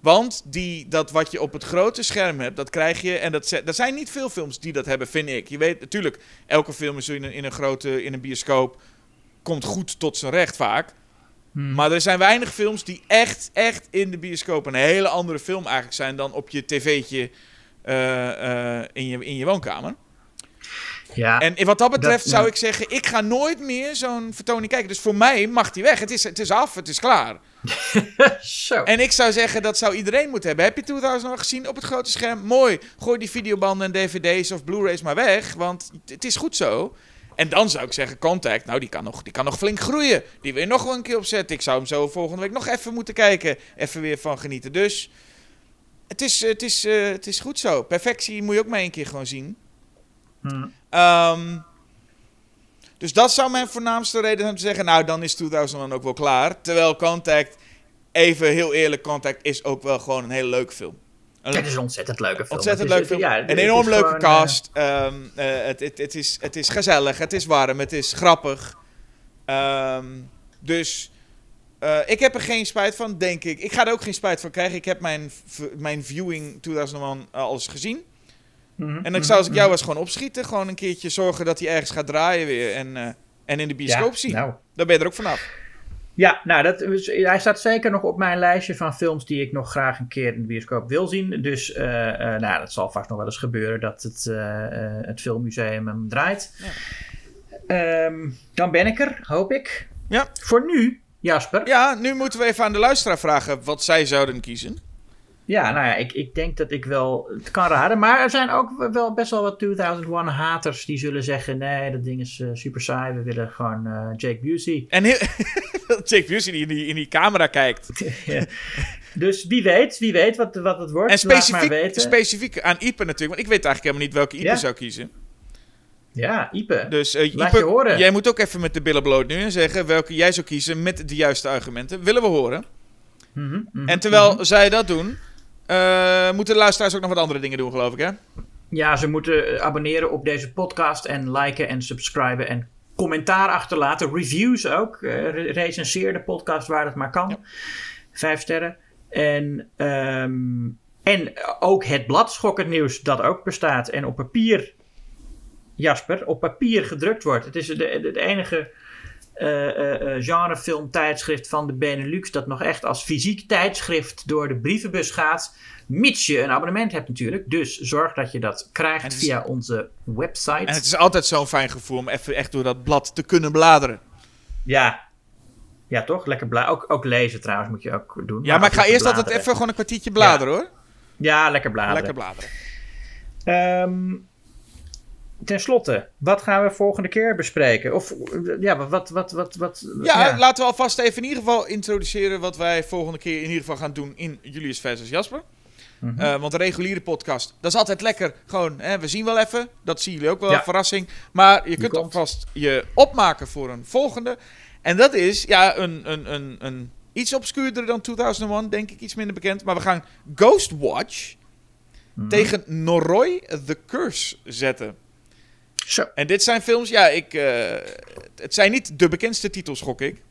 Want die, dat wat je op het grote scherm hebt, dat krijg je. En dat, er zijn niet veel films die dat hebben, vind ik. Je weet natuurlijk, elke film is in een, in een grote in een bioscoop. Komt goed tot zijn recht vaak. Hmm. Maar er zijn weinig films die echt, echt in de bioscoop een hele andere film eigenlijk zijn dan op je tv'tje uh, uh, in, je, in je woonkamer.
Ja,
en wat dat betreft zou ik zeggen, ik ga nooit meer zo'n vertoning kijken. Dus voor mij mag die weg. Het is, het is af, het is klaar. <laughs>
Zo.
En ik zou zeggen, dat zou iedereen moeten hebben. Heb je 2000 nog gezien op het grote scherm? Mooi. Gooi die videobanden en dvd's of blu-rays maar weg, want het is goed zo. En dan zou ik zeggen, Contact, nou die kan nog, die kan nog flink groeien. Die wil je nog wel een keer opzetten. Ik zou hem zo volgende week nog even moeten kijken. Even weer van genieten. Dus het is, het is, uh, het is goed zo. Perfectie moet je ook maar één keer gewoon zien.
Hmm.
Um, dus dat zou mijn voornaamste reden zijn om te zeggen, nou dan is 2001 ook wel klaar. Terwijl Contact, even heel eerlijk, Contact is ook wel gewoon een hele leuke film.
Het is een ontzettend leuke film.
Ontzettend leuke film. Ja, een enorm leuke gewoon, cast. Uh, um, uh, het, het, het, is, het is gezellig, het is warm, het is grappig. Um, dus uh, ik heb er geen spijt van, denk ik. Ik ga er ook geen spijt van krijgen. Ik heb mijn, mijn viewing 2001 al eens gezien. Mm -hmm, en ik zou als ik jou mhm. was gewoon opschieten. Gewoon een keertje zorgen dat hij ergens gaat draaien weer. En, uh, en in de bioscoop ja, zien. Nou. Dan ben je er ook vanaf.
Ja, nou, dat, hij staat zeker nog op mijn lijstje van films die ik nog graag een keer in de bioscoop wil zien. Dus uh, uh, nou, dat zal vast nog wel eens gebeuren dat het, uh, het filmmuseum hem draait. Ja. Um, dan ben ik er, hoop ik.
Ja.
Voor nu, Jasper.
Ja, nu moeten we even aan de luisteraar vragen wat zij zouden kiezen.
Ja, nou ja, ik, ik denk dat ik wel het kan raden. Maar er zijn ook wel best wel wat 2001 haters die zullen zeggen: nee, dat ding is uh, super saai. We willen gewoon uh, Jake Busey.
En heel, <laughs> Jake Busey die in die, in die camera kijkt. <laughs>
ja. Dus wie weet, wie weet wat, wat het wordt.
En specifiek, specifiek aan Ipe natuurlijk. Want ik weet eigenlijk helemaal niet welke Ipe ja. zou kiezen.
Ja, Ipe.
Dus uh,
Laat je horen.
jij moet ook even met de billen bloot nu en zeggen welke jij zou kiezen met de juiste argumenten. Willen we horen.
Mm -hmm, mm -hmm,
en terwijl zij dat doen, Eh, moeten de luisteraars ook nog wat andere dingen doen, geloof ik, hè?
Ja, ze moeten eh, abonneren op deze podcast en liken en subscriben en commentaar achterlaten. Reviews ook. re- recenseer de podcast waar het maar kan. Vijf sterren. En, ehm, en ook het blad Schokkend Nieuws dat ook bestaat. En op papier, Jasper, op papier gedrukt wordt. Het is de, de, de enige genrefilmtijdschrift van de Benelux dat nog echt als fysiek tijdschrift door de brievenbus gaat. Mits je een abonnement hebt natuurlijk. Dus zorg dat je dat krijgt
is-
via onze website.
En het is altijd zo'n fijn gevoel om even echt door dat blad te kunnen bladeren.
Ja. Ja, toch? Lekker bla ook, ook lezen trouwens moet je ook doen.
Ja, maar ik ga eerst altijd
bladeren.
even gewoon een kwartiertje bladeren, hoor.
Ja, lekker bladeren.
Lekker bladeren.
Ehm, ten slotte, wat gaan we volgende keer bespreken? Of ja, wat, wat, wat, wat.
Ja, laten we alvast even in ieder geval introduceren wat wij volgende keer in ieder geval gaan doen in Julius versus Jasper.
Mhm.
Eh, want de reguliere podcast, dat is altijd lekker. Gewoon, hè, we zien wel even. Dat zien jullie ook wel,
Ja.
verrassing. Maar je kunt alvast je opmaken voor een volgende. En dat is, ja, een, een, een, een iets obscuurder dan 2001, denk ik, iets minder bekend. Maar we gaan Ghostwatch
Mhm.
tegen Noroi The Curse zetten.
Zo.
En dit zijn films, ja, ik, eh, het zijn niet de bekendste titels, gok ik.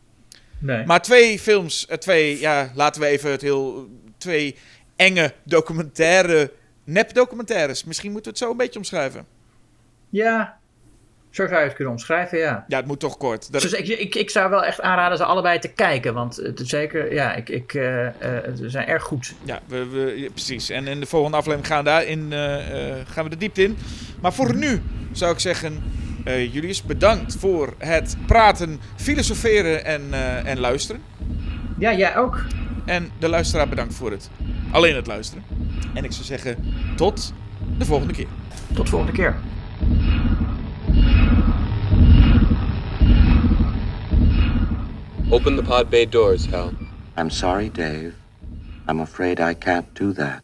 Nee.
Maar twee films, eh, twee, ja, laten we even het heel. Twee enge documentaire. Nep-documentaires. Misschien moeten we het zo een beetje omschrijven.
Ja, zo zou je het kunnen omschrijven, ja.
Ja, het moet toch kort. Dat,
Dus ik, ik, ik zou wel echt aanraden ze allebei te kijken. Want het is zeker, ja, ik, ik, eh, eh, ze zijn erg goed.
ja, we, we, precies. En in de volgende aflevering gaan, we daarin, eh, gaan we de diepte in. Maar voor nu zou ik zeggen. Julius, bedankt voor het praten, filosoferen en, en luisteren.
Ja, jij ook.
En de luisteraar bedankt voor het alleen het luisteren. En ik zou zeggen, tot de volgende keer.
Tot volgende keer.
Open the pod bay doors, Hal.
I'm sorry, Dave. I'm afraid I can't do that.